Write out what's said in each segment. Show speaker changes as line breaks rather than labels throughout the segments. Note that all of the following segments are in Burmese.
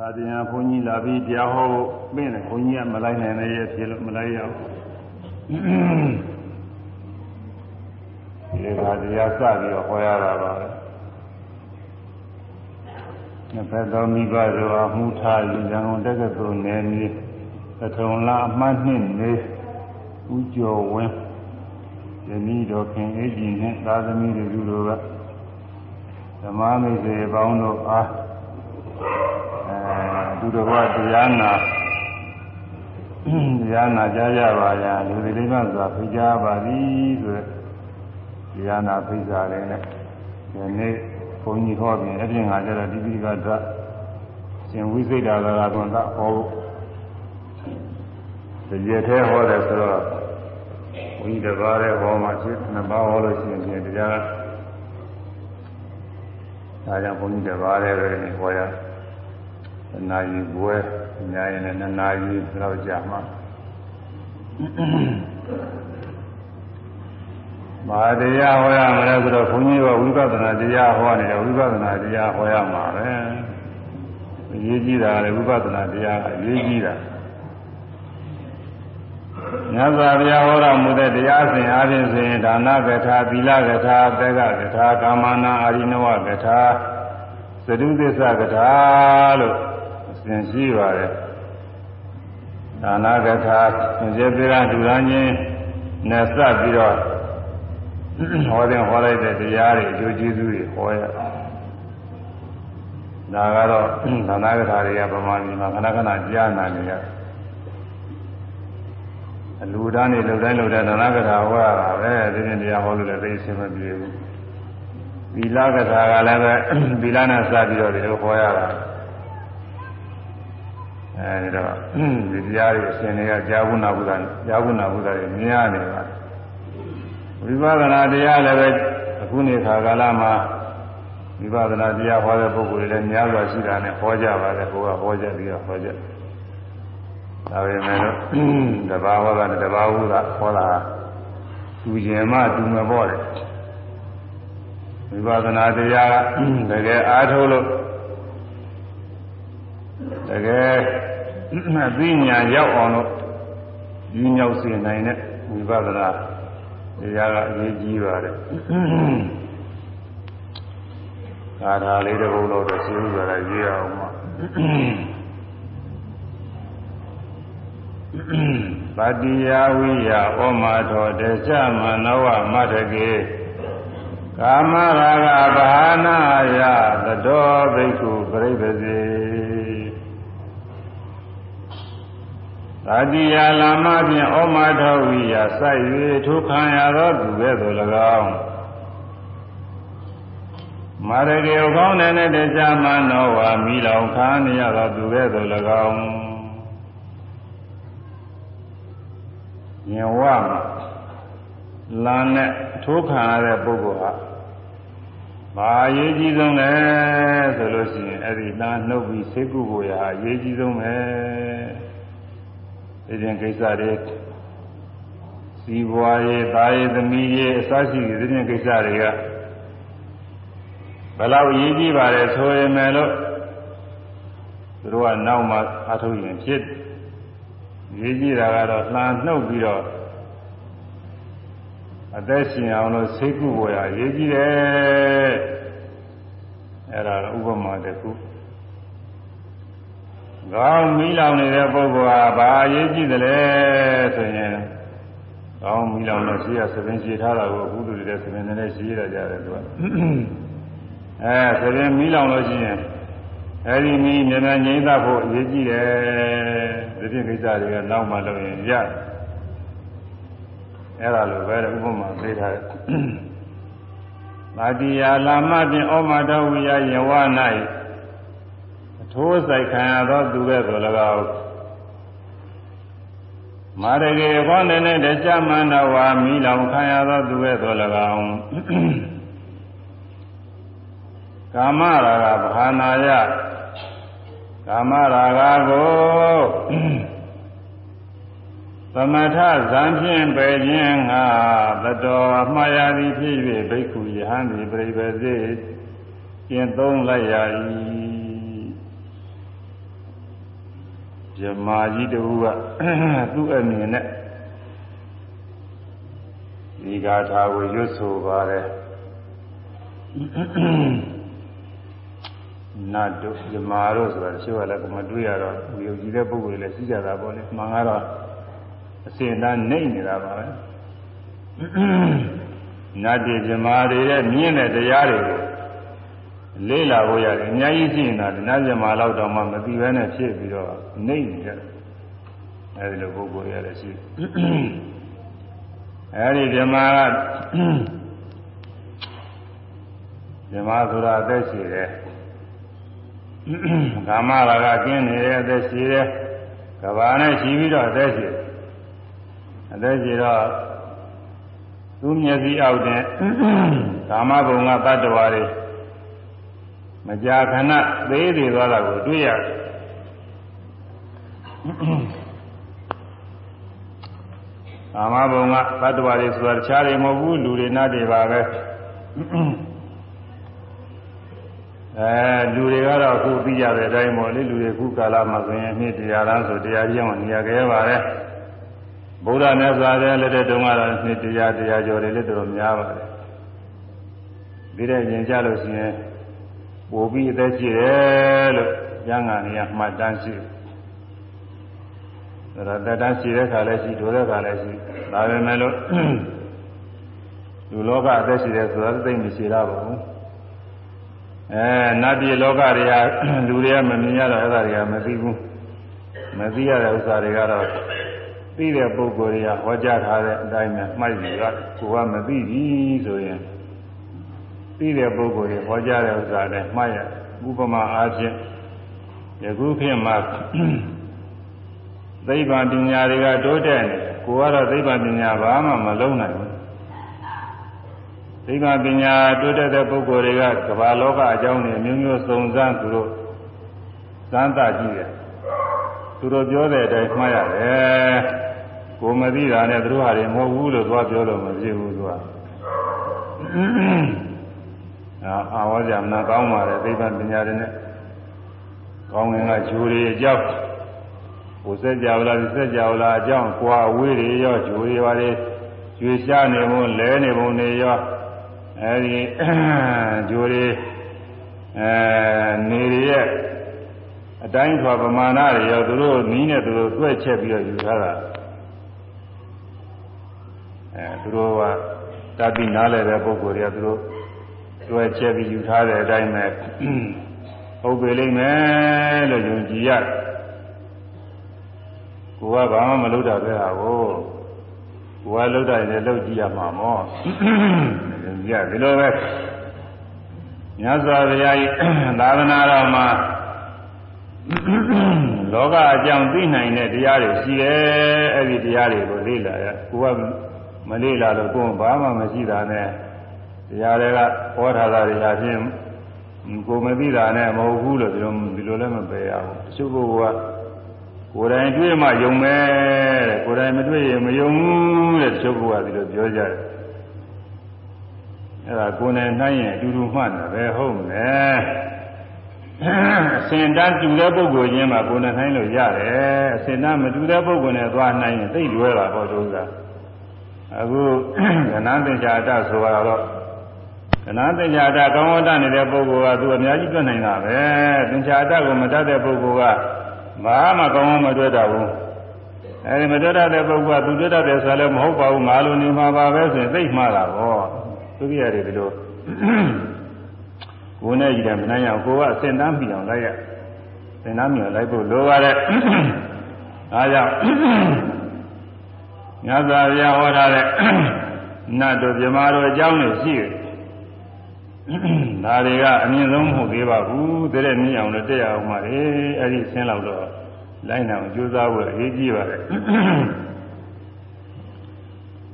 ခါတည်းဘုန်းကြီးလာပြီးတရားဟောဖို့ပြင်တယ်ဘုန်းကြီးကမလိုက်နိုင်တဲ့ရဲ့ဖြစ်လို့မလိုက်ရအောင်ဒီခါတရားစပြီးတော့ဟောရတာပါပဲနှစ်ဖက်သောမိဘတို့အမှုထားယူရန်ကုန်တက္ကသိုလ်နယ်မြေသထုံလာအမှတ်နှစ်နေဥကျော်ဝင်းယနေ့တော်ခင်အေးကြီးနဲ့သာသမီတို့တို့ကဓမ္မမိတ်ဆွေပေါင်းတို့အားအဲ သူတော်ဘာတရားနာတရားနာကြကြပါရလူတွေလေးပါစွာဖိကြပါသည်ဆိုတရားနာဖိစာလေးနဲ့ဒီနေ့ဘုန်းကြီးဟောပြင်အပြင်ကကျတော့ဒီပိကဓာတ်ရှင်ဝိသိတာကကွန်ကဟောဒီရထဲဟောတယ်ဆိုတော့ဝိတဘာတဲ့ဟောမှဖြစ်နှစ်ပါးဟောလို့ရှိရင်တရားဒါကြောင့်ဘုန်းကြီးတပါးလည်းပဲဟောရနာယီ ဘွဲညာရင်လည်းနှစ်နာရီလောက်ကြာမှမာတရားဟောရမယ်ဆိုတော့ဘုန်းကြီးကဝိပဿနာတရားဟောနေတယ်ဝိပဿနာတရားဟောရမှာပဲအရေးကြီးတာလည်းဝိပဿနာတရားအရေးကြီးတာမြတ်စွာဘုရားဟောတော်မူတဲ့တရားစဉ်အားဖြင့်ဆိုရင်ဒါနကထာသီလကထာသက္ကကထာကာမနာအာရိနဝကထာသတုသစ္စာကထာလို့အ စဉ်ရှိပါတယ်ဒါနကထာကျေပြေရဒူရန်ချင်းနဲ့စပ်ပြီးတော့ဟောတဲ့ဟောလိုက်တဲ့တရားတွေအကျိုးကျေးဇူးတွေဟောရဒါကတော့ဒါနကထာတွေကဗမာပြည်မှာခဏခဏကြားနာနေရတယ်အလူတန်းနေလှုပ်တိုင်းလှုပ်တိုင်းသနာကထာဟောရတာပဲဒီနေ့တရားဟောလို့လည်းသိအရှင်းမပြေဘူးသီလကထာကလည်းပဲသီလနဲ့စပြီးတော့ဒီလိုဟောရတာ အဲဒီတော့ဒီတရားတွေအရှင်တွေကကြာဝုနာဘုရားကြာဝုနာဘုရားတွေမြင်ရနေပါဝိပဿနာတရားလည်းပဲအခုနေခါကာလမှာဝိပဿနာတရားဟောတဲ့ပုဂ္ဂိုလ်တွေလည်းများစွာရှိတာနဲ့ဟောကြပါတယ်ဘုရားဟောကြပြီးတော့ဟောကြတယ်ဒါပေမဲ့လို့တဘာဝကတဘာဝကဟောတာသူကျင်မှသူမပေါ့တယ်ဝိပဿနာတရားကတကယ်အားထုတ်လို့တကယ်အ သိဉာဏ်ရောက်အောင်လို့ဒီမြောက်စေနိုင်တဲ့ဝိပဿနာတရားကအရေးကြီးပါတယ်ဒါသာလေးတစ်ပုဒ်တော့ရှင်းဥစွာရေးအောင်ပါပတိယဝိယဩမာထောတေချမနောဝမတကေကာမရာဂဘာနာယသတောဘိက္ခုပြိပစေ ပတိယလာမဖြင့်ဩမာထောဝိယစိုက်၍ထိုခံရသောသူကဲ့သို့၎င်းမာရကေကောင်းတဲ့တေချမနောဝမိလောင်ခံရသောသူကဲ့သို့၎င်းညင်ဝမှာလမ်းနဲ့ထိုးခံရတဲ့ပုဂ္ဂိုလ်ဟာဘာအရေးကြီးဆုံးလဲဆိုလို့ရှိရင်အဲ့ဒီလမ်းနှုတ်ပြီးဆေးကုဖို့ရာအရေးကြီးဆုံးပဲ ဒီရင်ကိစ္စတွေစီးပွားရေးသားရေးသမီးရေးအစရှိတဲ့ဒီရင်ကိစ္စတွေကဘယ်လောက်အရေးကြီးပါလဲဆိုရင်လည်းလို့သူတို့ကနောက်မှအထုတ်ရင်ဖြစ်ရေးကြည့်တာကတော့လှန်နှုတ်ပြီးတော့အသက်ရှင်အောင်လို့စိတ်ကူဝယ်ရရေးကြည့်တယ်အဲ့ဒါဥပမာတစ်ခု ကောင်းမီးလောင်နေတဲ့ပုဂ္ဂိုလ်ဟာဘာရေးကြည့်တယ်လဲဆိုရင်ကောင်းမီးလောင်လို့ရှိရသပင်ရှိထားတာကိုအခုလူတွေလည်းသပင်နဲ့ရှိရကြတယ်သူကအဲသပင်မီးလောင်လို့ရှိရင်အဲဒီမီးမြန်မြန်ငြိမ်းသဖို့အရေးကြီးတယ်ဒီပြကိစ္စတွေကနောက်မှလုပ်ရင်ရအဲ့ဒါလိုပဲဥပမာပေးထားတယ်မာတိယာလာမဖြင့်ဩမတော်ဝိယယဝ၌အ ထိုးဆိုင်ခံရသောသူပဲဆို၎င်းမာရကေဘောနေနဲ့တကြမန္တဝါမိလောင်ခံရသောသူပဲဆို၎င်းကာမရာဂဘာနာယကာမရာဂကိုသမထဇံဖြင့်ပယ်ခြင်းငါသတော်အမှားရသည်ဖြစ်၍ဘိက္ခုယဟန်သည်ပြိပစေကျင့်သုံးလိုက်ရ၏ ဇမာကြီးတူကသူ့အမြင်နဲ့ဒီဂါထာကိုရွတ်ဆိုပါတယ်နတ်တို့ဇမာတို့ဆိုတာတချို့ကလည်းမတွေ့ရတော့ဒီယုံကြည်တဲ့ပုဂ္ဂိုလ်တွေလည်းရှိကြတာပေါ့လေမှန်ကတော့အစဉ်တန်းနေနေတာပါပဲနတ်တွေဇမာတွေရဲ့မြင့်တဲ့တရားတွေကို လေးလာဖို့ရတယ်အများကြီးရှိနေတာနတ်ဇမာလောက်တော့မှမသိဘဲနဲ့ဖြစ်ပြီးတော့နေနေကြတယ်အဲဒီလိုပုဂ္ဂိုလ်တွေလည်းရှိအဲဒီဇမာကဇမာဆိုတာအသက်ရှိတယ်ကာမရာဂကင်းနေတဲ့အသက်ရှိတယ်ကဘာနဲ့ရှိပြီးတော့အသက်ရှိအသက်ရှိတော့သူမျက်စိအောက်တဲ့ကာမဘုံကတတ္တဝါတွေ မကြာခဏသေးသေးသွားတာကိုတွေ့ရတယ်ကာမဘုံကတတ္တဝါတွေဆိုတာတခြားတွေမဟုတ်ဘူးလူတွေနတ်တွေပါပဲအဲလူတွေကတော့အခုသိကြတဲ့အတိုင်းပေါ့လေလူတွေခုကာလမှာဆိုရင်နှစ်တရားလားဆိုတရားကြီးအောင်နေရာကြပါလေဗုဒ္ဓမြတ်စွာဘုရားလက်ထက်တုန်းကတော့နှစ်တရားတရားကျော်တွေလည်းတော်တော်များပါတယ်ဒီတဲ့ရင်ကြလို့ရှိရင် ပို့ပြီးအသက်ရှိတယ်လို့ကျမ်းဂန်တွေကမှတ်တမ်းရှိတယ်ဒါတော့တက်တန်းရှိတဲ့ခါလည်းရှိဒိုတဲ့ခါလည်းရှိဒါပေမဲ့လို့လူလောကအသက်ရှိတယ်ဆိုတာသိမရှိတာဘူးအဲနတ်ပြည်လောကတွေကလူတွေကမမြင်ရတော့အဲ့ဒါတွေကမသိဘူးမသိရတဲ့ဥစ္စာတွေကတော့သိတဲ့ပုဂ္ဂိုလ်တွေကဟောကြားထားတဲ့အတိုင်းပဲမှတ်ယူရကိုကမသိဘူးဆိုရင် သိတဲ့ပုဂ္ဂိုလ်တွေဟောကြားတဲ့ဥစ္စာနဲ့မှတ်ရဥပမာအားဖြင့်ယခုခေတ်မှာသိပ္ပံပညာတွေကတိုးတက်နေကိုကတော့သိပ္ပံပညာဘာမှမလုံးနိုင်ဘူးသိပ္ပံပညာတိုးတက်တဲ့ပုဂ္ဂိုလ်တွေကကမ္ဘာလောကအကြောင်းတွေမျိုးမျိုးစုံစမ်းသူတို့စမ်းသပ်ကြည့်တယ်သူတို့ပြောတဲ့အတိုင်းမှားရတယ်ကိုမသိတာနဲ့သူတို့ဟာတွေမဟုတ်ဘူးလို့သွားပြောလို့မဖြစ်ဘူးသူက အာအာဝဇ္ဇမနာကောင်းပါတယ်သိပ္ပံပညာတွေနဲ့ကောင်းငင်ကဂျိုးတွေအကြောင်းဟိုစက်ကြဝဠာစက်ကြဝဠာအကြောင်းကွာဝေးတွေရောဂျိုးတွေပါလေကျွေရှားနေပုံလဲနေပုံတွေရောအဲဒီဂျိုးတွေအဲနေရရဲ့အတိုင်းဆိုပမာဏတွေရောသူတို့နီးနဲ့သူတို့တွဲချက်ပြီးတော့ယူထားတာအဲသူတို့ကတတိနားလဲတဲ့ပုဂ္ဂိုလ်တွေကသူတို့ တွဲချက်ပြီးယူထားတဲ့အတိုင်းပဲဟုတ်ပြီလိမ့်မယ်လို့ယုံကြည်ရကိုကဘာမှမလုပ်တာပဲဟာကိုကိုကလုပ်တာရင်လုပ်ကြည့်ရမှာမောယုံကြည်ရဒီလိုပဲမြတ်စွာဘုရားကြီးသာသနာတော်မှာလောကအကြောင်းသိနိုင်တဲ့တရားတွေရှိတယ်အဲ့ဒီတရားတွေကိုလေ့လာရကိုကမလေ့လာလို့ကိုယ်ဘာမှမရှိတာနဲ့ တရားတွေကဟောထားတာတွေအချင်းကိုမသိတာနဲ့မဟုတ်ဘူးလို့ဒီလိုဒီလိုလည်းမပယ်ရဘူးတချို့ကကိုယ်တိုင်တွေ့မှယုံမယ်တဲ့ကိုယ်တိုင်မတွေ့ရင်မယုံဘူးတဲ့တချို့ကဒီလိုပြောကြတယ်အဲ့ဒါကိုယ်နဲ့နှိုင်းရင်အတူတူမှတ်တယ်ပဲဟုတ်မယ်အစင်တန်းတူတဲ့ပုဂ္ဂိုလ်ချင်းမှာကိုယ်နဲ့နှိုင်းလို့ရတယ်အစင်တန်းမတူတဲ့ပုဂ္ဂိုလ်နဲ့သွားနှိုင်းရင်သိလွဲတာပေါ့တို့ကအခုကဏ္ဍသင်္ချာတဆိုတော့ ကဏ္ဍသင်္ချာတကောင်းဝတ္တနေတဲ့ပုဂ္ဂိုလ်ကသူအများကြီးတွေ့နိုင်တာပဲသင်္ချာတကိုမတတ်တဲ့ပုဂ္ဂိုလ်ကဘာမှကောင်းမတွေ့တော့ဘူးအဲဒီမတွေ့တဲ့ပုဂ္ဂိုလ်ကသူတွေ့တဲ့ဆိုလည်းမဟုတ်ပါဘူးငါလိုနေမှာပါပဲဆိုရင်သိမှားတာပေါ့သူကြီးရတယ်ဒီလိုကိုယ်နဲ့ကြည့်တယ်မနိုင်အောင်ကိုကအစင်တမ်းပြီးအောင်လိုက်ရစင်တမ်းပြီးအောင်လိုက်ဖို့လိုပါတယ်အားကြောင့်ညဇာပြဟောထားတဲ့နတ်တို့မြမာတို့အကြောင်းတွေရှိတယ် ဒါတွေကအမြင့်ဆုံးမဟုတ်သေးပါဘူးတတဲ့နည်းအောင်လည်းတက်ရအောင်ပါလေအဲ့ဒီဆင်းလောက်တော့လိုက်နိုင်အောင်ကြိုးစားဖို့အရေးကြီးပါတယ်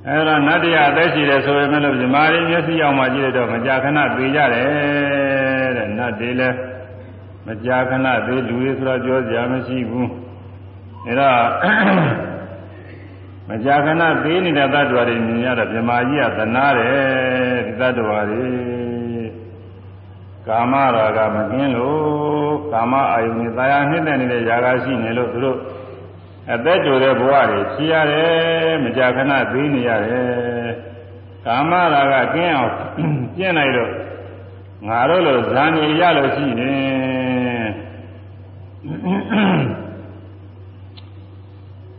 အဲ့တော့နတ်တရားအသက်ရှိတယ်ဆိုရင်လည်းမြမာတွေမျက်စိအောင်မှကြည့်တော့မကြာခဏသိကြတယ်တဲ့နတ်တွေလည်းမကြာခဏသိလူတွေဆိုတော့ပြောကြမရှိဘူးအဲ့တော့မကြာခဏသေးနေတဲ့တ attva တွေမြင်ရတော့မြမာကြီးကသနာတယ်ဒီတ attva တွေ ကာမရာဂမကင်းလို့ခကာမအာယုန်နဲ့တာယာနှိမ့်တဲ့နေတဲ့ຢာကရှိနေလို့သူတို့အသက်တူတဲ့ဘဝတွေဖြီးရတယ်မကြာခဏသိနေရတယ်ကာမရာဂကင်းအောင်ကျင့်လိုက်တော့ငါတို့လိုဇာနေရလို့ရှိနေ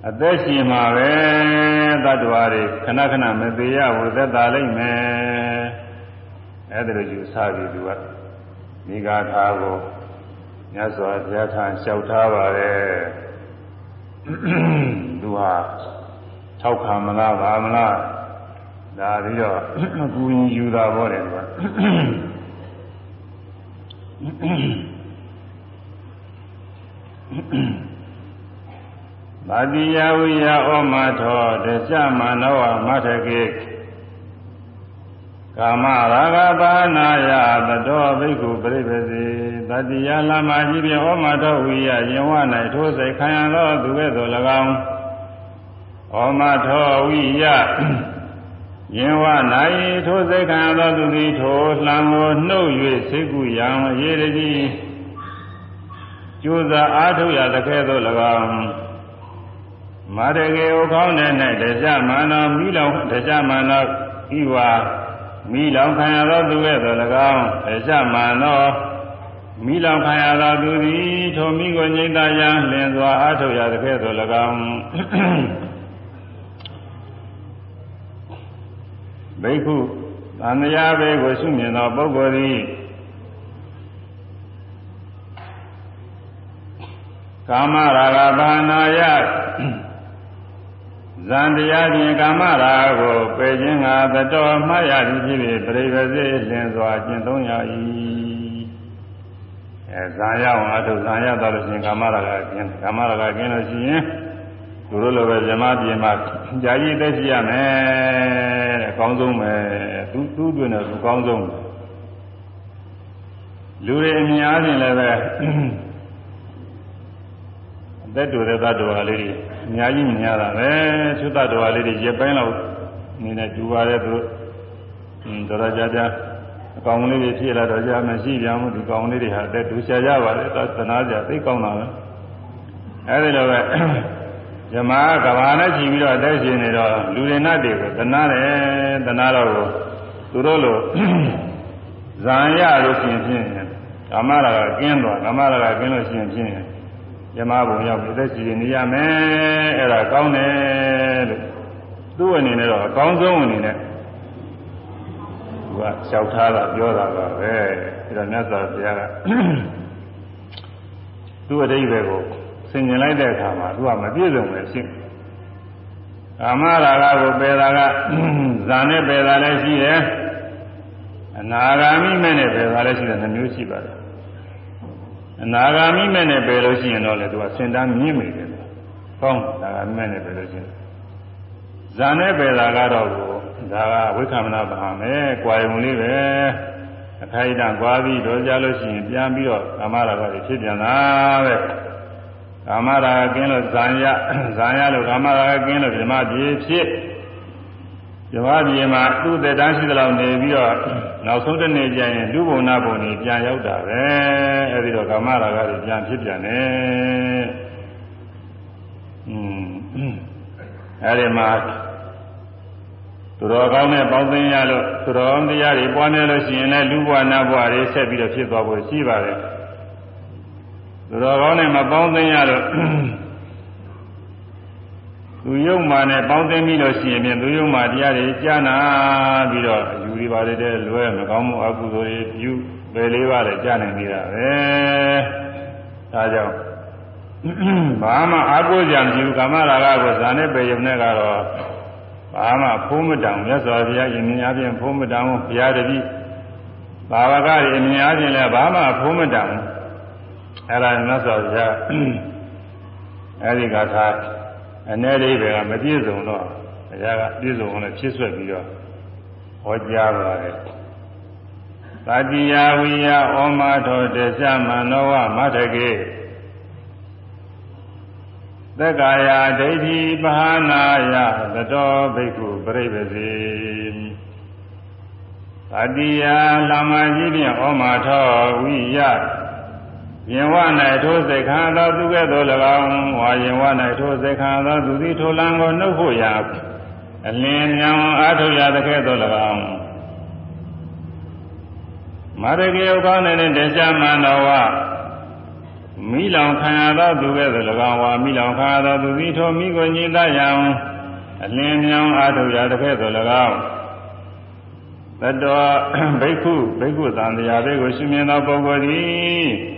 အသက်ရှင်မှာပဲတ attva တွေခဏခဏမသေးရဘူးသက်သာလိမ့်မယ်အဲ့ဒါလိုယူဆပြီးသူက မိဂါထာကိုမြတ်စွာဘုရားထံလျှောက်ထားပါတယ်သူဟာထောက်ခံမလားဗာမလားဒါပြီးတော့အကူရင်ယူတာပေါ့တယ်ကွာဗတိယဝိယဩမထောဒသမနောမထကေ ကာမရာဂပါနာယသတောဘိက္ခုပရိပစီတတိယလမကြီးဖြင့်ဩမထောဝိယယင်ဝ၌ထိုးစိတ်ခံရသောသူကဲ့သို့၎င်းဩမထောဝိယယင်ဝ၌ထိုးစိတ်ခံရသောသူသည်ထိုလှံကိုနှုတ်၍စိတ်ကူရန်ရေတည်းကျိုးစားအားထုတ်ရတဲ့ကဲ့သို့၎င်းမာရကေဥကောင်းတဲ့၌တရားမနောမိလောင်တရားမနောဤဝါ မိလောင်ခံရသောသူရဲ့တော်၎င်းတရားမနောမိလောင်ခံရသောသူသည်ထိုမိကိုငြိမ့်သာရန်လင်စွာအားထုတ်ရတဲ့ကဲ့သို့၎င်းဘိက္ခုသံဃာဘေကိုရှုမြင်သောပုဂ္ဂိုလ်သည်ကာမရာဂဘာနာယ ဇန်တရားဖြင့်ကာမရာကိုပယ်ခြင်းကသတော်မှားရသည်ဖြစ်ဖြစ်ပြိပစေလင်စွာကျင့်သုံးရ၏အဲဇာရအောင်အထုဇာရတော့လို့ရှိရင်ကာမရာဂကျင်းကာမရာဂကျင်းလို့ရှိရင်သူတို့လိုပဲဇမပြေမှာကြာကြီးသက်ရှိရမယ်တဲ့အကောင်းဆုံးပဲသူသူ့တွင်တော့သူကောင်းဆုံးလူတွေအများကြီးလည်းပဲအ သက်တူတဲ့သတ္တဝါလေးတွေအများကြီးမြင်ရတာပဲသုတ္တတော်လေးတွေရပိုင်းလောက်နေနဲ့ကျူပါတဲ့သူတို့တော်တော်ကြာကြာအကောင်လေးတွေဖြစ်လာတော့ကြာမရှိပြန်ဘူးဒီကောင်လေးတွေဟာတဲ့ဒူရှာကြပါလေသနာကြသိကောင်းတာပဲအဲဒီလိုပဲဇမားကဘာနဲ့ကြည့်ပြီးတော့အသက်ရှင်နေတော့လူတွေနတ်တွေကိုသနာတယ်သနာတော့သူတို့လိုဇံရလို့ရှိရင်ဖြင့်ကာမရာကကင်းသွားကာမရာကကင်းလို့ရှိရင်ဖြင့် ယမဘုံရောက်ပြီးသက်ရှိနေရမယ်အဲ့ဒါကောင်းတယ်လို့သူ့အနေနဲ့တော့အကောင်းဆုံးအနေနဲ့သူကလျှောက်ထားတာပြောတာပါပဲအဲ့ဒါမြတ်စွာဘုရားကသူ့အတိတ်ပဲကိုဆင်ញင်လိုက်တဲ့အခါမှာသူကမပြည့်စုံပဲဖြစ်ကာမရာဂကိုပယ်တာကဇာနဲ့ပယ်တာလည်းရှိတယ်အနာဂါမိမဲ့နဲ့ပယ်တာလည်းရှိတယ်နှမျိုးရှိပါတယ် အနာဂါမိမဲ့နဲ့ပယ်လို့ရှိရင်တော့လေသူကစင်တန်းမြင့်မိတယ်။ကောင်းအနာဂါမိမဲ့နဲ့ပယ်လို့ရှိရင်ဇာနဲ့ပယ်တာကတော့ဒါကဝိက္ခမနာဘာမယ်၊ကွာယုံလေးပဲ။အခိုက်အတန့်ကွာပြီးတော့ကြလို့ရှိရင်ပြန်ပြီးတော့ကာမရာဂတွေဖြစ်ပြန်တာပဲ။ကာမရာဂကင်းလို့ဇာယဇာယလို့ကာမရာဂကင်းလို့ဓမ္မပြေဖြစ် ဇဝပြေမှာသူ့သက်တမ်းရှိသလောက်နေပြီးတော့နောက်ဆုံးတစ်နေ့ကျရင်လူဘုံနာဘုံကြီးပြန်ရောက်တာပဲအဲဒီတော့ကာမရာဂတွေပြန်ဖြစ်ပြန်တယ်อืมအဲဒီမှာသူတော်ကောင်းနဲ့ပေါင်းသိရလို့သူတော်ကောင်းတရားတွေပွားများလို့ရှိရင်လည်းလူဘဝနာဘဝတွေဆက်ပြီးတော့ဖြစ်သွားဖို့ရှိပါတယ်သူတော်ကောင်းနဲ့မပေါင်းသိရလို့ သူယုံမာနဲ့ပေါင်းသိပြီးလို့ရှိရင်ပြင်သူယုံမာတရားတွေကြားနာပြီးတော့အယူတွေပါတယ်တဲ့လွဲမကောင်းမှုအကုသိုလ်တွေပြုပယ်လေးပါးလည်းကြားနိုင်နေတာပဲဒါကြောင့်ဘာမှအာကိုကြံပြုကာမရာဂကိုဇာနဲ့ပယ်ရုံနဲ့ကတော့ဘာမှဖုံးမတန်မြတ်စွာဘုရားရှင်မြင်အပြင်ဖုံးမတန်ဘူးဘုရားတပည့်ဘာဝကတွေမြင်အပြင်လည်းဘာမှဖုံးမတန်ဘူးအဲ့ဒါမြတ်စွာဘုရားအဲ့ဒီကသာ အနေအိဗေကမပြည့်စုံတော့ဘုရားကပြည့်စုံအောင်လည်းဖြစ်ဆွက်ပြီးတော့ဟောကြားပါတယ်သတိယဝိယဩမထောတေသမနောဝမထကေသက္ကာယဒိဋ္ဌိပဟာနာယသတောဘိက္ခုပြိပစီသတိယလမကြီးဖြင့်ဩမထောဝိယ ရင်ဝ၌ထိုစိတ်ခံသောသူကဲ့သို့၎င်းဝါရင်ဝ၌ထိုစိတ်ခံသောသူသည်ထိုလံကိုနှုတ်ဖို့ရာအလင်းမြောင်အားထုတ်ရတဲ့ကဲ့သို့၎င်းမာရကေဥကောင်းတဲ့တရားမှန်တော်ဝမိလောင်ခံရသောသူကဲ့သို့၎င်းဝါမိလောင်ခံရသောသူသည်ထိုမိကိုညင်တရန်အလင်းမြောင်အားထုတ်ရတဲ့ကဲ့သို့၎င်းသတ္တဝဘိက္ခုဘိက္ခုသံဃာတွေကိုရှင်မြင်သောပုဂ္ဂိုလ်သည်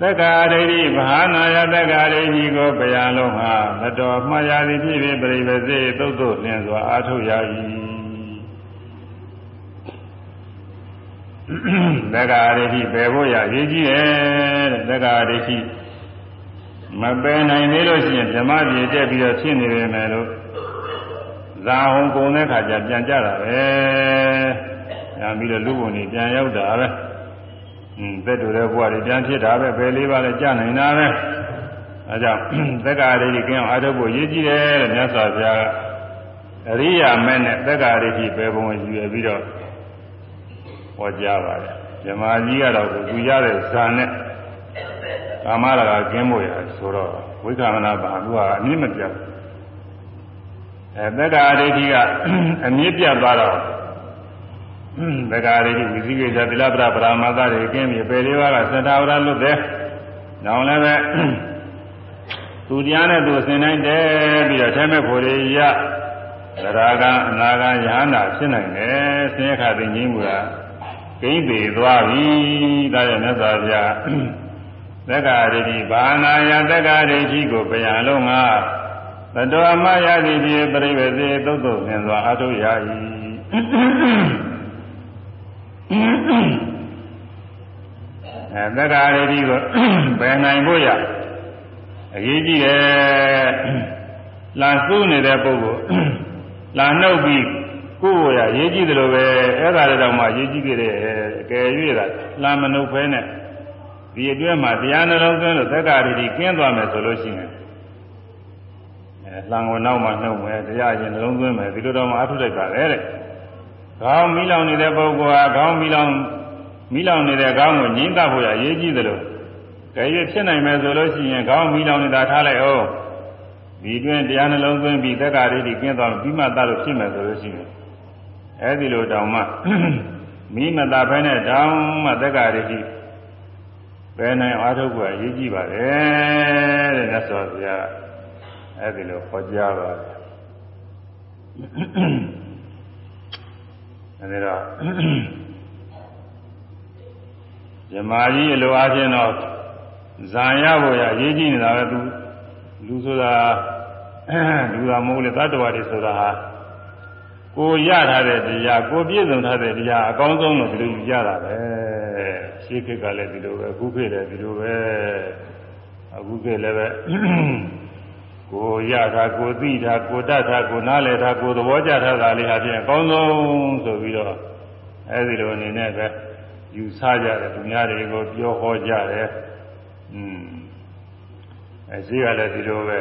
သက္ကာရိတိဘာနာယသက္ကာရိတိကိုဗျာလုံးဟာမတော်မှားရသည်ဖြစ်ဖြစ်ပြိပစေသုတ်သုတ်လင်းစွာအာထုတ်ရ၏သက္ကာရိတိပယ်ဖို့ရရေးကြည့်ရဲ့သက္ကာရိတိမပယ်နိုင်သေးလို့ရှိရင်ဓမ္မပြေတက်ပြီးတော့ဖြစ်နေပေမဲ့လို့ဇာဟုံကုန်တဲ့ခါကျပြန်ကြတာပဲ။ညာပြီးတော့လူပုံကြီးပြန်ရောက်တာပဲ။อืม သက်တူတဲ့ဘဝတွေပြန်ဖြစ်တာပဲဘယ်လေးပါလဲကြာနိုင်တာပဲအဲကြောင့်သက္ကာရိတိကင်းအောင်အားထုတ်ဖို့ရည်ကြီးတယ်တဲ့မြတ်စွာဘုရားကအရိယာမဲ့နဲ့သက္ကာရိတိပဲဘုံယူရပြီးတော့ဟောကြားပါတယ်ဇမားကြီးကတော့သူရတဲ့ဇာနဲ့ကာမရာဂကင်းဖို့ရဆိုတော့ဝိက္ခမနာဘာသူကအနည်းမပြတ်အဲသက္ကာရိတိကအမြင့်ပြတ်သွားတော့ သက္ကာရိတိဝိသိကိစ္စသီလပရပရမသတွေကင်းပြီပေလေးပါးကသတ္တဝရလွတ်တယ်။နောင်လည်းပဲသူတရားနဲ့သူအစဉ်တိုင်းတည်းပြီးတော့ထဲမဲ့ဖို့ရရသရကအနာဂံယဟနာဖြစ်နိုင်တယ်။ဆင်းရဲခါသိငြိမ်းမှုကကိန်းပေသွားပြီ။ဒါရဲ့မြတ်စွာဘုရားသက္ကာရိတိဘာနာယသက္ကာရိတိကိုပြန်လုံးကသတ္တဝမယတိပြေပြိဝေစေသုတ်သုတ်မြင်စွာအထုရ၏ အဲသက္ကာရတိကိုပယ်နိုင်ဖို့ရအရေးကြီးတယ်လာစုနေတဲ့ပုဂ္ဂိုလ်လာနှုတ်ပြီးကိုယ်ကိုရရေးကြည့်တယ်လို့ပဲအဲ့ဒါလည်းတော့မှရေးကြည့်ခဲ့တယ်အကယ်၍သာလာမနှုတ်ဖဲနဲ့ဒီအတွင်းမှာတရားနှလုံးသွင်းလို့သက္ကာရတိကျင်းသွားမယ်ဆိုလို့ရှိရင်အဲလံကိုနောက်မှနှုတ်မယ်တရားရင်နှလုံးသွင်းမယ်ဒီလိုတော့မှအထုလိုက်ပါလေတဲ့ ခေါင်းမီးလောင်နေတဲ့ပုဂ္ဂိုလ်ဟာခေါင်းမီးလောင်မီးလောင်နေတဲ့ခေါင်းကိုငြိမ်းသဖို့ရအရေးကြီးသလိုကြရွေးဖြစ်နိုင်မယ်ဆိုလို့ရှိရင်ခေါင်းမီးလောင်နေတာထားလိုက်အောင်ဒီတွင်တရားနှလုံးသွင်းပြီးသက်္ကာရိတိကျင်းသွားပြီးမှသလို့ဖြစ်မယ်ဆိုလို့ရှိရင်အဲဒီလိုတောင်မှမိမတာဖဲနဲ့တောင်မှသက်္ကာရိတိပဲနိုင်အားထုတ်ဖို့အရေးကြီးပါတယ်တဲ့မြတ်စွာဘုရားအဲဒီလိုဟောကြားပါတယ် အဲဒီတော့ဇမားကြီးအလိုအားဖြင့်တော့ဇာရဖို့ရအရေးကြီးနေတာပဲသူလူဆိုတာလူသာမဟုတ်လေတတ္တဝါတွေဆိုတာဟာကိုရထားတဲ့တရားကိုပြည့်စုံထားတဲ့တရားအကောင်းဆုံးလို့ဒီလိုယူကြတာပဲရှေးခေတ်ကလည်းဒီလိုပဲအခုခေတ်လည်းဒီလိုပဲအခုခေတ်လည်းပဲ ကိုရတာကိုသိတာကိုတတ်တာကိုနားလည်တာကိုသဘောကျတာကလေးအပြင်အကောင်းဆုံးဆိုပြီးတော့အဲဒီလိုအနေနဲ့ပဲယူဆကြတယ်သူများတွေကိုပြောဟောကြတယ်อืมအဲရှိကလည်းဒီလိုပဲ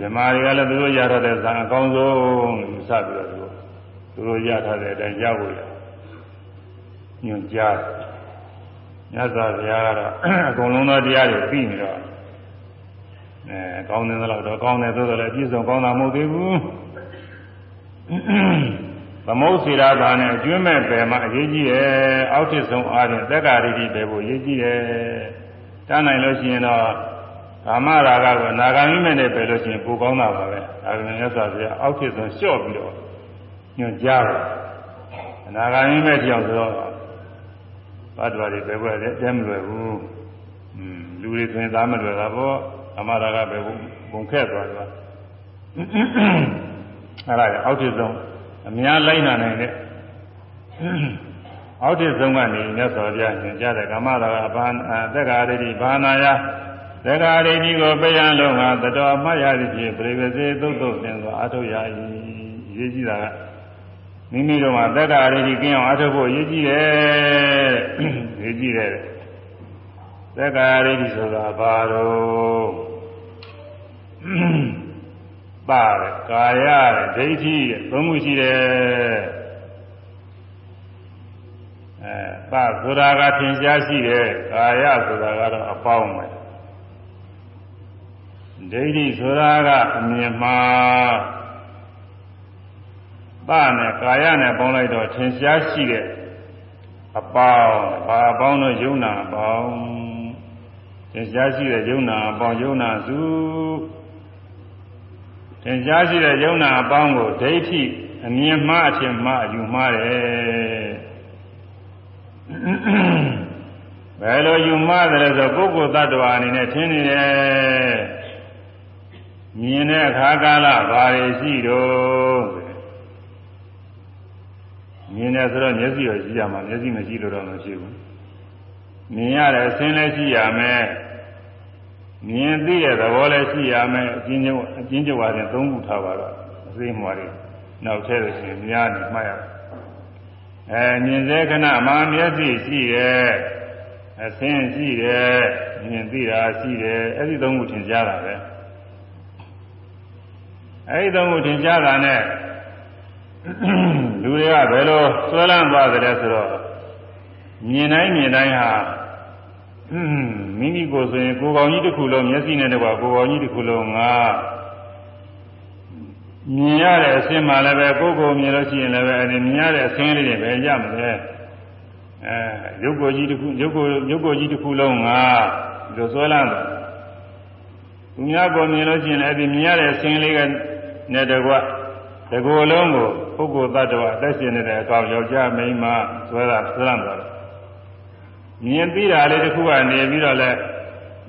ဇမားတွေကလည်းသူတို့ရထားတဲ့ဇာအကောင်းဆုံးယူဆပြီးတော့သူတို့သူတို့ရထားတဲ့အတိုင်းရဖို့ရညွှန်ကြားမြတ်စွာဘုရားကတော့အကုန်လုံးသောတရားတွေပြီးနေတော့ အဲကောင်းတယ်လို့တော့ကောင်းတယ်ဆိုတော့လည်းပြည့်စုံကောင်းတာမဟုတ်သေးဘူးသမုတ်စီရာဘာနဲ့အကျွမ်းမဲ့ပယ်မှာအရေးကြီးတယ်အောက်ထစ်ဆုံးအားဖြင့်သက်္ကာရိတိပယ်ဖို့အရေးကြီးတယ်တန်းနိုင်လို့ရှိရင်တော့ကာမရာဂကိုနာဂာမိမဲ့နဲ့ပယ်လို့ရှိရင်ပိုကောင်းတာပါပဲဒါပေမဲ့မြတ်စွာဘုရားအောက်ထစ်ဆုံးလျှော့ပြီးတော့ညွှန်ကြားတယ်နာဂာမိမဲ့ကြောင်ဆိုတော့ဘတ်တော်တွေပယ်ဖို့လည်းတဲမလွယ်ဘူးလူတွေဆိုရင်သားမလွယ်တာပေါ့ အမရာကပဲပုံခက်သွားတယ်အဲ့ဒါကအောက်ထစ်ဆုံးအများလိုက်နာနိုင်တဲ့အောက်ထစ်ဆုံးကနေမြတ်စွာဘုရားညွှန်ကြားတဲ့ကာမရာကဘာသက္ကာရိတိဘာနာယသက္ကာရိတိကိုပယံလုံးကတတော်မှတ်ရသည်ဖြင့်ပြိဝစေသုတ်သုတ်သင်စွာအထုတ်ရ၏ရေးကြည့်တာကမိမိတို့မှာသက္ကာရိတိကင်းအောင်အထုတ်ဖို့ရေးကြည့်တယ်ရေးကြည့်တယ် သက္ကာရိတိဆိုတာဘာလို့ပါတယ်ကာယဒိဋ္ဌိသုံးမှုရှိတယ်ပဆိုတာကသင်ရှားရှိတယ်ကာယဆိုတာကတော့အပေါင်းပဲဒိဋ္ဌိဆိုတာကအမြင်မှားပနဲ့ကာယနဲ့ပေါင်းလိုက်တော့သင်ရှားရှိတဲ့အပေါင်းဘာအပေါင်းတော့ယုံနာအပေါင်း သင်ရှားရှိတဲ့ယုံနာအပေါင်းယုံနာစုသင်ရှားရှိတဲ့ယုံနာအပေါင်းကိုဒိဋ္ဌိအမြင်မှားအထင်မှားအယူမှားတယ်ဘယ်လိုယူမှားတယ်ဆိုပုဂ္ဂိုလ်တ attva အနေနဲ့ထင်နေတယ်မြင်တဲ့အခါကာလဘာတွေရှိတော့မြင်တယ်ဆိုတော့မျက်စိရောရှိရမှာမျက်စိမရှိလို့တော့မရှိဘူးမြင်ရတဲ့အစင်းလည်းရှိရမယ် မြင်သိတဲ့သဘောလည်းရှိရမယ်အချင်းချင်းအချင်းချင်းဝါရင်သုံးခုထားပါတော့အသိမှွားတွေနောက်ထဲလို့ရှိရင်များနေမှတ်ရတယ်အဲမြင်စေခဏမှာမျက်စိရှိတယ်အစင်းရှိတယ်မြင်သိတာရှိတယ်အဲ့ဒီသုံးခုထင်ရှားတာပဲအဲ့ဒီသုံးခုထင်ရှားတာနဲ့လူတွေကဘယ်လိုဆွဲလန်းသွားကြလဲဆိုတော့မြင်တိုင်းမြင်တိုင်းဟာ မိမိကိုယ်ဆိုရင်ကိုယ်ကောင်ကြီးတစ်ခုလုံးမျက်စိနဲ့တကွာကိုယ်ကောင်ကြီးတစ်ခုလုံးငါမြင်ရတဲ့အဆင်းမှလည်းပဲကိုယ်ကိုမြင်လို့ရှိရင်လည်းပဲအဲဒီမြင်ရတဲ့အဆင်းလေးတွေပဲရမလဲအဲရုပ်ကိုယ်ကြီးတစ်ခုရုပ်ကိုရုပ်ကိုယ်ကြီးတစ်ခုလုံးငါဒီလိုဆွဲလန်းတယ်သူများကိုမြင်လို့ရှိရင်လည်းအဲဒီမြင်ရတဲ့အဆင်းလေးကနဲ့တကွာတကူလုံးကိုပုဂ္ဂိုလ်တ attva အသက်ရှင်နေတဲ့အကောင်ယောက်ျားမိန်းမဆွဲတာဆွဲလန်းသွားတယ် မြင်သိတာလေးတစ်ခုကနေပြီးတော့လဲ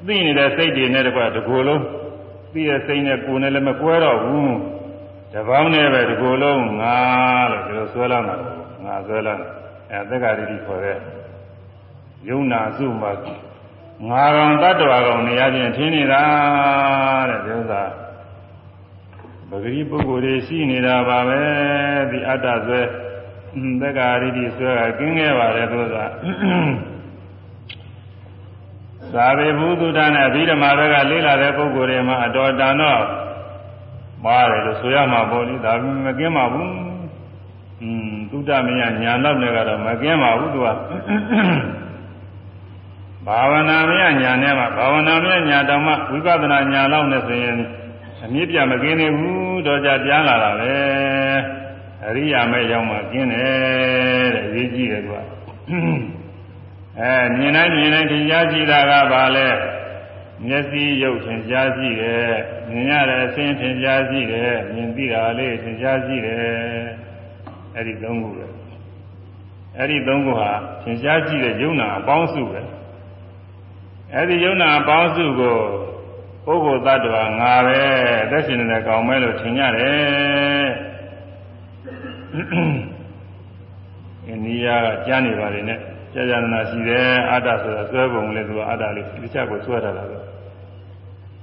သိနေတဲ့စိတ်တွေနဲ့တကွာတကူလုံးသိတဲ့စိတ်နဲ့ကိုယ်နဲ့လည်းမကွဲတော့ဘူးတပေါင်းနဲ့ပဲတကူလုံးငါလို့ဒီလိုဆွဲလန်းတာငါဆွဲလန်းအဲသက္ကာရိတိခေါ်တဲ့ယုံနာစုမှာငါကောင်တ attva ကောင်နေရာချင်းထင်းနေတာတဲ့ဒီဥစ္စာပဂရိပုဂ္ဂိုလ်တွေရှိနေတာပါပဲဒီအတ္တဆွဲသက္ကာရိတိဆွဲကကင်းခဲ့ပါတယ်သူက သာဝေဘုသူတနဲ့အဘိဓမ္မာဘက်ကလေးလာတဲ့ပုဂ္ဂိုလ်တွေမှာအတော်တန်တော့ပါတယ်လို့ဆိုရမှာပေါ့လေဒါပေမဲ့မကင်းပါဘူးอืมသုဒ္ဓမယညာနောက်နဲ့ကတော့မကင်းပါဘူးသူကဘာဝနာမယညာနဲ့မှဘာဝနာမယညာတောင်မှဝိပဿနာညာလောက်နဲ့ဆိုရင်အမြင့်ပြမကင်းနေဘူးတော့ကြပြန်လာတာပဲအရိယာမဲ့ရောက်မှကင်းတယ်တဲ့ရေးကြည့်တယ်သူက အဲမြင်တိုင်းမြင်တိုင်းထင်ရှားကြည့်တာကဘာလဲမျက်စိရုပ်ထင်ရှားကြည့်တယ်မြင်ရတဲ့အဆင်းထင်ရှားကြည့်တယ်မြင်သိတာလေးထင်ရှားကြည့်တယ်အဲ့ဒီသုံးခုပဲအဲ့ဒီသုံးခုဟာထင်ရှားကြည့်တဲ့ယုံနာအပေါင်းစုပဲအဲ့ဒီယုံနာအပေါင်းစုကိုပုဂ္ဂိုလ်သတ္တဝါငါပဲအသက်ရှင်နေတဲ့ကောင်မဲလို့ထင်ကြတယ်အိန္ဒိယကကြားနေပါလေနဲ့ ကြာကြာနာရှိတယ်အတ္တဆိုတာဆွဲပုံလေသူကအတ္တလေးတစ်ချက်ကိုဆွဲထားတာပဲ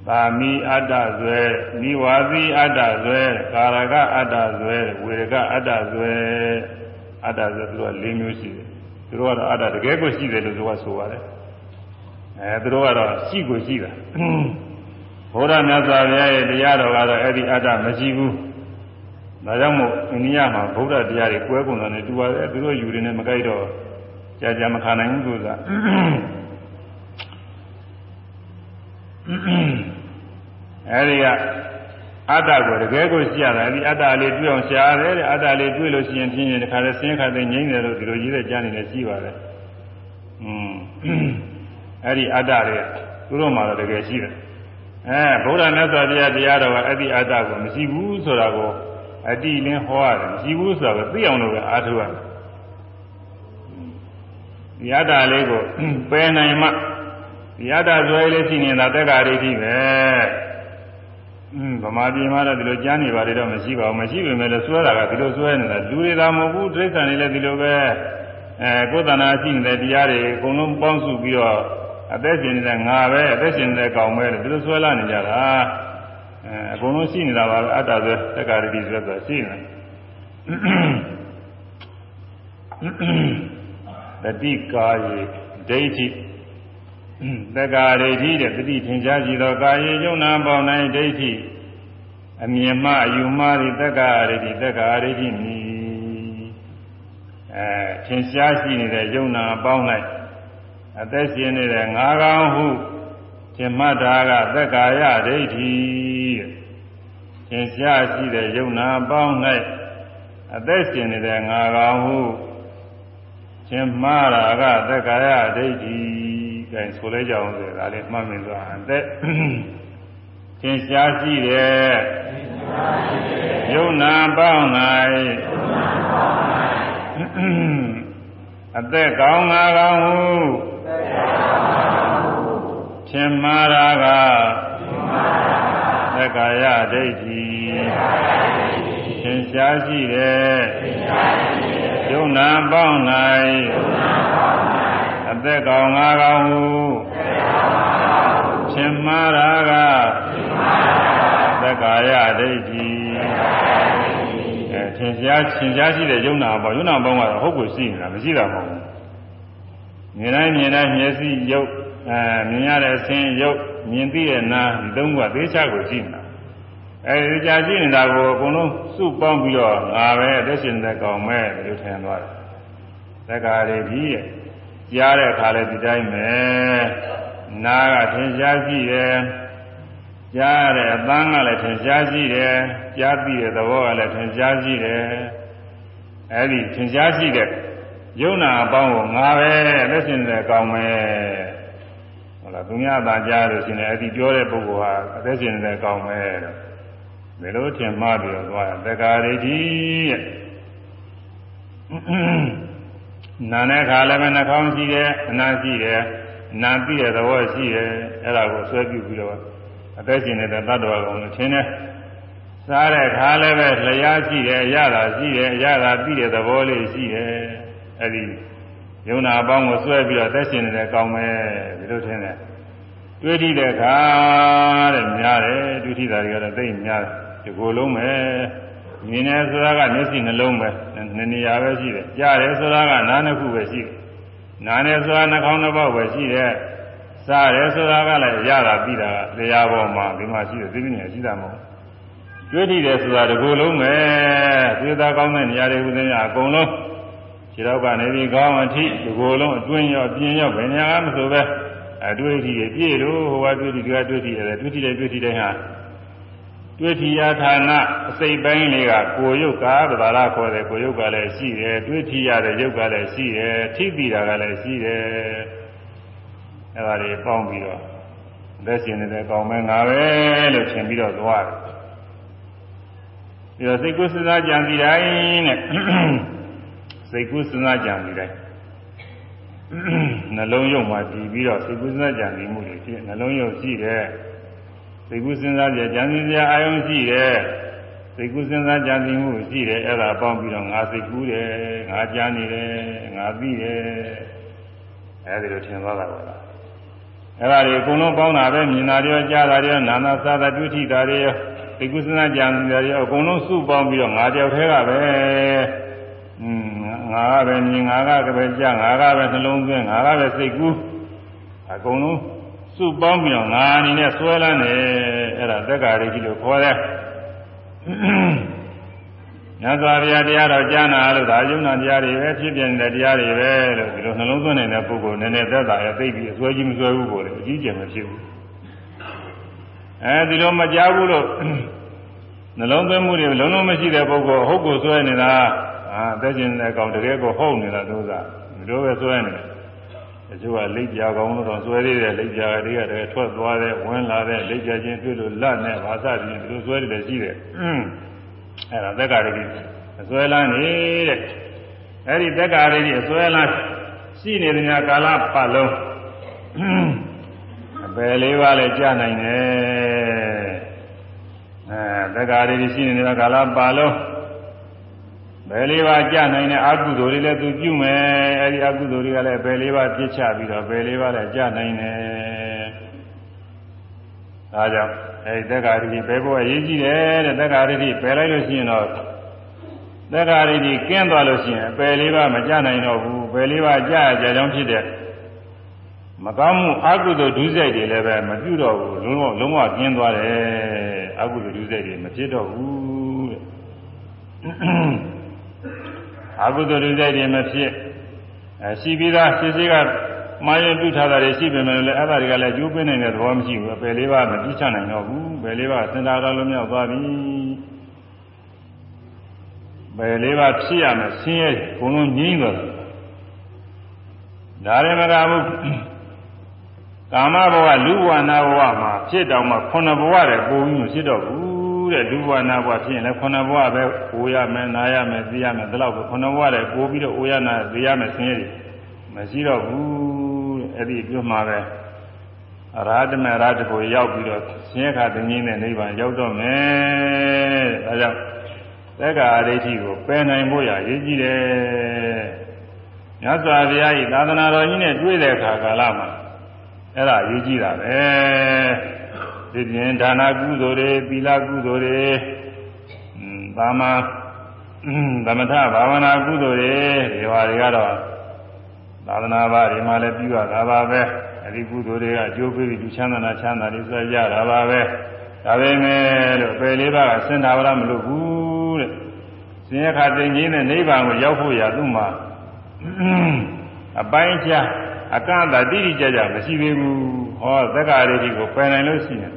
ပါမီအတ္တဆွဲမိဝါသီအတ္တဆွဲကာရကအတ္တဆွဲဝေရကအတ္တဆွဲအတ္တဆွဲသူက၄မျိုးရှိတယ်သူတို့ကတော့အတ္တတကယ်ကိုရှိတယ်လို့သူကဆိုပါတယ်အဲသူတို့ကတော့ရှိကိုရှိတာဘုရားမြတ်စွာဘုရားရဲ့တရားတော်ကတော့အဲ့ဒီအတ္တမရှိဘူး။ဒါကြောင့်မို့အိန္ဒိယမှာဗုဒ္ဓတရားတွေကွဲကုန်တယ်နဲ့တူပါတယ်သူတို့ယူနေနဲ့မကြိုက်တော့ ကြာကြာမခံနိုင်ဘူးဆိုတာ။အဲဒီကအတ္တကိုတကယ်ကိုရှိရတာဒီအတ္တလေးတွေ့အောင်ရှားတယ်တဲ့အတ္တလေးတွေ့လို့ရှိရင်ဖြင်းရင်တခါလဲဆင်းခါသိငြိမ့်တယ်လို့ဒီလိုကြီးတဲ့ကြားနေနေရှိပါတယ်။อืมအဲဒီအတ္တတွေသူတို့မှတော့တကယ်ရှိတယ်။အဲဗုဒ္ဓမြတ်စွာဘုရားတရားတော်ကအဲ့ဒီအတ္တကိုမရှိဘူးဆိုတာကိုအတိလင်းဟောရတယ်မရှိဘူးဆိုတာကိုသိအောင်လို့ပဲအားထုတ်ရတယ် ဒီအတ္တလေးကိုပယ်နိုင်မှဒီအတ္တဇွဲလေးရှိနေတာတက္ကရာဒိဋ္ဌိပဲอืมဗမာပြည်မှာတော့ဒီလိုကြားနေပါတယ်တော့မရှိပါဘူးမရှိပေမဲ့လည်းစွဲတာကဒီလိုစွဲနေတာလူတွေသာမဟုတ်ဘူးတိရစ္ဆာန်တွေလည်းဒီလိုပဲအဲကိုယ်တဏ္ဍာရှိနေတဲ့တရားတွေအကုန်လုံးပေါင်းစုပြီးတော့အသက်ရှင်နေတဲ့ငါပဲအသက်ရှင်နေတဲ့ကောင်ပဲဒီလိုဆွဲလာနေကြတာအဲအကုန်လုံးရှိနေတာပါပဲအတ္တဆိုတက္ကရာတိဆိုတော့ရှိနေတ တိကာယေဒိဋ္ဌိတက္ကရာတိတဲ့တတိထင်ရှားကြည့်သောကာယေယုံနာပေါင်း၌ဒိဋ္ဌိအမြင်မှအယူမှသည်တက္ကရာတိတက္ကရာတိမြည်အဲထင်ရှားရှိနေတဲ့ယုံနာအပေါင်း၌အသက်ရှင်နေတဲ့ငါးကောင်ဟုထင်မှတ်တာကသက္ကာယဒိဋ္ဌိထင်ရှားရှိတဲ့ယုံနာအပေါင်း၌အသက်ရှင်နေတဲ့ငါးကောင်ဟု ထင်မှားတာကသက္ကာယဒိဋ္ဌိကဲဆိုလဲကြအောင်ဆိုတာလေးမှတ်မိသွားအသက်ထင်ရှားရှိတဲ့ယုံနာပေါင်း၌အသက်ကောင်းငါကောင်းဟုသင်မာရာကသက္ကာယဒိဋ္ဌိသင်ရှားရှိတဲ့ယုံ နာပေါင်း၌အသက်ကောင်းငါကောင်းဟုသင်မာရာကသက္ကာယဒိဋ္ဌိထင်ရှားထင်ရှားရှိတဲ့ယုံနာပေါ့ယုံနာပေါင်းကတော့ဟုတ်ကိုရှိနေတာမရှိတာမဟုတ်ဘူးမြင်တိုင်းမြင်တိုင်းမျက်စိယုတ်အဲမြင်ရတဲ့အဆင်းယုတ်မြင်သိတဲ့နာဒီသုံးခုကသေချာကိုရှိနေတာ အဲဒီကြာရှိနေတာကိုအကုန်လုံးစုပေါင်းပြီးတော့ငါပဲအသက်ရှင်တဲ့ကောင်မဲ့လို့ထင်သွားတယ်သက္ကာရီကြီးရဲ့ကြားတဲ့အခါလဲဒီတိုင်းပဲနာကထင်ရှားရှိတယ်ကြားရတဲ့အသံကလည်းထင်ရှားရှိတယ်ကြားသိတဲ့သဘောကလည်းထင်ရှားရှိတယ်အဲဒီထင်ရှားရှိတဲ့ယုံနာအပေါင်းကိုငါပဲလက်ရှင်တဲ့ကောင်းမယ်ဟုတ်လားသူများသာကြားလို့ရှင်လည်းအဲ့ဒီပြောတဲ့ပုဂ္ဂိုလ်ဟာအသက်ရှင်တဲ့ကောင်းမယ်တော့ ဒီလိုထင်မှားပြီးတော့သွားတက္ကာရိတိရဲ့နာနဲ့ခါလည်းပဲနှာခေါင်းရှိတယ်အနာရှိတယ်နာသိတဲ့သဘောရှိတယ်အဲ့ဒါကိုဆွဲပြုပြီးတော့အသက်ရှင်နေတဲ့တ attva ကောင်လို့ထင်တယ်စားတဲ့ခါလည်းပဲလျှားရှိတယ်အရသာရှိတယ်အရသာသိတဲ့သဘောလေးရှိတယ်အဲ့ဒီယုံနာအပေါင်းကိုဆွဲပြီးတော့သက်ရှင်နေတယ်ကောင်းမယ်ဒီလိုထင်တယ်တွေးကြည့်တဲ့အခါတဲ့များတယ်တွေးကြည့်တာတွေကတော့သိများတယ် ဒီကိုယ်လုံးပဲမြင်တယ်ဆိုတာကမျက်စိနှလုံးပဲနှစ်နေရာပဲရှိတယ်ကြားတယ်ဆိုတာကနားနှစ်ခုပဲရှိတယ်နားတယ်ဆိုတာနှာခေါင်းတစ်ပေါက်ပဲရှိတယ်စားတယ်ဆိုတာကလည်းရတာပြီးတာတရားပေါ်မှာဒီမှာရှိတယ်သိနေရှိတာမဟုတ်တွေးကြည့်တယ်ဆိုတာဒီကိုယ်လုံးပဲသေသာကောင်းတဲ့နေရာတွေဥဒင်းရအကုန်လုံးခြေတော့ကနေပြီးခေါင်းအထိဒီကိုယ်လုံးအတွင်းရောပြင်းရောဘယ်နေရာမှမဆိုပဲအတွေ့အထိပြည့်လို့ဟိုကတွေ့ထိဒီကတွေ့ထိရတယ်တွေ့ထိတယ်တွေ့ထိတယ်ဟာ တွေ့ထိရာဌာနအစိတ်ပိုင်းလေးကကိုယ်ရုပ်ကပဒါရခေါ်တယ်ကိုယ်ရုပ်ကလည်းရှိတယ်တွေ့ထိရတဲ့ရုပ်ကလည်းရှိတယ်ထိပြီးတာကလည်းရှိတယ်အဲဒါတွေပေါင်းပြီးတော့လက်ရှင်နေတဲ့ကောင်းမဲငါပဲလို့ထင်ပြီးတော့သွားတယ်ပြီးတော့စိတ်ကုသစာကြံစီတိုင်းတဲ့စိတ်ကူးစဉ်းစားကြံပြီးတိုင်းနှလုံးယုံမှာတည်ပြီးတော့စိတ်ကူးစဉ်းစားကြံပြီးမှုတွေဖြစ်နှလုံးယုံရှိတယ် စိတ်ကူးစဉ်းစားကြကြံစည်စရာအာယုံရှိတယ်စိတ်ကူးစဉ်းစားကြံစည်မှုရှိတယ်အဲ့ဒါပေါင်းပြီးတော့ငါစိတ်ကူးတယ်ငါကြားနေတယ်ငါသိတယ်အဲ့ဒီလိုထင်သွားတာပါလားအဲ့ဒါတွေအကုန်လုံးပေါင်းတာပဲမြင်တာတွေကြားတာတွေနာနာသာသာတွေ့ထိတာတွေစိတ်ကူးစဉ်းစားကြံစည်တာတွေအကုန်လုံးစုပေါင်းပြီးတော့ငါတယောက်တည်းကပဲอืมငါကပဲမြင်ငါကပဲကြားငါကပဲနှလုံးသွင်းငါကပဲစိတ်ကူးအကုန်လုံး စုပေါင်းပြီးတော့ငါအနေနဲ့ဆွဲလန်းတယ်အဲ့ဒါသက်္ကာရိကြီးလို့ခေါ်တယ်ညဇာဗျာတရားတော်ကြားနာလို့ဒါယုံနာတရားတွေပဲဖြစ်ပြနေတဲ့တရားတွေပဲလို့ဒီလိုနှလုံးသွင်းနေတဲ့ပုဂ္ဂိုလ်နည်းနည်းသက်သာရသိပြီးအစွဲကြီးမစွဲဘူးကိုလေအကြီးကျယ်မဖြစ်ဘူးအဲဒီလိုမကြားဘူးလို့နှလုံးသွင်းမှုတွေလုံးလုံးမရှိတဲ့ပုဂ္ဂိုလ်ဟုတ်ကိုစွဲနေတာအာအသက်ရှင်တဲ့ကောင်တကယ်ကိုဟုတ်နေတာတို့သာဒီလိုပဲစွဲနေတယ်တ ချို့ကလိပ်ပြာကောင်လို့တော့စွဲသေးတယ်လိပ်ပြာတွေကတည်းကထွက်သွားတယ်ဝင်လာတယ်လိပ်ပြာချင်းတွေ့လို့လတ်နဲ့ဘာသာချင်းဒီလိုစွဲတယ်ရှိတယ်အင်းအဲ့ဒါသက်္ကာရကြီးအစွဲလန်းနေတဲ့အဲ့ဒီသက်္ကာရကြီးအစွဲလန်းရှိနေတဲ့များကာလပတ်လုံးအပယ်လေးပါးလည်းကြားနိုင်တယ်အဲသက်္ကာရကြီးရှိနေတဲ့ကာလပတ်လုံး ဘယ်လေးပါးကြနိုင်တဲ့အကုသိုလ်တွေလည်းသူပြုမယ်အဲဒီအကုသိုလ်တွေကလည်းဘယ်လေးပါးပြစ်ချပြီးတော့ဘယ်လေးပါးလည်းကြနိုင်တယ်ဒါကြောင့်အဲဒီသက်္ကာရိတိဘယ်ဘဝရေးကြည့်တယ်တဲ့သက်္ကာရိတိပယ်လိုက်လို့ရှိရင်တော့သက်္ကာရိတိကင်းသွားလို့ရှိရင်ပယ်လေးပါးမကြနိုင်တော့ဘူးပယ်လေးပါးကြရကြကြောင်းဖြစ်တဲ့မကောင်းမှုအကုသိုလ်ဒုစရိုက်တွေလည်းပဲမပြုတော့ဘူးလုံးဝလုံးဝကျင်းသွားတယ်အကုသိုလ်ဒုစရိုက်တွေမဖြစ်တော့ဘူးတဲ့ အကုသိုလ်တွေတွေမဖြစ်အဲရှိပြီးသားရှိရှိကမာရင်ပြုထားတာတွေရှိပေမဲ့လည်းအဲ့ဒါတွေကလည်းကျိုးပင်းနေတဲ့သဘောမရှိဘူးအပယ်လေးပါးမပြစ်ချနိုင်တော့ဘူးပယ်လေးပါးစင်တာတော်လုံးမြောက်သွားပြီပယ်လေးပါးဖြစ်ရမယ်ဆင်းရဲဘုံလုံးငြိမ့်သွားတယ်ဒါရင်မကဘူးကာမဘဝလူဘဝနာဘဝမှာဖြစ်တောင်မှခုနှစ်ဘဝတည်းပုံပြီးမဖြစ်တော့ဘူး တဲ့လူဘဝနာဘဝဖြစ်ရင်လည်းခုနှစ်ဘဝပဲအိုရမယ်နာရမယ်သိရမယ်ဒီလောက်ပဲခုနှစ်ဘဝတည်းပို့ပြီးတော့အိုရနာသိရမယ်ဆင်းရဲမရှိတော့ဘူးအဲ့ဒီပြုမှာပဲအရာဓမရာဓကိုရောက်ပြီးတော့ဆင်းရဲခါသိငင်းတဲ့နိဗ္ဗာန်ရောက်တော့မယ်ဒါကြောင့်သက္ကာဒိဋ္ဌိကိုပယ်နိုင်ဖို့ရရည်ကြီးတယ်မြတ်စွာဘုရားဤသာသနာတော်ကြီးနဲ့တွေ့တဲ့အခါကာလမှာအဲ့ဒါရေးကြည့်တာပဲ ဒီပြင်ဒါနာကုသိုလ်တွေသီလကုသိုလ်တွေသာမသမထဘာဝနာကုသိုလ်တွေဒီဟာတွေကတော့သာသနာ့ဘာတွေမှာလည်းပြုရတာပါပဲအဲ့ဒီကုသိုလ်တွေကအကျိုးပေးပြီးလူချမ်းသာနာချမ်းသာတွေဆွဲကြတာပါပဲဒါပေမဲ့လို့ပယ်လေးပါးကစင်တာဝရမလို့ဘူးတဲ့စင်ရခတိန်ကြီးနဲ့နိဗ္ဗာန်ကိုရောက်ဖို့ရသူ့မှာအပိုင်းခြားအကန့်အသတ်တိတိကျကျမရှိသေးဘူးဟောသက္ကာရိတိကိုပယ်နိုင်လို့ရှိရင်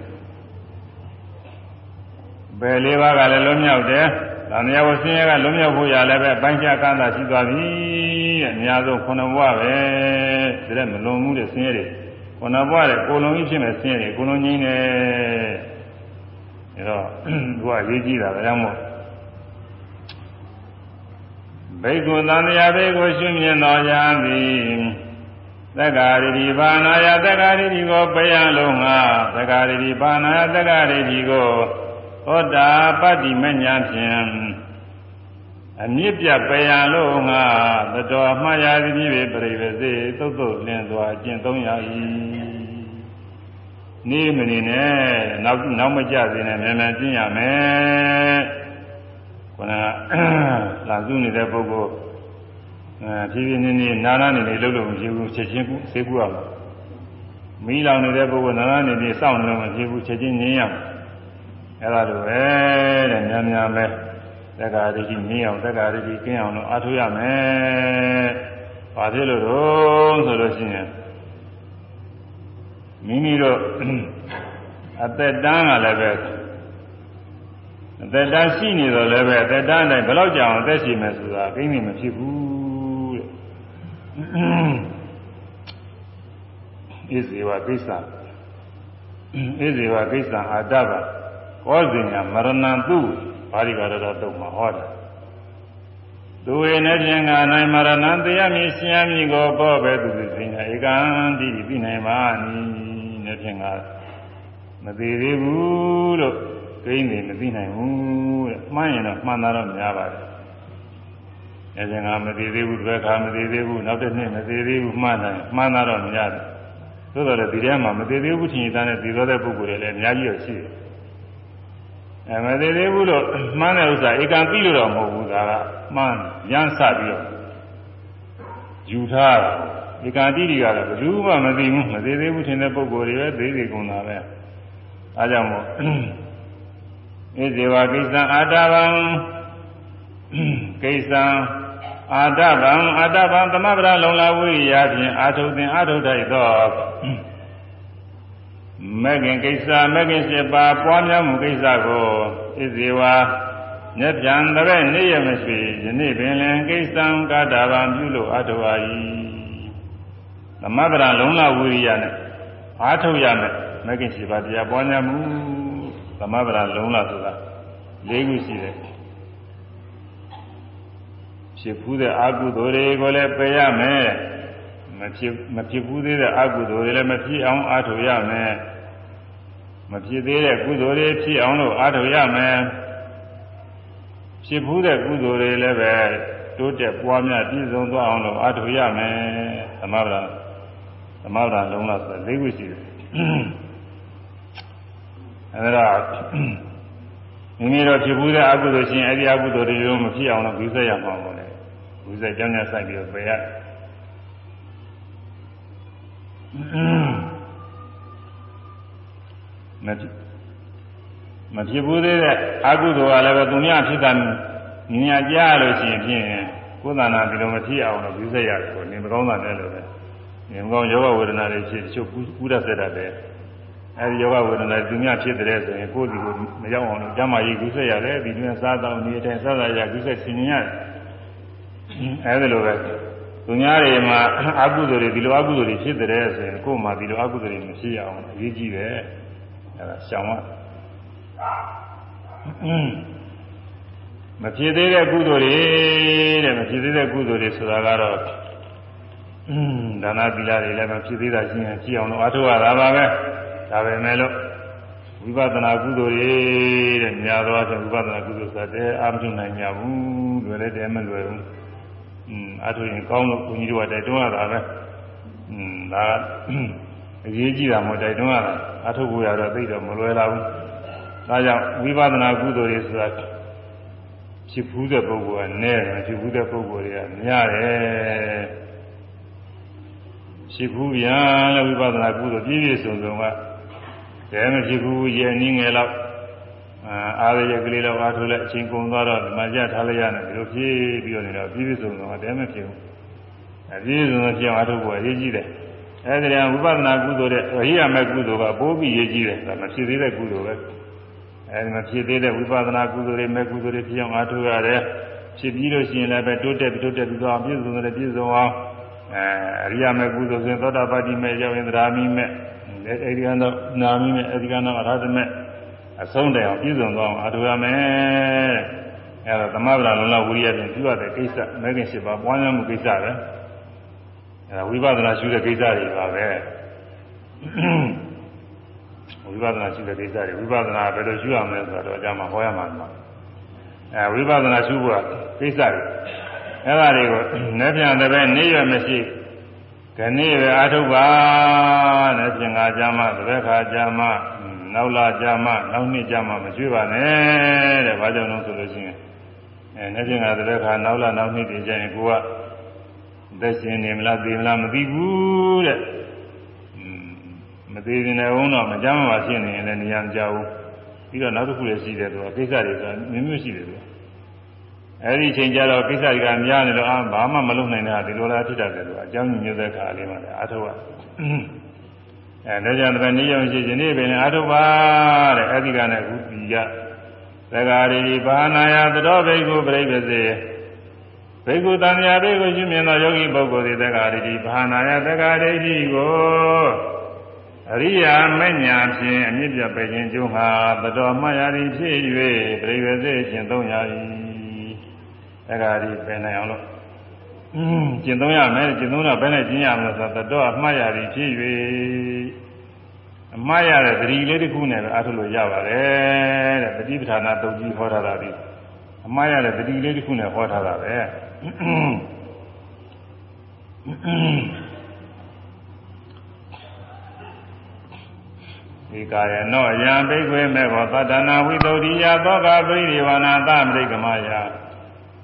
ပယ်လေးပါးကလည်းလွတ်မြောက်တယ်။ဒါမြတ်ဝဆင်းရဲကလွတ်မြောက်ဖို့ရလည်းပဲအပိုင်းခြားကန့်အသတ်ရှိသွားပြီတဲ့အများဆုံးခုနှစ်ဘဝပဲဒါလည်းမလွန်မှုတဲ့ဆင်းရဲတွေခုနှစ်ဘဝတဲ့ကိုလုံးကြီးဖြစ်မဲ့ဆင်းရဲတွေကိုလုံးကြီးနေအဲတော့သူကရေးကြည့်တာဒါကြောင့်မို့ဘိက္ခုသံဃာဘေကိုရှုမြင်တော်ကြသည်သက္ကာရိတိဘာနာယသက္ကာရိတိကိုပယံလုံးငါသက္ကာရိတိဘာနာယသက္ကာရိတိကို သောတာပတ္တိမညာဖြင့်အမြင့်ပြပယံလုံးငါသတော်မှားရာတိပြိပရိဝစေသုတ်သုတ်လင်းစွာကျင့်သုံးရ၏နေမနေနဲ့နောက်နောက်မကြစေနဲ့မြန်မြန်ကျင့်ရမယ်ခန္ဓာလာစုနေတဲ့ပုဂ္ဂိုလ်အဲဖြည်းဖြည်းနေနေနာနာနေနေလှုပ်လို့မရှိဘူးချက်ချင်းကူဆေးကူရမှာမီးလောင်နေတဲ့ပုဂ္ဂိုလ်နာနာနေနေစောင့်နေလို့မရှိဘူးချက်ချင်းငြင်းရမှာ အဲ့ဒါလိုပဲတဲ့များများပဲသက္ကာရိတိငြင်းအောင်သက္ကာရိတိကျင်းအောင်လို့အားထုတ်ရမယ်ဘာဖြစ်လို့တော့ဆိုလို့ရှိရင်မိမိတို့အသက်တန်းကလည်းပဲအသက်တန်းရှိနေတော့လည်းပဲအသက်တန်းတိုင်းဘယ်တော့ကြာအောင်အသက်ရှိမယ်ဆိုတာကိန်းနေမဖြစ်ဘူးတဲ့ဣဇေဝကိစ္စဣဇေဝကိစ္စအာတဗ ကောဇင်ညာမရဏံသူဘာဒီကာရတော်တုတ်မှာဟောတယ်သူဝေနဲ့ဖြင့်ကနိုင်မရဏံတရားမြည်ရှင်ရမည်ကိုပေါ်ပဲသူစင်ညာဧကံတိပြီးနိုင်ပါနီနဲ့ဖြင့်ကမသေးသေးဘူးလို့ကိန်းနေမသိနိုင်ဘူးတဲ့မှန်းရင်တော့မှန်တာတော့များပါတယ်အဲဒါကမသေးသေးဘူးတစ်ခါမသေးသေးဘူးနောက်တစ်နှစ်မသေးသေးဘူးမှန်းတယ်မှန်းတာတော့များတယ်သို့တော်လည်းဒီထဲမှာမသေးသေးဘူးထင်ရတဲ့ဒီလိုတဲ့ပုဂ္ဂိုလ်တွေလည်းအများကြီးရှိတယ် အဲမသေးသေးဘူးလို့မှန်းတဲ့ဥစ္စာဧကံသိလို့တော့မဟုတ်ဘူးဒါကမှန်းရမ်းစပြီးတော့ယူထားတာဧကံတိတွေကတော့ဘယ်သူမှမသိဘူးမသေးသေးဘူးထင်တဲ့ပုဂ္ဂိုလ်တွေပဲသေးသေးကုန်တာပဲအဲကြောင့်မို့ဣဇေဝကိစ္စအာတဗံကိစ္စအာတဗံအာတဗံသမဗရာလုံလာဝိရိယဖြင့်အာထုသင်အာထုထိုက်သော မဂ္ဂင်ကိစ္စမဂ္ဂင်7ပါးပွားများမှုကိစ္စကိုဣဇေဝညပြန်တဲ့နေ့ရမရှိယနေ့ပင်လင်ကိစ္စံကာတာဗံပြုလို့အာထုအာ၏သမဗရာလုံလာဝိရိယနဲ့အာထုရမယ်မဂ္ဂင်7ပါးတရားပွားများမှုသမဗရာလုံးလာဆိုတာ၄ခုရှိတယ်ဖြစ်ဖူးတဲ့အကုသိုလ်တွေကိုလည်းပယ်ရမယ် မဖြစ်မဖြစ်ဘူးသေးတဲ့အကုသိုလ်တွေလည်းမဖြစ်အောင်အားထုတ်ရမယ်မဖြစ်သေးတဲ့ကုသိုလ်တွေဖြစ်အောင်လို့အားထုတ်ရမယ်ဖြစ်ဘူးတဲ့ကုသိုလ်တွေလည်းပဲတိုးတက်ပွားများပြည့်စုံသွားအောင်လို့အားထုတ်ရမယ်သမဗရာသမဗရာလုံးလာဆိုတာ၄ခုရှိတယ်အဲဒါမိမိတို့ဖြစ်ဘူးတဲ့အကုသိုလ်ရှင်အဲ့ဒီအကုသိုလ်တွေရောမဖြစ်အောင်လို့ဂုဇက်ရမှာပေါ့လေဂုဇက်ကြောင်းကြဆိုင်ပြီးတော့ပယ်ရ မဖြစ်မဖြစ်ဘူးသေးတဲ့အကုသိုလ်ကလည်းပဲသူများဖြစ်တာမြင်ရကြလို့ရှိရင်ဖြင့်ကိုယ်တဏ္ဍာဒီလိုမဖြစ်အောင်လို့ပြုစက်ရတယ်ကိုနေမကောင်းတာလည်းလို့ပဲနေမကောင်းယောဂဝေဒနာတွေဖြစ်တချို့ကူးရဆက်တတ်တယ်အဲဒီယောဂဝေဒနာသူများဖြစ်တဲ့ဆိုရင်ကိုယ်ဒီကိုမရောက်အောင်လို့ကျမ်းမာရေးကူးစက်ရတယ်ဒီနေ့စားတော့နေတိုင်းစားစားရကူးစက်ဆင်ញင်ရတယ်အဲဒီလိုပဲ သူများတွေမှာအကုသိုလ်တွေဒီလိုအကုသိုလ်တွေဖြစ်တဲ့ဆိုရင်ကိုယ်မှာဒီလိုအကုသိုလ်တွေမဖြစ်ရအောင်အရေးကြီးတယ်အဲဒါရှောင်ရမဖြစ်သေးတဲ့ကုသိုလ်တွေတဲ့မဖြစ်သေးတဲ့ကုသိုလ်တွေဆိုတာကတော့ဒါနသီလတွေလည်းမဖြစ်သေးတာရှိရင်ကြည့်အောင်လို့အထုရတာပါပဲဒါပဲမဲ့လို့ဝိပဿနာကုသိုလ်တွေတဲ့များသောအားဖြင့်ဝိပဿနာကုသိုလ်ဆိုတဲ့အာမထုနိုင်ကြဘူးလွယ်လည်းတည်းမလွယ်ဘူး อืมအထုရင်ကောင်းလို့ဘုန်းကြီးတို့ကတိုက်တွန်းရတာပဲอืมဒါအရေးကြီးတာမဟုတ်တိုက်တွန်းရတာအထုဖို့ရတော့သိတော့မလွယ်လာဘူးဒါကြောင့်ဝိပဿနာကုသိုလ်တွေဆိုတာဖြစ်ဖူးတဲ့ပုဂ္ဂိုလ်ကနည်းတယ်ဖြစ်ဖူးတဲ့ပုဂ္ဂိုလ်တွေကများတယ်ဖြစ်ဖူးပြန်လို့ဝိပဿနာကုသိုလ်ပြည့်ပြည့်စုံစုံကတည်းမဖြစ်ဘူးရဲ့နည်းငယ်တော့ အာရရကလေးတော့အားထုတ်လိုက်အချိန်ကုန်သွားတော့ဒီမှာကြထားလိုက်ရတယ်ဒီလိုဖြည်းပြီးတော့နေတော့ပြည့်ပြည့်စုံစုံကတည်းမဖြစ်ဘူးအပြည့်စုံစုံဖြစ်အောင်အားထုတ်ဖို့အရေးကြီးတယ်အဲဒီတည်းဝိပဿနာကုသိုလ်တဲ့ရိယာမဲ့ကုသိုလ်ကပိုးပြီးရေးကြီးတယ်ဒါမဖြစ်သေးတဲ့ကုသိုလ်ပဲအဲဒီမဖြစ်သေးတဲ့ဝိပဿနာကုသိုလ်တွေမဲ့ကုသိုလ်တွေဖြစ်အောင်အားထုတ်ရတယ်ဖြစ်ပြီးလို့ရှိရင်လည်းပဲတိုးတက်ပြီးတိုးတက်ပြီးတော့ပြည့်စုံတယ်ပြည့်စုံအောင်အဲအရိယာမဲ့ကုသိုလ်ဆိုရင်သောတာပတ္တိမဲ့ရောက်ရင်သရာမိမဲ့အဲဒီကတော့နာမိမဲ့အဲဒီကတော့အရဟတမဲ့ အဆုံးတိုင်အောင်ပြည့်စုံသွားအောင်အားထုတ်ရမယ်အဲဒါသမဗလာလုံးလောက်ဝိရိယဖြင့်ပြုရတဲ့ကိစ္စမဲခင်ရှိပါပွားများမှုကိစ္စပဲအဲဒါဝိပဿနာရှုတဲ့ကိစ္စတွေပါပဲဝိပဿနာရှုတဲ့ကိစ္စတွေဝိပဿနာဘယ်လိုရှုရမလဲဆိုတော့အကြမှာဟောရမှာပါအဲဝိပဿနာရှုဖို့ကိစ္စတွေအဲဒါတွေကိုလက်ပြန်တဲ့ပဲနေရမရှိခဏိပဲအာထုပ်ပါနဲ့ပြင်ငါကြမှာသဘက်ခါကြမှာ နောက်လာကြမှာနောက်နှစ်ကြမှာမကျွေးပါနဲ့တဲ့ဘာကြောင့်လဲဆိုလို့ရှိရင်အဲနဲ့ပြင်ငါသဘက်ခါနောက်လာနောက်နှစ်တွေကျရင်ကိုကသက်ရှင်နေမလားသိမလားမသိဘူးတဲ့မသေးရင်လည်းဝုန်းတော့မကြမ်းမှာဖြစ်နေရင်လည်းနေရာမကြဘူးပြီးတော့နောက်တစ်ခုလည်းရှိတယ်သူကကိစ္စတွေဆိုတာမျိုးမျိုးရှိတယ်သူအဲဒီချိန်ကျတော့ကိစ္စတွေကများနေတော့အာဘာမှမလုပ်နိုင်တဲ့ဟာဒီလိုလားဖြစ်တတ်တယ်သူကအကြောင်းညွှန်တဲ့ခါလေးမှာလည်းအာထုပ်ရ အဲဒါကြောင့်တပည့်နေရောရှိခြင်းနေပင်အာထုပ်ပါတဲ့အဲဒီကနဲ့ခုပြီးရသက္ကာရိဘာနာယသတော်ဘိက္ခုပြိပစေဘိက္ခုတန်မြာဘိက္ခုရှိမြင်သောယောဂီပုဂ္ဂိုလ်သည်သက္ကာရိဘာနာယသက္ကာရိတိကိုအရိယာမဉ္ဇဏ်ဖြင့်အမြင့်ပြပေခြင်းကျိုးမှာသတော်မှတ်ရာသည်ဖြစ်၍ပြိပစေခြင်းသုံးရာ၏သက္ကာရိပင်နိုင်အောင်လို့ อืมကျင့်သုံးရမယ်ကျင့်သုံးတော့ဘယ်နဲ့ကျင့်ရမလဲဆိုတော့သတော်မှတ်ရာသည်ဖြစ်၍အမှားရတဲ့သတိလေးတစ်ခုနဲ့ပဲအထုလို့ရပါတယ်တဲ့ပฏิပဌာနာတုတ်ကြီးဟောထားတာဒီအမှားရတဲ့သတိလေးတစ်ခုနဲ့ဟောထားတာပဲဒီကာယနောယံဘိက္ခွေမေဘောသတ္တနာဝိသုဒ္ဓိယသောကပရိဒီဝနာသမိကမယ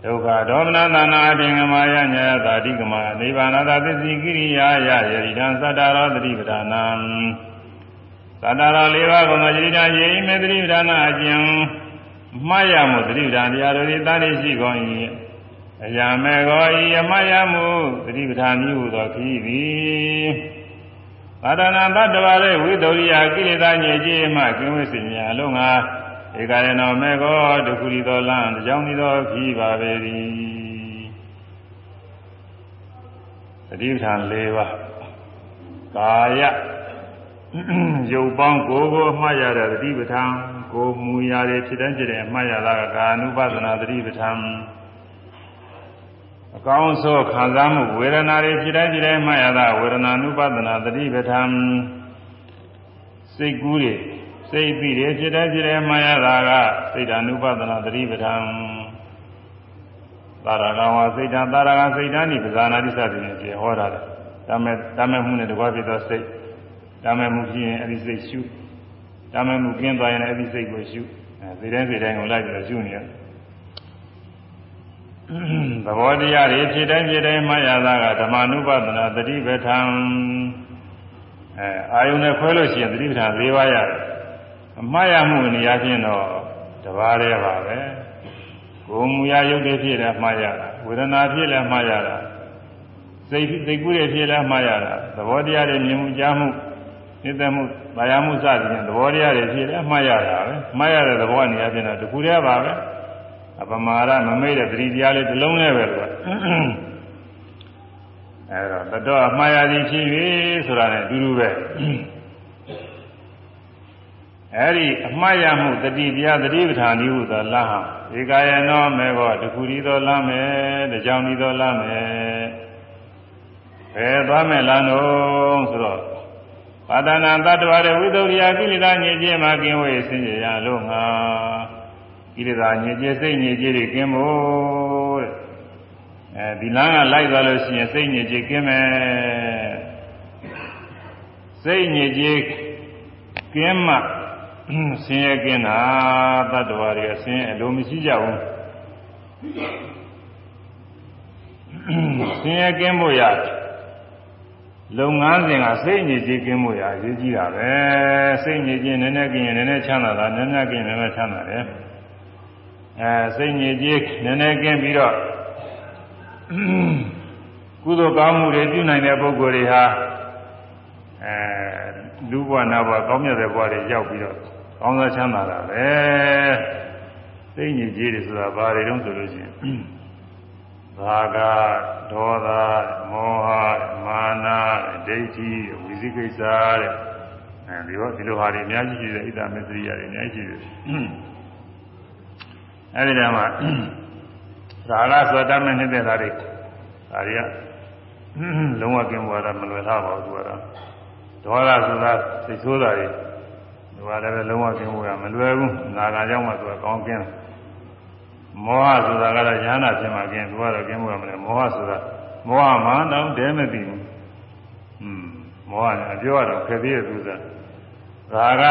ဒုက္ခဒေါမနသနာအတင်္ဂမယညာသာတိကမနိဗ္ဗာန်သာသစ္စိကိရိယာယယရိတံသတ္တရောသတိပဌာနံသတ္တရော၄ပါးကိုမယရိတံယေဟိမေသတိပဌာနာအကျဉ်မှားရမှုသတိပဌာန်တရားတို့သည်တာတိရှိကုန်၏အယမေကောဤအမှားရမှုသတိပဌာန်ဤဟူသောခီးသည်သာဒနာတတ္တဝါရဲ့ဝိတ္တရိယကိလေသာညစ်ကြေးမှကင်းဝေစင်များအလုံးငါ ဧကရဏောမေကောဒုက္ခရီသောလံတကြောင်ဤသောခီးပါပေသည်သတိပဋ္ဌာန်၄ပါးကာယရုပ်ပေါင်းကိုယ်ကိုအမှားရတဲ့သတိပဋ္ဌာန်ကိုမူရာတွေဖြစ်တဲ့ဖြစ်တဲ့အမှားရတာကကာနုပဒနာသတိပဋ္ဌာန်အကောင်းဆုံးခံစားမှုဝေဒနာတွေဖြစ်တဲ့ဖြစ်တဲ့အမှားရတာဝေဒနာနုပဒနာသတိပဋ္ဌာန်စိတ်ကူးတွေ စိတ်ပြီးတယ်ဖြစ်တဲ့ဖြစ်တဲ့မှားရတာကစိတ်ဓာနုပဒနာသတိပဋ္ဌာန်သာရကဝါစိတ်ဓာသာရကစိတ်ဓာနိပဇာနာတိစသည်နဲ့ပြေဟောတာလေတမဲ့တမဲ့မှုနဲ့တကွာဖြစ်သောစိတ်တမဲ့မှုဖြစ်ရင်အဲ့ဒီစိတ်ရှုတမဲ့မှုကျင်းသွားရင်အဲ့ဒီစိတ်ကိုရှုအဲစိတ်တိုင်းစိတ်တိုင်းကိုလိုက်ပြီးတော့ရှုနေရသဘောတရားတွေဖြစ်တိုင်းဖြစ်တိုင်းမှားရတာကဓမ္မနုပဒနာသတိပဋ္ဌာန်အဲအာယုန်နဲ့ခွဲလို့ရှိရင်သတိပဋ္ဌာန်၄ပါးရတယ် အမှားရမှုနေရာချင်းတော့တပါးတည်းပါပဲကိုယ်မူရရုပ်တွေဖြစ်လည်းမှားရတာဝေဒနာဖြစ်လည်းမှားရတာစိတ်စိတ်ကူးတွေဖြစ်လည်းမှားရတာသဘောတရားတွေမြင်မှုကြားမှုသိသက်မှုဗာယာမှုစသည်ဖြင့်သဘောတရားတွေဖြစ်လည်းမှားရတာပဲမှားရတဲ့သဘောအနေအချင်းတော့တခုတည်းပါပဲအပမာဒမမေ့တဲ့သတိတရားလေးတစ်လုံးနဲ့ပဲလို့အဲတော့တတော်မှားရသည်ဖြစ်၍ဆိုတာနဲ့အတူတူပဲ အဲဒီအမှားရမှုတတိတရားတတိပဋ္ဌာန်ဤဟုသောလဟံဧကယနောမေဘောတခုဤသောလမ်းမယ်တကြောင်ဤသောလမ်းမယ်ဘယ်သွားမယ်လမ်းတော့ဆိုတော့ပါဒနာတတ္တဝရဝိသုရိယကိလေသာညစ်ကြေးမှာကင်းဝေးဆင်းရဲရလို့ငါကိလေသာညစ်ကြေးစိတ်ညစ်ကြေးတွေကင်းဖို့တဲ့အဲဒီလမ်းကလိုက်သွားလို့ရှိရင်စိတ်ညစ်ကြေးကင်းမယ်စိတ်ညစ်ကြေးကင်းမှ ဆင်းရဲကင်းတာတတ္တဝါတွေဆင်းရဲအလိုမရှိကြဘူးဆင်းရဲကင်းဖို့ရလုပ်ငန်းစဉ်ကစိတ်ညစ်ကြေးကင်းဖို့ရအရေးကြီးတာပဲစိတ်ညစ်ကြေးနည်းနည်းကင်းရင်နည်းနည်းချမ်းသာတာနည်းနည်းကင်းနည်းနည်းချမ်းသာတယ်အဲစိတ်ညစ်ကြေးနည်းနည်းကင်းပြီးတော့ကုသိုလ်ကောင်းမှုတွေပြုနိုင်တဲ့ပုဂ္ဂိုလ်တွေဟာအဲ လူဘဝနာဘဝကောင်းမြတ်တဲ့ဘဝတွေရောက်ပြီးတော့ကောင်းသောချမ်းသာတာပဲသိညစ်ကြီးတွေဆိုတာဘာတွေတုံးဆိုလို့ရှိရင်ဘာဂဒေါသမောဟမာနဒိဋ္ဌိဝိသိကိစ္စတဲ့အဲဒီတော့ဒီလိုဟာတွေအများကြီးရှိတယ်ဣဒ္ဓမစ္စရိယတွေအများကြီးရှိတယ်အဲဒီတည်းမှာရာဂဆိုတတ်မဲ့နေတဲ့ဓာတ်တွေဒါတွေကလုံးဝကင်းသွားတာမလွယ်တော့ပါဘူးသူကတော့ ဒေါသဆိုတာစိတ်ဆိုးတာတွေသူကလည်းပဲလုံးဝကင်းဖို့ရမလွယ်ဘူးနာဂာကြောင့်မှသူကကောင်းကင်းမောဟဆိုတာကတော့ဉာဏ်နာဖြစ်မှကင်းသူကတော့ကင်းဖို့ရမလဲမောဟဆိုတာမောဟမှတောင်တဲမသိဘူးอืมမောဟနဲ့အပြောရတော့ခက်သေးရဲ့သူကဒါက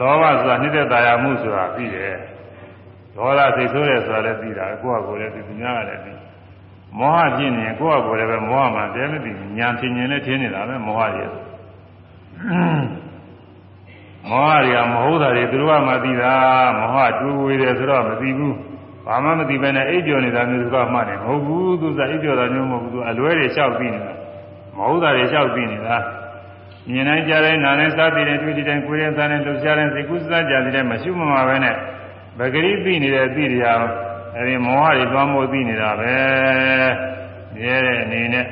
လောဘဆိုတာနှိမ့်သက်တာယာမှုဆိုတာပြီးတယ်ဒေါသစိတ်ဆိုးတယ်ဆိုတာလည်းပြီးတာကိုယ့်အကိုယ်လည်းဒီများကလည်းပြီးမောဟဖြစ်နေရင်ကိုယ့်အကိုယ်လည်းပဲမောဟမှတဲမသိဘူးညာဖြစ်ရင်လည်းထင်းနေတာပဲမောဟရဲ့ မောဟတွေကမဟုတ်တာတွေသူတို့ကမသိတာမောဟတူဝေတယ်ဆိုတော့မသိဘူးဘာမှမသိဘဲနဲ့အိပ်ပျော်နေတာမျိုးသူကမှတ်တယ်မဟုတ်ဘူးသူကအိပ်ပျော်တာမျိုးမဟုတ်ဘူးသူအလွဲတွေလျှောက်ပြီးနေတာမဟုတ်တာတွေလျှောက်ပြီးနေတာမြင်နိုင်ကြတဲ့နာနဲ့စားပြီးတဲ့တွေ့တဲ့တိုင်းကိုယ်ရဲ့သားနဲ့လှုပ်ရှားတဲ့စိတ်ကူးစားကြတဲ့မရှိမှမှာပဲနဲ့ပဂရိသိနေတဲ့အသည့်တရားအဲဒီမောဟတွေသွားမို့သိနေတာပဲမြဲတဲ့အနေနဲ့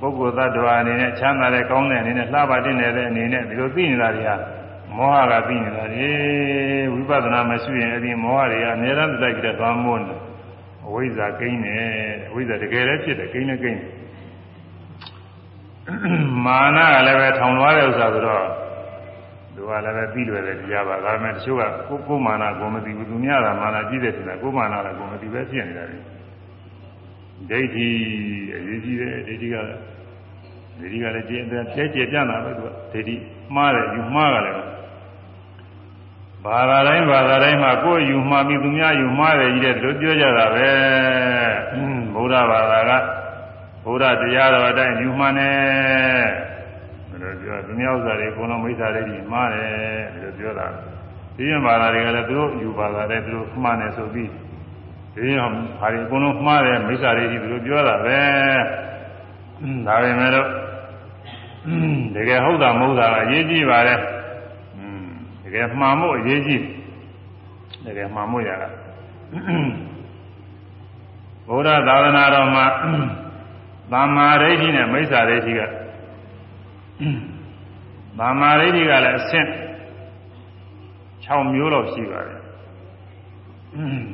ပုဂ္ဂိုလ်သတ္တဝါအနေနဲ့ချမ်းသာတဲ့ကောင်းတဲ့အနေနဲ့လှပတင်နေတဲ့အနေနဲ့ဒီလိုသိနေတာတွေကမောဟကသိနေတာလေဝိပဿနာမရှိရင်အဲဒီမောဟတွေကအများအားတိုက်ကြတဲ့သွားမို့နေအဝိဇ္ဇာကိန်းနေအဝိဇ္ဇာတကယ်လည်းဖြစ်တယ်ကိန်းနဲ့ကိန်းမာနကလည်းပဲထောင်လွှားတဲ့ဥစ္စာဆိုတော့သူကလည်းပဲပြီးလွယ်တယ်တရားပါဒါပေမဲ့တချို့ကကိုကိုမာနကိုမသိဘူးသူများကမာနကြီးတယ်ဆိုတာကိုမာနလည်းကိုမသိပဲဖြစ်နေတာလေ ဒိဋ္ဌိအရေးကြီးတယ်ဒိဋ္ဌိကလည်းဒိဋ္ဌိကလည်းကျင့်တဲ့ကျဲကျပြန့်တာပဲသူကဒိဋ္ဌိမှားတယ်ယူမှားကလည်းဘာသာတိုင်းဘာသာတိုင်းမှာကိုယ်ယူမှားပြီးသူများယူမှားတယ်ကြီးတဲ့တို့ပြောကြတာပဲဘုရားဘာသာကဘုရားတရားတော်အတိုင်းယူမှားနေဘယ်လိုပြောသူများဥစ္စာတွေအကုန်လုံးမိစ္ဆာတွေကြီးမှားတယ်ဘယ်လိုပြောတာဒီရင်ဘာသာတွေကလည်းသူတို့ယူဘာသာတွေသူတို့မှားနေဆိုပြီး ဒီရင်ဟာဒီအကုန်လုံးမှားတယ်မိစ္ဆာတွေကြီးသူတို့ပြောတာပဲဒါပေမဲ့တော့တကယ်ဟုတ်တာမဟုတ်တာအရေးကြီးပါတယ်တကယ်မှန်မှုအရေးကြီးတကယ်မှန်မှုရတာဘုရားသာသနာတော်မှာသမ္မာဒိဋ္ဌိနဲ့မိစ္ဆာဒိဋ္ဌိကသမ္မာဒိဋ္ဌိကလည်းအဆင့်6မျိုးလောက်ရှိပါတယ်သ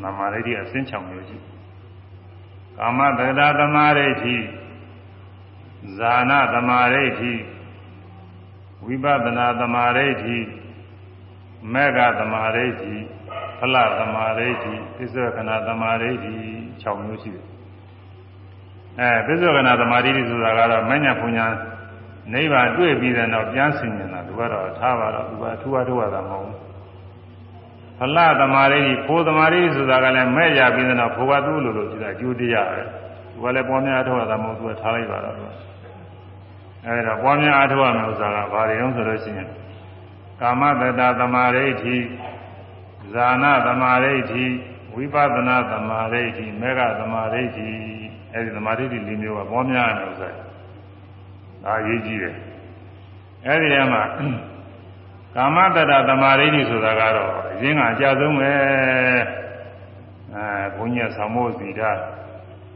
မ္မာဒိဋ္ဌိအဆင့်6မျိုးရှိကာမတက္ကတာသမာဓိဋ္ဌိဇာနာသမာဓိဋ္ဌိဝိပဿနာသမာဓိဋ္ဌိမေဃသမာဓိဋ္ဌိဖလသမာဓိဋ္ဌိသစ္စေခဏသမာဓိဋ္ဌိ6မျိုးရှိတယ်အဲသစ္စေခဏသမာဓိဋ္ဌိဆိုတာကတော့မညာပူညာနိဗ္ဗာန်တွေ့ပြီးတဲ့နောက်ပြန်ဆင်ញင်တာသူကတော့ထားပါတော့သူကအထူးအထူးရတာမဟုတ်ဘူး ဖလသမာဓိဋ္ဌိဖိုးသမာဓိဆိုတာကလည်းမဲ့ရပြီးတဲ့နောက်ဖိုးကသူ့လိုလိုကြည့်တာအကျိုးတရားပဲသူကလည်းပေါ်များအထောက်အထားမဟုတ်သူကထားလိုက်ပါတော့သူကအဲဒါပွားများအားထုတ်ရမယ်ဥစ္စာကဘာတွေတုံးဆိုလို့ရှိရင်ကာမတတသမာဓိဋ္ဌိဇာနာသမာဓိဋ္ဌိဝိပဿနာသမာဓိဋ္ဌိမေဃသမာဓိဋ္ဌိအဲဒီသမာဓိဋ္ဌိ၄မျိုးကပေါ်များတယ်ဆိုဒါအရေးကြီးတယ်အဲဒီထဲမှာ ကာမတတသမာဓိဋ္ဌိဆိုတာကတော့အရင်ကအကြဆုံးပဲအဲဘုန်းကြီးဆောင်းမို့စီတာ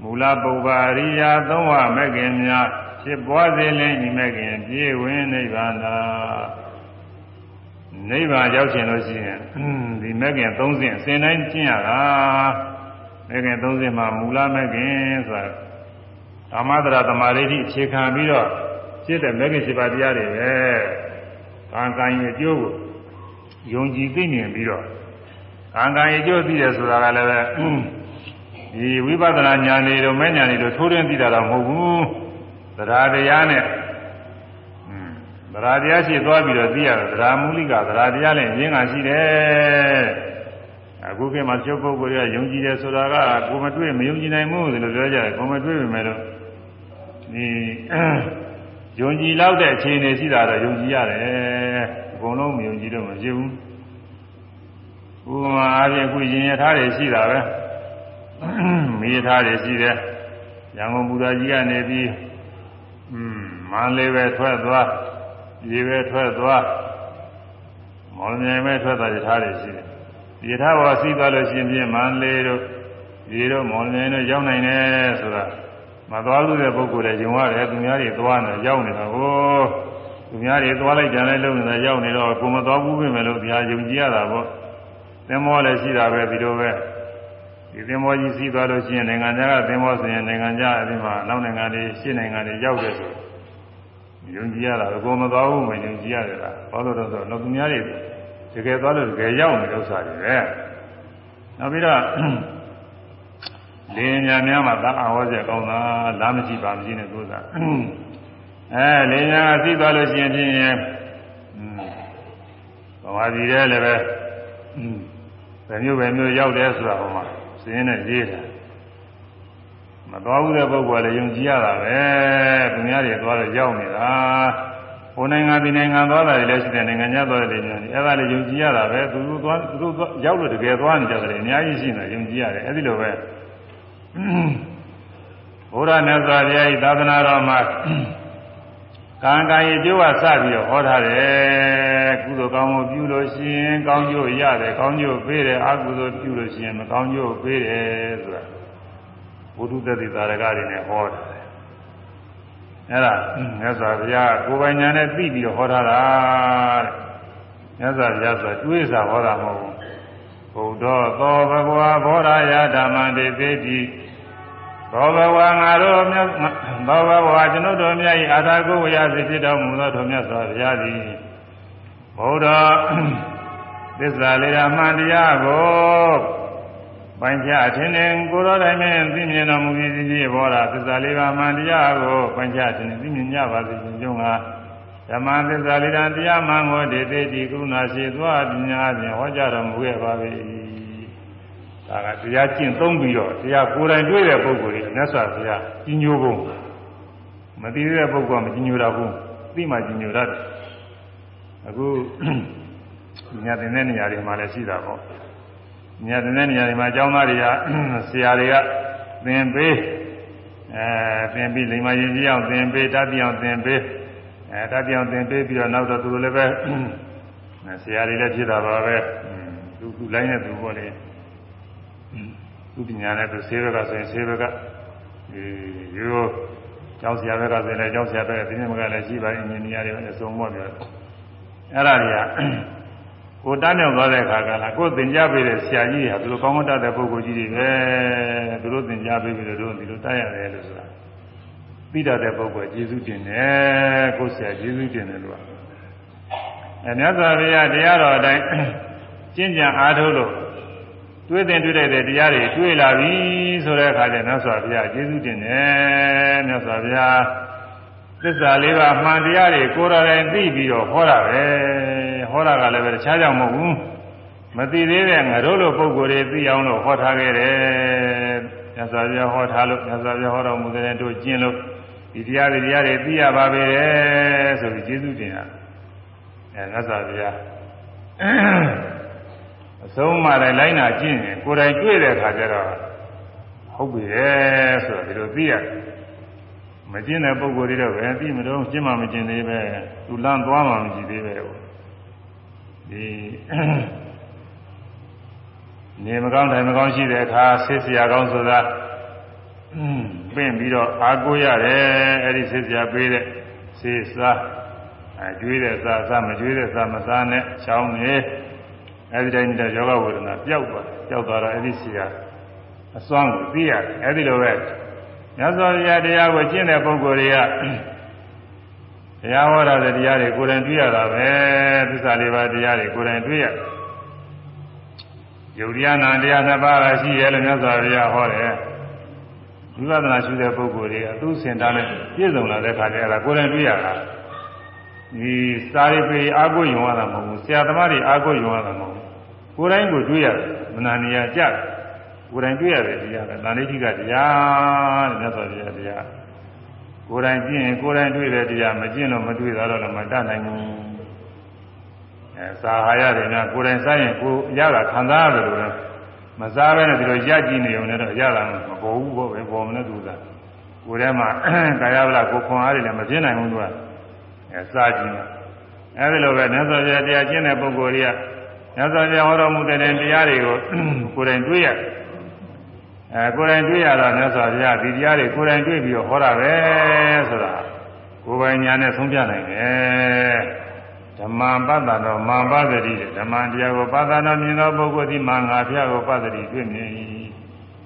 မူလပုဗ္ဗာရိယာသုံးဝမဲ့ခင်များဖြစ်ပွားစေလင်းဤမဲ့ခင်ပြည့်ဝင်းနိဗ္ဗာန်သာနိဗ္ဗာန်ရောက်ခြင်းလို့ရှိရင်ဒီမဲ့ခင်၃ဆင့်အစဉ်တိုင်းကျင့်ရတာမဲ့ခင်၃ဆင့်မှာမူလမဲ့ခင်ဆိုတာကာမတရသမာဓိဋ္ဌိအခြေခံပြီးတော့ဖြစ်တဲ့မဲ့ခင်7ပါးတရားတွေပဲ ကံကံရဲ့အကျိုးကိုယုံကြည်သိမြင်ပြီးတော့ကံကံရဲ့အကျိုးသိတယ်ဆိုတာကလည်းပဲဒီဝိပဿနာဉာဏ်တွေတော့မဲ့ဉာဏ်တွေတော့ထိုးရင်းသိတာတော့မဟုတ်ဘူးတရားတရားနဲ့တရားတရားရှိသွားပြီးတော့သိရတယ်တရားမူလိကတရားတရားနဲ့ရင်းကရှိတယ်အခုခေတ်မှာချုပ်ပုဂ္ဂိုလ်တွေကယုံကြည်တယ်ဆိုတာကကိုမတွေ့မယုံကြည်နိုင်ဘူးလို့ပြောကြတယ်ကိုမတွေ့ပြီမဲ့လို့ဒီ ယုံကြည်လောက်တဲ့အခြေအနေရှိတာတော့ယုံကြည်ရတယ်အကုန်လုံးမယုံကြည်တော့မဖြစ်ဘူးဥပမာအားဖြင့်ခုရင်ရထားတွေရှိတာပဲမိရထားတွေရှိတယ်ရန်ကုန်ဘူရာကြီးကနေပြီးอืมမန္တလေးပဲထွက်သွားရေပဲထွက်သွားမော်လမြိုင်ပဲထွက်သွားရထားတွေရှိတယ်ဒီရထားဘောစီးသွားလို့ရှိရင်မန္တလေးတို့ရေတို့မော်လမြိုင်တို့ရောက်နိုင်တယ်ဆိုတာ မသွားလို့တဲ့ပုဂ္ဂိုလ်တွေယုံရတယ်သူများတွေသွားနေရောက်နေတာဟိုသူများတွေသွားလိုက်ကြတယ်လုံနေတာရောက်နေတော့ကိုမသွားဘူးပြင်မယ်လို့ဒီဟာယုံကြည်ရတာပေါ့သင်္ဘောလည်းရှိတာပဲဒီလိုပဲဒီသင်္ဘောကြီးစီးသွားလို့ရှိရင်နိုင်ငံခြားကသင်္ဘောဆိုရင်နိုင်ငံခြားအပြင်မှာနောက်နိုင်ငံတွေရှင်းနိုင်ငံတွေရောက်တယ်ဆိုယုံကြည်ရတာကိုမသွားဘူးမယုံကြည်ရတယ်လားဘာလို့လဲဆိုတော့သူများတွေတကယ်သွားလို့တကယ်ရောက်နေဥစ္စာတွေပဲနောက်ပြီးတော့ လင်းညာများမှာသာအဝေါ်ဆက်ကောင်းတာလားမရှိပါမရှိနဲ့သူကအဲလင်းညာကသိသွားလို့ရှိရင်ဖြင့်ဘဝပြည်တဲ့လည်းပဲဘယ်မျိုးပဲမျိုးရောက်တယ်ဆိုတာဟိုမှာစင်းနဲ့ရေးတာမသွားဘူးတဲ့ပုဂ္ဂိုလ်ကလည်းယုံကြည်ရတာပဲသူများတွေသွားတော့ရောက်နေတာဟိုနိုင်ငံဒီနိုင်ငံသွားတာတွေလည်းရှိတယ်နိုင်ငံခြားသွားတယ်မျိုးအဲ့ဒါလည်းယုံကြည်ရတာပဲသူတို့သွားသူတို့ရောက်လို့တကယ်သွားနေကြတယ်အများကြီးရှိနေယုံကြည်ရတယ်အဲ့ဒီလိုပဲ ဘုရားမြတ်စွာဘုရားဤသာသနာတော်မှာကံကံရဲ့ကျိုးကစပြီးတော့ဟောထားတယ်ကုသိုလ်ကောင်းမှုပြုလို့ရှိရင်ကောင်းကျိုးရတယ်ကောင်းကျိုးပေးတယ်အကုသိုလ်ပြုလို့ရှိရင်မကောင်းကျိုးပေးတယ်ဆိုတာဘုဒ္ဓသက်သေသာရကတွေနဲ့ဟောတယ်အဲ့ဒါမြတ်စွာဘုရားကိုယ်ပိုင်ညာနဲ့သိပြီးတော့ဟောထားတာတဲ့မြတ်စွာဘုရားဆိုတွေးစာဟောတာမဟုတ်ဘူး ဘုဒ္ဓသောဘဂဝါဘောရာယဓမ္မံတေသေတိသောဘဝငါတို့မြတ်သောဘဝကျွန်ုပ်တို့မြတ်၏အာသာကိုဝရစေဖြစ်တော်မူသောထိုမြတ်စွာဘုရားသည်ဘုဒ္ဓသစ္စာလေးဓမ္မတရားကိုပိုင်းခြားအထင်နဲ့ကိုယ်တော်တိုင်ပင်သိမြင်တော်မူပြီးသည်ဖြစ်ဘောရာသစ္စာလေးပါးမှန်တရားကိုပိုင်းခြားအထင်နဲ့သိမြင်ကြပါစေခြင်းကြောင့် ဓမ္မသစ္စာလေးဓာတရားမှန်ကိုဒေသေတိကရုဏာရှိသွားပညာဖြင့်ဟောကြားတော်မူခဲ့ပါ၏ဒါကတရားကျင့်သုံးပြီးတော့တရားကိုယ်တိုင်တွေ့တဲ့ပုဂ္ဂိုလ်တွေမြတ်စွာဘုရားကြီးညိုဖို့မသိတဲ့ပုဂ္ဂိုလ်ကမကြီးညိုတာဘူးသိမှကြီးညိုတတ်တယ်အခုညတင်တဲ့နေရာတွေမှာလည်းရှိတာပေါ့ညတင်တဲ့နေရာတွေမှာအကြောင်းသားတွေကဆရာတွေကသင်ပေးအဲသင်ပြီးလိမ္မာရင်ကြီးအောင်သင်ပေးတတ်ပြအောင်သင်ပေး အဲတတ်ပြအောင်သင်ပေးပြီးတော့နောက်တော့သူတို့လည်းပဲဆရာတွေလည်းဖြစ်တာပါပဲသူသူလိုင်းနဲ့သူပေါ့လေသူပညာနဲ့သူဆေးဘက်ကဆိုရင်ဆေးဘက်ကဒီရိုးကျောင်းဆရာဘက်ကဆိုရင်လည်းကျောင်းဆရာဘက်ကဒီနေ့မကလည်းရှိပါအင်ဂျင်နီယာတွေအစုံပေါ့ပြောအဲ့ဒါတွေကကိုတန်းမြောက်သွားတဲ့အခါကလာကိုသင်ကြားပေးတဲ့ဆရာကြီးဟာသူတို့ကောင်းမတတ်တဲ့ပုဂ္ဂိုလ်ကြီးတွေပဲသူတို့သင်ကြားပေးပြီးတော့ဒီလိုတတ်ရတယ်လို့ဆိုတာ ပြီးတတ်တဲ့ပုဂ္ဂိုလ်ကျေးဇူးတင်တယ်ကိုဆရာကျေးဇူးတင်တယ်လို့အဲမြတ်စွာဘုရားတရားတော်အတိုင်းကျင့်ကြံအားထုတ်လို့တွေးတင်တွေ့တဲ့တရားတွေတွေ့လာပြီဆိုတဲ့အခါကျမြတ်စွာဘုရားကျေးဇူးတင်တယ်မြတ်စွာဘုရားသစ္စာလေးပါးမှန်တရားတွေကိုယ်တော်တိုင်သိပြီးတော့ဟောတာပဲဟောတာကလည်းပဲတခြားကြောင့်မဟုတ်ဘူးမသိသေးတဲ့ငါတို့လိုပုံကိုယ်တွေသိအောင်လို့ဟောထားခဲ့တယ်မြတ်စွာဘုရားဟောထားလို့မြတ်စွာဘုရားဟောတော်မူတဲ့တို့ကျင့်လို့ ဒီတရားတွေတရားတွေသိရပါပဲဆိုပြီးကျေးဇူးတင်တာအဲမြတ်စွာဘုရားအဆုံးမှလည်းလိုက်နာကျင့်ရင်ကိုယ်တိုင်တွေ့တဲ့အခါကျတော့ဟုတ်ပြီလေဆိုတော့ဒီလိုသိရတယ်မကျင့်တဲ့ပုဂ္ဂိုလ်တွေတော့ပဲသိမလို့ကျင့်မှမကျင့်သေးပဲသူလမ်းသွားမှမကြည့်သေးပဲဒီနေမကောင်းတိုင်းမကောင်းရှိတဲ့အခါဆေးစရာကောင်းဆိုတာ ပင့်ပြီးတော့အားကိုးရတယ်အဲ့ဒီဆေးစရာပေးတဲ့ဆေးစားအဲကျွေးတဲ့စားစားမကျွေးတဲ့စားမစားနဲ့ချောင်းနေအဲ့ဒီတိုင်းတဲ့ယောဂဝေဒနာပျောက်သွားပျောက်သွားတော့အဲ့ဒီဆရာအစွမ်းကိုသိရတယ်အဲ့ဒီလိုပဲမြတ်စွာဘုရားတရားကိုကျင့်တဲ့ပုဂ္ဂိုလ်တွေကတရားဟောတာတဲ့တရားတွေကိုယ်တိုင်တွေ့ရတာပဲသစ္စာလေးပါးတရားတွေကိုယ်တိုင်တွေ့ရယုတ်တရားနာတရားနှစ်ပါးကရှိရဲ့လို့မြတ်စွာဘုရားဟောတယ် ဝိပဿနာရှုတဲ့ပုဂ္ဂိုလ်တွေအသူစင်တာနဲ့ပြည့်စုံလာတဲ့ခါကျအဲ့ဒါကိုယ်တိုင်တွေ့ရတာဒီစာရိပေအာကိုယုံရတာမဟုတ်ဘူးဆရာသမားတွေအာကိုယုံရတာမဟုတ်ဘူးကိုယ်တိုင်ကိုတွေ့ရတယ်မနာနေရကြကိုယ်တိုင်တွေ့ရတယ်တရားကတန်ဋိဋ္ဌိကတရားတဲ့မြတ်စွာဘုရားတရားကိုယ်တိုင်ကျင့်ရင်ကိုယ်တိုင်တွေ့တဲ့တရားမကျင့်လို့မတွေ့တာတော့မတတ်နိုင်ဘူးအဲစာဟာရတယ်များကိုယ်တိုင်စားရင်ကိုရတာခံစားရတယ်လို့လည်း မစားဘဲနဲ့ဒီလိုရကြည့်နေုံနဲ့တော့ရတာမပေါ်ဘူးပေါ့ပဲပေါ်မနဲ့သူကကိုယ်ထဲမှာကာယဗလာကိုခွန်အားတွေလည်းမပြင်းနိုင်ဘူးသူကအဲစားကြည့်နေအဲဒီလိုပဲမြတ်စွာဘုရားတရားကျင့်တဲ့ပုဂ္ဂိုလ်တွေကမြတ်စွာဘုရားဟောတော်မူတဲ့တရားတွေကိုကိုယ်တိုင်တွေ့ရအဲကိုယ်တိုင်တွေ့ရတော့မြတ်စွာဘုရားဒီတရားတွေကိုယ်တိုင်တွေ့ပြီးတော့ဟောတာပဲဆိုတာကိုယ်ပိုင်ညာနဲ့ဆုံးဖြတ်နိုင်တယ် ဓမ္မပတ္တတော်မံပသတိဓမ္မတရားကိုပတ္တနာမြင်သောပုဂ္ဂိုလ်ဒီမံငါဖျားကိုပတ္တိတွေ့မြင်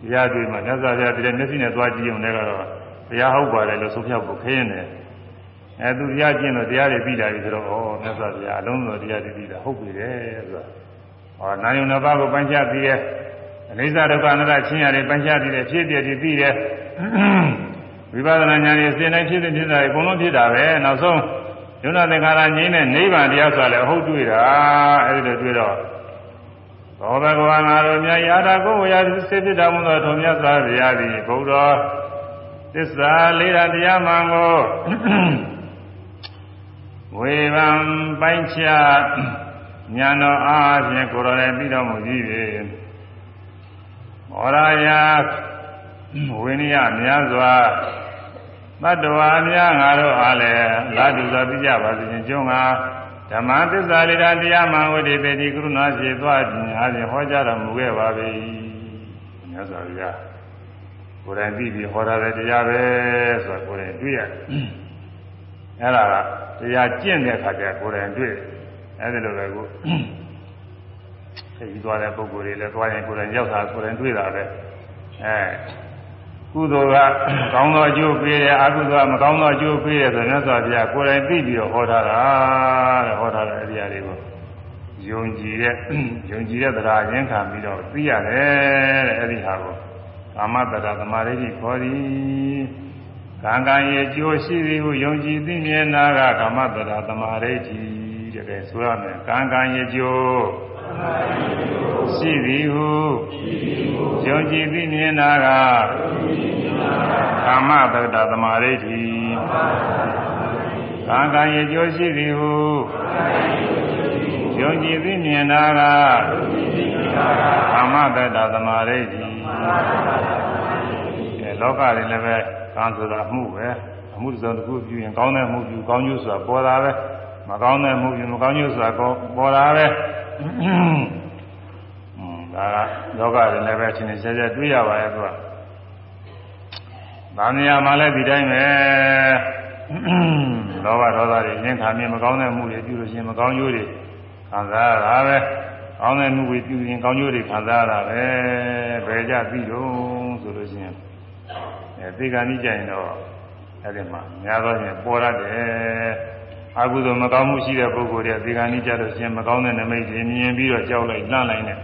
တရားတွေ့မှမြတ်စွာဘုရားတည်းမျက်စိနဲ့သွားကြည့်ုံနဲ့ကတော့တရားဟုတ်ပါတယ်လို့ဆုံးဖြတ်ဖို့ခင်းနေတယ်အဲသူတရားကျင့်တော့တရားတွေပြီးတာပြီဆိုတော့ဩမြတ်စွာဘုရားအလုံးစုံတရားတွေပြီးတာဟုတ်ပြီလေဆိုတာဟောနာယုံနှစ်ပါးကိုပိုင်းခြားပြီးတယ်အနိစ္စဒုက္ခအနတ္တချင်းရတယ်ပိုင်းခြားပြီးတယ်ဖြစ်ပြပြီးပြီးတယ်ဝိပဿနာဉာဏ်ရဲ့စဉ်တိုင်းဖြစ်တဲ့ဖြစ်တာအကုန်လုံးဖြစ်တာပဲနောက်ဆုံး ယုံနာသင်္ခါရငြိမ်းတဲ့နိဗ္ဗာန်တရားဆိုတာလည်းဟုတ်တွေ့တာအဲဒီလိုတွေ့တော့ဘောဘဂဝါငါတို့မြတ်ရာတာကိုဝေယစေဖြစ်တော်မူသောထုံမြတ်စွာဘုရားသည်ဘုရားသစ္စာလေးဓာတရားမှန်ကိုဝေဘံပိုင်းခြားညာတော်အားဖြင့်ကိုယ်တော်လည်းပြီးတော်မူကြည့်ပြီမောရယာဝိနည်းများစွာ တတ္တဝါများငါတို့အားလည်းလာတူစွာပြကြပါစေခြင်းကျုံငါဓမ္မသစ္စာလေးတရားမှဝိတေတိကရုဏာရှိသွားခြင်းအားဖြင့်ဟောကြားတော်မူခဲ့ပါပြီမြတ်စွာဘုရားကိုယ်တိုင်ပြီးပြီးဟောထားတဲ့တရားပဲဆိုတော့ကိုယ်တိုင်တွေ့ရတယ်အဲ့ဒါကတရားကျင့်တဲ့အခါကျကိုယ်တိုင်တွေ့အဲ့ဒီလိုပဲကိုသိပြီးသွားတဲ့ပုဂ္ဂိုလ်တွေလည်းသွားရင်ကိုယ်တိုင်ရောက်တာကိုယ်တိုင်တွေ့တာပဲအဲ ကုသိုလ်ကကောင်းသောအကျိုးပေးတယ်အကုသိုလ်ကမကောင်းသောအကျိုးပေးတယ်ဆိုမြတ်စွာဘုရားကိုယ်တိုင်သိပြီးတော့ဟောထားတာတဲ့ဟောထားတဲ့အရာတွေကိုယုံကြည်တဲ့ယုံကြည်တဲ့တရားရင်းခံပြီးတော့သိရတယ်တဲ့အဲ့ဒီဟာကိုကာမတ္တရာသမာဓိခေါ်သည်ကံကံရဲ့အကျိုးရှိသည်ဟုယုံကြည်သိမြင်နာကကာမတ္တရာသမာဓိတဲ့ကဲဆိုရမယ်ကံကံရဲ့အကျိုး ရှိသည်ဟုယုံကြည်သိမြင်နာကကာမတက္တသမာဓိတိကံကံရဲ့ကျိုးရှိသည်ဟုယုံကြည်သိမြင်နာကကာမတက္တသမာဓိတိအဲလောကတွေလည်းပဲကံဆိုတာမှုပဲအမှုတစ်စုံတစ်ခုပြုရင်ကောင်းတဲ့မှုပြုကောင်းကျိုးဆိုတာပေါ်တာပဲမကောင်းတဲ့မှုပြုမကောင်းကျိုးဆိုတာပေါ်တာပဲ ဒါကလောကတွေလည်းပဲသင်္ချာချာတွေ့ရပါရဲ့သူကဗာမယာမှာလည်းဒီတိုင်းပဲလောဘဒေါသတွေရင်းခါမြင်မကောင်းတဲ့မှုတွေပြုလို့ရှိရင်မကောင်းကျိုးတွေခံစားရတာပဲကောင်းတဲ့မှုတွေပြုရင်ကောင်းကျိုးတွေခံစားရတာပဲဘယ်ကြပြီတော့ဆိုလို့ရှိရင်အဲသေကံကြီးကြရင်တော့အဲ့ဒီမှာများသောဖြင့်ပေါ်ရတယ် အကုသိုလ်မကောင်းမှုရှိတဲ့ပုဂ္ဂိုလ်တွေသေကံကြီးကြလို့ရှိရင်မကောင်းတဲ့နမိတ်တွေမြင်ပြီးတော့ကြောက်လိုက်လန့်လိုက်နဲ့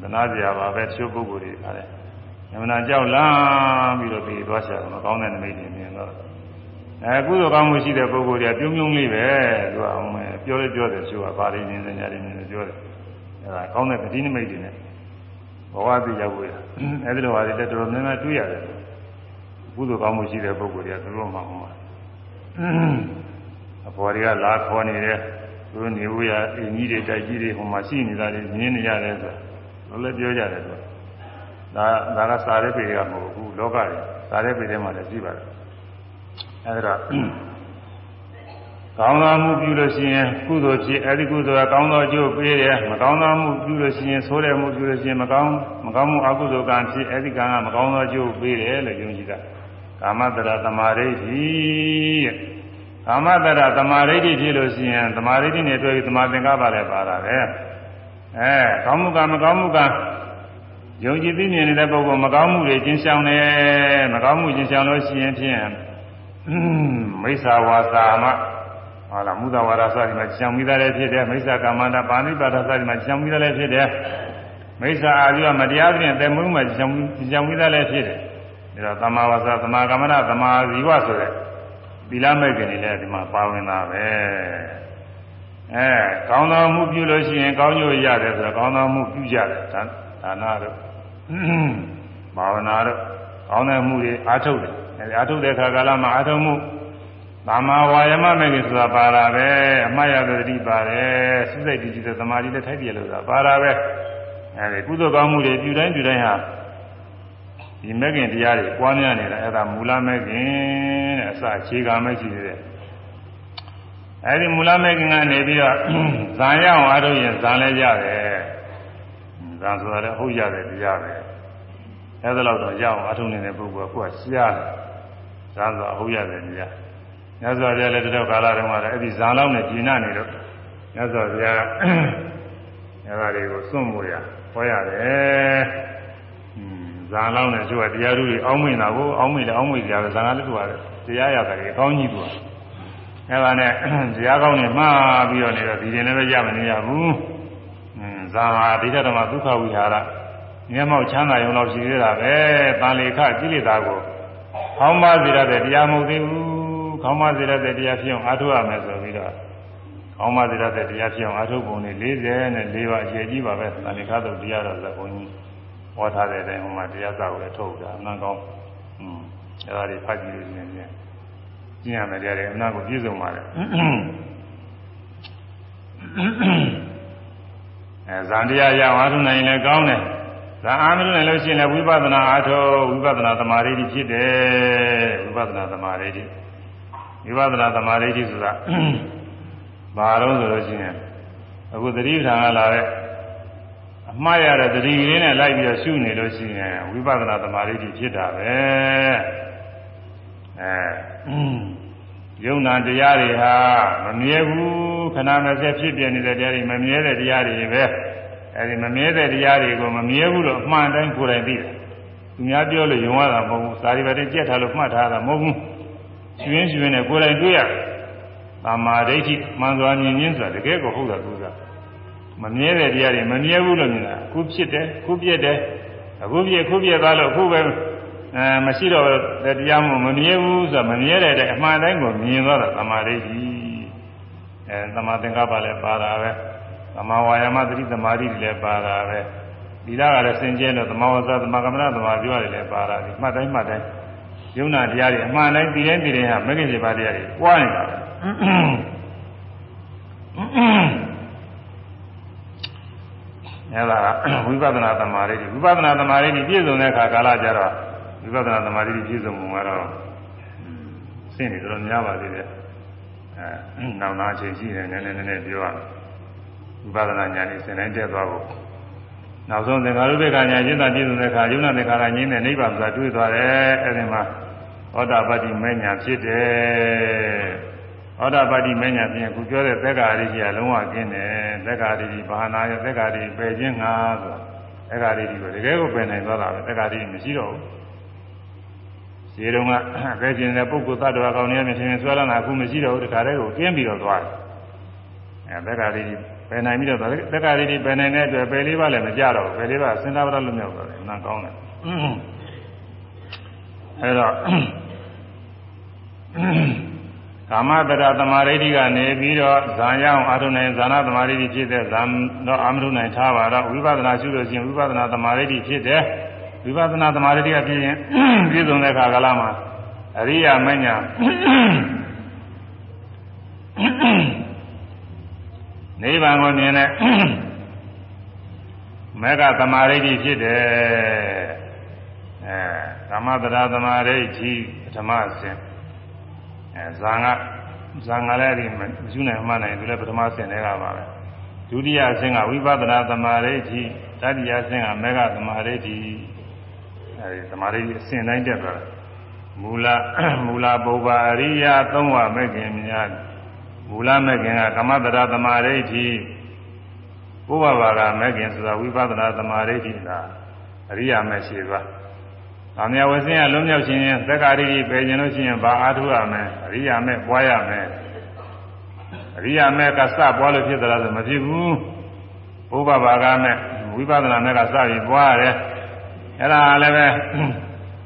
သနာစရာပါပဲတချို့ပုဂ္ဂိုလ်တွေခါတယ်။ညမနာကြောက်လန်းပြီးတော့ပြီးသွားချင်တယ်မကောင်းတဲ့နမိတ်တွေမြင်တော့အဲကုသိုလ်ကောင်းမှုရှိတဲ့ပုဂ္ဂိုလ်တွေကပြုံးပြုံးလေးပဲသူကအောင်မယ်ပြောလို့ပြောတယ်သူကဘာတွေမြင်နေကြတယ်မြင်နေပြောတယ်။အဲဒါကောင်းတဲ့ပတိနမိတ်တွေနဲ့ဘဝသိရောက်ဖို့အဲဒီလိုဟာတွေလည်းတော်တော်များများတွေ့ရတယ်။ကုသိုလ်ကောင်းမှုရှိတဲ့ပုဂ္ဂိုလ်တွေကသူတို့မှဟော အဖေါ်တွေကလာခေါ်နေတယ်သူနေဦးရအင်းကြီးတွေတိုက်ကြီးတွေဟိုမှာရှိနေတာတွေမြင်နေရတယ်ဆိုတော့လည်းပြောကြတယ်သူဒါဒါကစာရဲပေကမဟုတ်ဘူးလောကတွေစာရဲပေထဲမှာလည်းရှိပါတယ်အဲဒါကောင်းသောမှုပြုလို့ရှိရင်ကုသိုလ်ဖြစ်အဲဒီကုသိုလ်ကကောင်းသောအကျိုးပေးတယ်မကောင်းသောမှုပြုလို့ရှိရင်ဆိုးတဲ့မှုပြုလို့ရှိရင်မကောင်းမကောင်းမှုအကုသိုလ်ကံဖြစ်အဲဒီကံကမကောင်းသောအကျိုးပေးတယ်လို့ယုံကြည်တာကာမတရသမာဓိတဲ့ ကာမတရသမာဓိဖြစ်လို့ရှိရင်သမာဓိနဲ့တွေ့ပြီးသမာသင်္ကပ္ပလည်းပါတာပဲအဲကောင်းမှုကမကောင်းမှုကယုံကြည်သိမြင်နေတဲ့ပုဂ္ဂိုလ်မကောင်းမှုတွေကျင်းဆောင်တယ်မကောင်းမှုကျင်းဆောင်လို့ရှိရင်ဖြင့်မိစ္ဆာဝါစာမဟုတ်လားမုဒဝါဒစသည်မှာကျန်မိသားလည်းဖြစ်တယ်မိစ္ဆာကမ္မန္တပါဏိပါဒစသည်မှာကျန်မိသားလည်းဖြစ်တယ်မိစ္ဆာအာဇိဝမတရားဖြင့်တည်မှုမှာကျန်ကျန်မိသားလည်းဖြစ်တယ်ဒါတော့သမာဝါစာသမာကမ္မန္တသမာဇီဝဆိုတဲ့ သီလမဲ့ခင်တွေလည်းဒီမှာပါဝင်တာပဲအဲကောင်းသောမှုပြုလို့ရှိရင် ကောင်းကျိုးရတယ်ဆိုတော့ကောင်းသောမှုပြုကြတယ်ဒါဒါနတို့ဘာဝနာတို့ကောင်းတဲ့မှုတွေအားထုတ်တယ်အဲဒီအားထုတ်တဲ့အခါကာလမှာအားထုတ်မှုသမာဝါယမမဲ့ကြီးဆိုတာပါတာပဲအမှားရတဲ့တိပါတယ်စိစိတ်တည်ကြည်တဲ့သမာဓိနဲ့ထိုက်ပြလို့ဆိုတာပါတာပဲအဲဒီကုသိုလ်ကောင်းမှုတွေပြုတိုင်းပြုတိုင်းဟာ ဒီမဲ့ခင်တရားတွေပွားများနေတာအဲ့ဒါမူလမဲ့ခင်တဲ့အစအခြေခံမဲ့ရှိသေးတယ်အဲဒီမူလမဲ့ခင်ကနေပြီးတော့ဇာရအောင်အားထုတ်ရင်ဇာလည်းရတယ်ဇာဆိုတာလည်းဟုတ်ရတယ်တရားပဲအဲ့ဒါတော့ရအောင်အားထုတ်နေတဲ့ပုဂ္ဂိုလ်ကကိုယ်ကရှားတယ်ဇာဆိုတာဟုတ်ရတယ်တရားမြတ်စွာဘုရားလည်းတတော့ကာလတုန်းကလည်းအဲ့ဒီဇာလောက်နဲ့ကျင်နာနေတော့မြတ်စွာဘုရားအဲ့ဒါတွေကိုစွန့်မို့ရဟောရတယ် ဇာလောက်နဲ့ကျိုးကတရားသူတွေအောင်းမိန်တာကိုအောင်းမိန်တယ်အောင်းမိန်ကြတယ်ဇာကလည်းသူကတရားရတယ်အကောင်းကြီးသူကအဲ့ဒါနဲ့တရားကောင်းနေမှားပြီးတော့နေတော့ဒီရင်လည်းပဲရမနေရဘူးဇာဟာဒိဋ္ဌဓမ္မဒုက္ခဝိဟာရမျက်မှောက်ချမ်းသာရုံလောက်ရှိသေးတာပဲတန်လေခကိလေသာကိုဟောင်းပါစေရတဲ့တရားမဟုတ်သေးဘူးခေါင်းမစေရတဲ့တရားဖြစ်အောင်အားထုတ်ရမယ်ဆိုပြီးတော့ခေါင်းမစေရတဲ့တရားဖြစ်အောင်အားထုတ်ပုံနဲ့40နဲ့4ပါအကျေကြီးပါပဲသံဃာတုတ်တရားတော်ဇဘုန်းကြီး ဟောထားတဲ့အတိုင်းဟိုမှာတရားစာကိုလည်းထုတ်တာအမှန်ကောင်းอืมအဲဒါတွေဖတ်ကြည့်လို့ရှိရင်ကျင့်ရမယ်တရားတွေအမှန်ကိုပြည့်စုံပါလေအဲဇန်တရားရအောင်အားထုတ်နိုင်ရင်လည်းကောင်းတယ်ဇာအားမလို့နိုင်လို့ရှိရင်လည်းဝိပဿနာအားထုတ်ဝိပဿနာသမာဓိဖြစ်တယ်ဝိပဿနာသမာဓိဝိပဿနာသမာဓိဆိုတာဘာတော့ဆိုလို့ရှိရင်အခုသတိပဋ္ဌာန်ကလာတဲ့အ မှားရတဲ့သတိရင်းနဲ့လိုက်ပြီးတော့ရှုနေလို့ရှိရင်ဝိပဿနာသမာဓိဖြစ်တာပဲအဲယုံနာတရားတွေဟာမမြဲဘူးခဏမစက်ဖြစ်ပြနေတဲ့တရားတွေမမြဲတဲ့တရားတွေပဲအဲဒီမမြဲတဲ့တရားတွေကိုမမြဲဘူးလို့အမှန်တိုင်းကိုယ်တိုင်သိတယ်သူများပြောလို့ယုံရတာမဟုတ်ဘူးစာရီပါတင်ကြက်ထားလို့မှတ်ထားတာမဟုတ်ဘူးရှင်ရင်းရှင်နဲ့ကိုယ်တိုင်တွေ့ရတယ်။သမာဓိဋ္ဌိမှန်စွာမြင်ခြင်းဆိုတာတကယ်ကိုဟုတ်တာသူက မမြဲတဲ့တရားတွေမမြဲဘူးလို့မြင်တာအခုဖြစ်တယ်အခုပြည့်တယ်အခုပြည့်အခုပြည့်သွားလို့အခုပဲအဲမရှိတော့တဲ့တရားမှမမြဲဘူးဆိုတာမမြဲတဲ့အမှန်တိုင်းကိုမြင်သွားတာသမာဓိဋ္ဌိအဲသမာသင်္ကပ္ပလည်းပါတာပဲသမာဝါယာမသတိသမာဓိလည်းပါတာပဲဒီလားကလည်းစင်ကြဲလို့သမာဝဇ္ဇသမာကမ္မနာသမာဓိရတယ်လည်းပါတာဒီမှတ်တိုင်းမှတ်တိုင်းယုံနာတရားတွေအမှန်တိုင်းပြီးတိုင်းပြီးတိုင်းဟာမဂ္ဂင်7ပါးတရားတွေပွားနေတာ အဲဒါဝိပဿနာသမာဓိဝိပဿနာသမာဓိပြည့်စုံတဲ့အခါကာလကြတော့ဝိပဿနာသမာဓိပြည့်စုံမှုကတော့ရှင်းနေတော့များပါသေးတယ်အဲနောက်နာအချိန်ရှိတယ်နည်းနည်းနည်းနည်းပြောရဝိပဿနာဉာဏ်နဲ့စဉ်းတိုင်းတက်သွားဖို့နောက်ဆုံးသင်္ခါရုပ္ပခာညာရှင်းတာပြည့်စုံတဲ့အခါယုံနာသင်္ခါရငြင်းတဲ့နိဗ္ဗာန်ဆိုတာတွေ့သွားတယ်အဲဒီမှာဩဒပတ္တိမေညာဖြစ်တယ် ဩဒပတ္တိမေညာဖြင့်ခုပြောတဲ့သက်္ကာရိကြီးကလုံးဝကင်းတယ်သက်္ကာရိကြီးဘာနာရဲ့သက်္ကာရိပယ်ခြင်းငါဆိုသက်္ကာရိကြီးကိုတကယ်ကိုပယ်နိုင်သွားတာပဲသက်္ကာရိမရှိတော့ဘူးခြေတုံးကပဲကျင်တဲ့ပုဂ္ဂိုလ်သတ္တဝါကောင်းနေမြင်ရင်ဆွဲလာတာအခုမရှိတော့ဘူးတခါတည်းကိုကျင်းပြီးတော့သွားတယ်အဲသက်္ကာရိပယ်နိုင်ပြီးတော့သက်္ကာရိပယ်နိုင်တဲ့အတွက်ပယ်လေးပါလည်းမကြတော့ဘူးပယ်လေးပါစဉ်းစားပါလို့မရောက်တော့တယ်အမှန်ကောင်းတယ်အဲတော့ ကာမတရသမာဓိတိကနေပြီးတော့ဇာရောက်အာထုနိုင်ဇာနာသမာဓိတိဖြစ်တဲ့ဇာတော့အာမထုနိုင်ထားပါတော့ဝိပဿနာရှုလို့ရှိရင်ဝိပဿနာသမာဓိတိဖြစ်တယ်ဝိပဿနာသမာဓိတိကဖြစ်ရင်ပြည့်စုံတဲ့ခါကလာမှာအရိယာမညာနိဗ္ဗာန်ကိုမြင်တဲ့မေဃသမာဓိဖြစ်တယ်အဲကာမတရာသမာဓိကြီးပထမအဆင့် အဲဇာငါဇာငါလည်းဒီမယူနိုင်မှနိုင်သူလည်းပထမအဆင့်တွေကပါပဲဒုတိယအဆင့်ကဝိပဿနာသမာဓိကြီးတတိယအဆင့်ကမေဃသမာဓိကြီးအဲဒီသမာဓိအဆင့်တိုင်းတက်သွားတယ်မူလမူလပုဗ္ဗအရိယသုံးဝမဲ့ခင်များမူလမဲ့ခင်ကကမတရသမာဓိဋ္ဌိဥပဘာကမဲ့ခင်ဆိုတာဝိပဿနာသမာဓိဋ္ဌိလားအရိယာမဲ့ရှိသွား။ ဗာမြဝဆင်းရလွံ့မြောက်ခြင်းသက္ကာရိပယ်ခြင်းလို့ရှိရင်ဘာအားထုတ်ရမလဲအရိယာမဲ့ပွားရမယ်။အရိယာမဲ့ကစပွားလို့ဖြစ်သလားဆိုမဖြစ်ဘူး။ဥပဘာကမဲ့ဝိပဿနာမဲ့ကစပြီးပွားရတယ်။အဲ့ဒါလည်းပဲ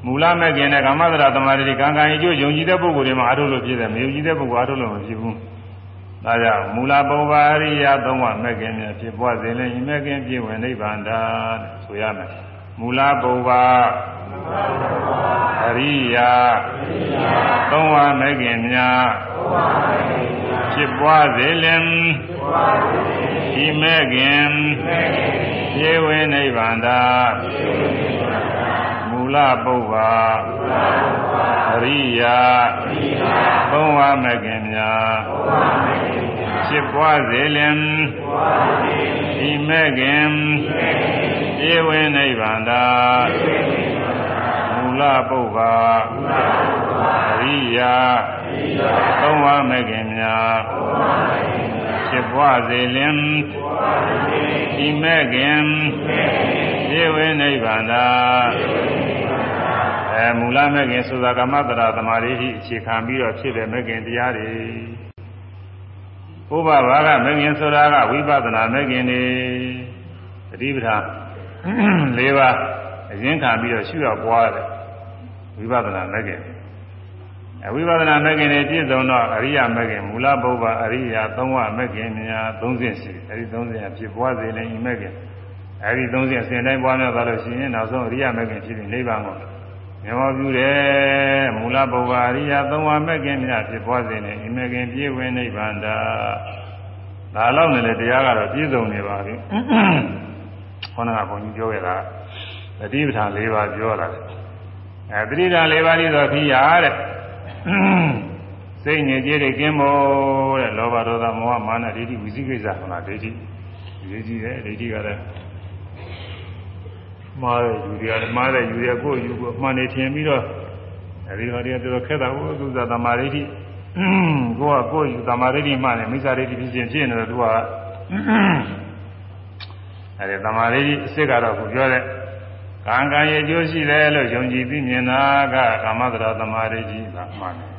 မူလမဲ့ခင်နဲ့ကာမသရသမာဓိကံကံအကျိုးယုံကြည်တဲ့ပုဂ္ဂိုလ်တွေမှာအားထုတ်လို့ဖြစ်တယ်မယုံကြည်တဲ့ပုဂ္ဂိုလ်အားထုတ်လို့မဖြစ်ဘူး။ဒါကြောင့်မူလပုဗ္ဗအရိယသုံးပါးမဲ့ခင်များဖြစ်ပွားစေလင်ဤမဲ့ခင်ပြည့်ဝင်နိဗ္ဗာန်တာဆိုရမယ်။မူလပုဗ္ဗ အရိယသုံးပါးမဲ့ခင်များဖြစ်ပွားစေလင်ဤမဲ့ခင်ပြည့်ဝင်နိဗ္ဗာန်တာမူလပုဗ္ဗအရိယာသုံးဝါမကင်များဖြစ်ပွားစေလင်ဒီမကင်ပြေဝင်နိဗ္ဗာန်သာမူ လပုဗ္ဗအရိယာသုံးဝါမကင်များဖြစ်ပွားစေလင်ဒီမကင်ပြေဝင်နိဗ္ဗာန်သာအဲမူလမဲ့ခင်ဆိုတာကမ္မတရာသမာဓိအခြေခံပြီးတော့ဖြစ်တဲ့မဲ့ခင်တရားတွေဥပဘာကမဲ့ခင်ဆိုတာကဝိပဿနာမဲ့ခင်တွေတတိပဌာ၄ပါးအရင်ခံပြီးတော့ရှုရပွားတယ် ဝိပဿနာမဲ့ခင်အဝိပဿနာမဲ့ခင်တွေပြည့်စုံတော့အရိယာမဲ့ခင်မူလပုဗ္ဗအရိယာသုံးဝမဲ့ခင်များ၃ဆင့်ရှိတယ်အဲဒီ၃ဆင့်ဖြစ်ပွားစေလည်းဤမဲ့ခင်အဲဒီ၃ဆင့်အစဉ်တိုင်းပွားများသွားလို့ရှိရင်နောက်ဆုံးအရိယာမဲ့ခင်ဖြစ်ပြီးနိဗ္ဗာန်ကိုမြမောပြုတယ်မူလပုဗ္ဗအရိယာသုံးပါးမဲ့ခင်များဖြစ်ပွားစေနေဤမဲ့ခင်ပြည့်ဝင်နိဗ္ဗာန်တာဒါလောက်နဲ့လေတရားကတော့ပြည့်စုံနေပါပြီခေါင်းကဘုန်းကြီးပြောခဲ့တာတတိပဌာန်၄ပါးပြောတာ အဲတတိပဌာန်၄ပါးကြီးဆိုဖြစ်ရတဲ့စိတ်ညစ်ကြေးတွေကင်းဖို့တဲ့လောဘဒေါသမောဟမာနဒိဋ္ဌိဝိသိကိစ္စဟုတ်လားဒိဋ္ဌိရေးကြည့်တယ်ဒိဋ္ဌိကလည်းမှားတဲ့ယူတွေကမှားတဲ့ယူတွေကကိုယ်ယူကိုအမှန်နေထင်ပြီးတော့အဲဒီဟောတွေကတော်တော်ခက်တာဟုတ်သူသာသမာဓိဋ္ဌိကိုကကိုယ်ယူသမာဓိဋ္ဌိမှလည်းမိစ္ဆာဒိဋ္ဌိဖြစ်ခြင်းဖြစ်နေတယ်သူကအဲဒီသမာဓိဋ္ဌိအစ်စ်ကတော့ကိုပြောတဲ့ ကံကံရဲ့အကျိုးရှိတယ်လို့ယုံကြည်သိမြင်တာကကာမတရာသမာဓိဋ္ဌိကမှန်တယ်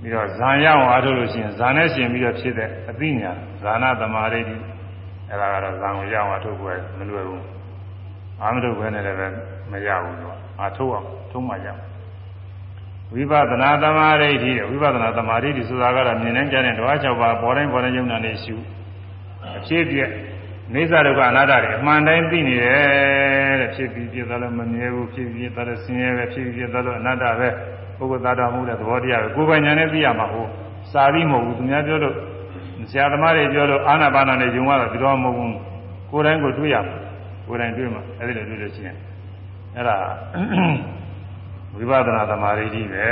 ပြီးတော့ဇာရအောင်အားထုတ်လို့ရှိရင်ဇာနဲ့ရှင်ပြီးတော့ဖြစ်တဲ့အသိဉာဏ်ဇာနာသမာဓိဋ္ဌိအဲဒါကတော့ဇာကိုရအောင်အားထုတ်ဖို့မလွယ်ဘူးအာမထုတ်ပဲနဲ့လည်းမရဘူးတော့အာထုတ်အောင်ထုံးမှရဝိပဿနာသမာဓိဋ္ဌိဝိပဿနာသမာဓိဋ္ဌိဆိုတာကတော့မြင်နိုင်ကြတဲ့ဓဝါ၆ပါးပေါ်တိုင်းပေါ်တိုင်းယုံနာနေရှုအဖြစ်ပြည့် နေသဒုက္ခအနာတ္တတွေအမှန်တိုင်းသိနေတယ်တဲ့ဖြစ်ပြီးပြည့်သွားလို့မမြဲဘူးဖြစ်ပြီးသွားလို့ဆင်းရဲပဲဖြစ်ပြီးပြည့်သွားလို့အနတ္တပဲပုဂ္ဂိုလ်သားတော်မှုတဲ့သဘောတရားပဲကိုယ်ပိုင်ညာနဲ့သိရမှာဟုတ်စာပြီးမဟုတ်ဘူးသူများပြောလို့ဆရာသမားတွေပြောလို့အာနာပါနာနဲ့ယုံရတော့ဒီတော့မဟုတ်ဘူးကိုယ်တိုင်းကိုတွေ့ရမှာကိုယ်တိုင်တွေ့မှာအဲ့ဒီလိုတွေ့လို့ရှိရင်အဲ့ဒါဝိပဿနာသမာဓိကြီးပဲ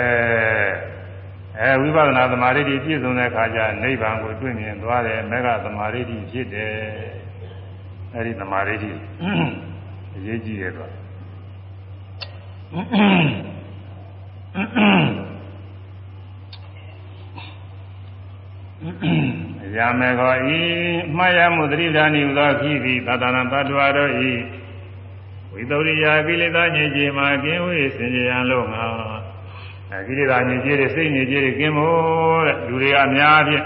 အဲဝိပဿနာသမာဓိကြီးပြည့်စုံတဲ့အခါကျနိဗ္ဗာန်ကိုတွေ့မြင်သွားတယ်မေဃသမာဓိကြီးဖြစ်တယ် အဲ့ဒီသမာဓိကြီးအရေးကြီးတယ်တော့ရာမေခောဤမှားရမှုသတိဓာနိဟုသောဖြစ်သည်သတ္တနာတ attva တို့ဤဝိသုရိယာကိလေသာညစ်ကြေမှာကင်းဝေးစင်ကြရန်လို့ငါအဲကိလေသာညစ်ကြေတွေစိတ်ညစ်ကြေတွေကင်းဖို့တဲ့လူတွေအများဖြင့်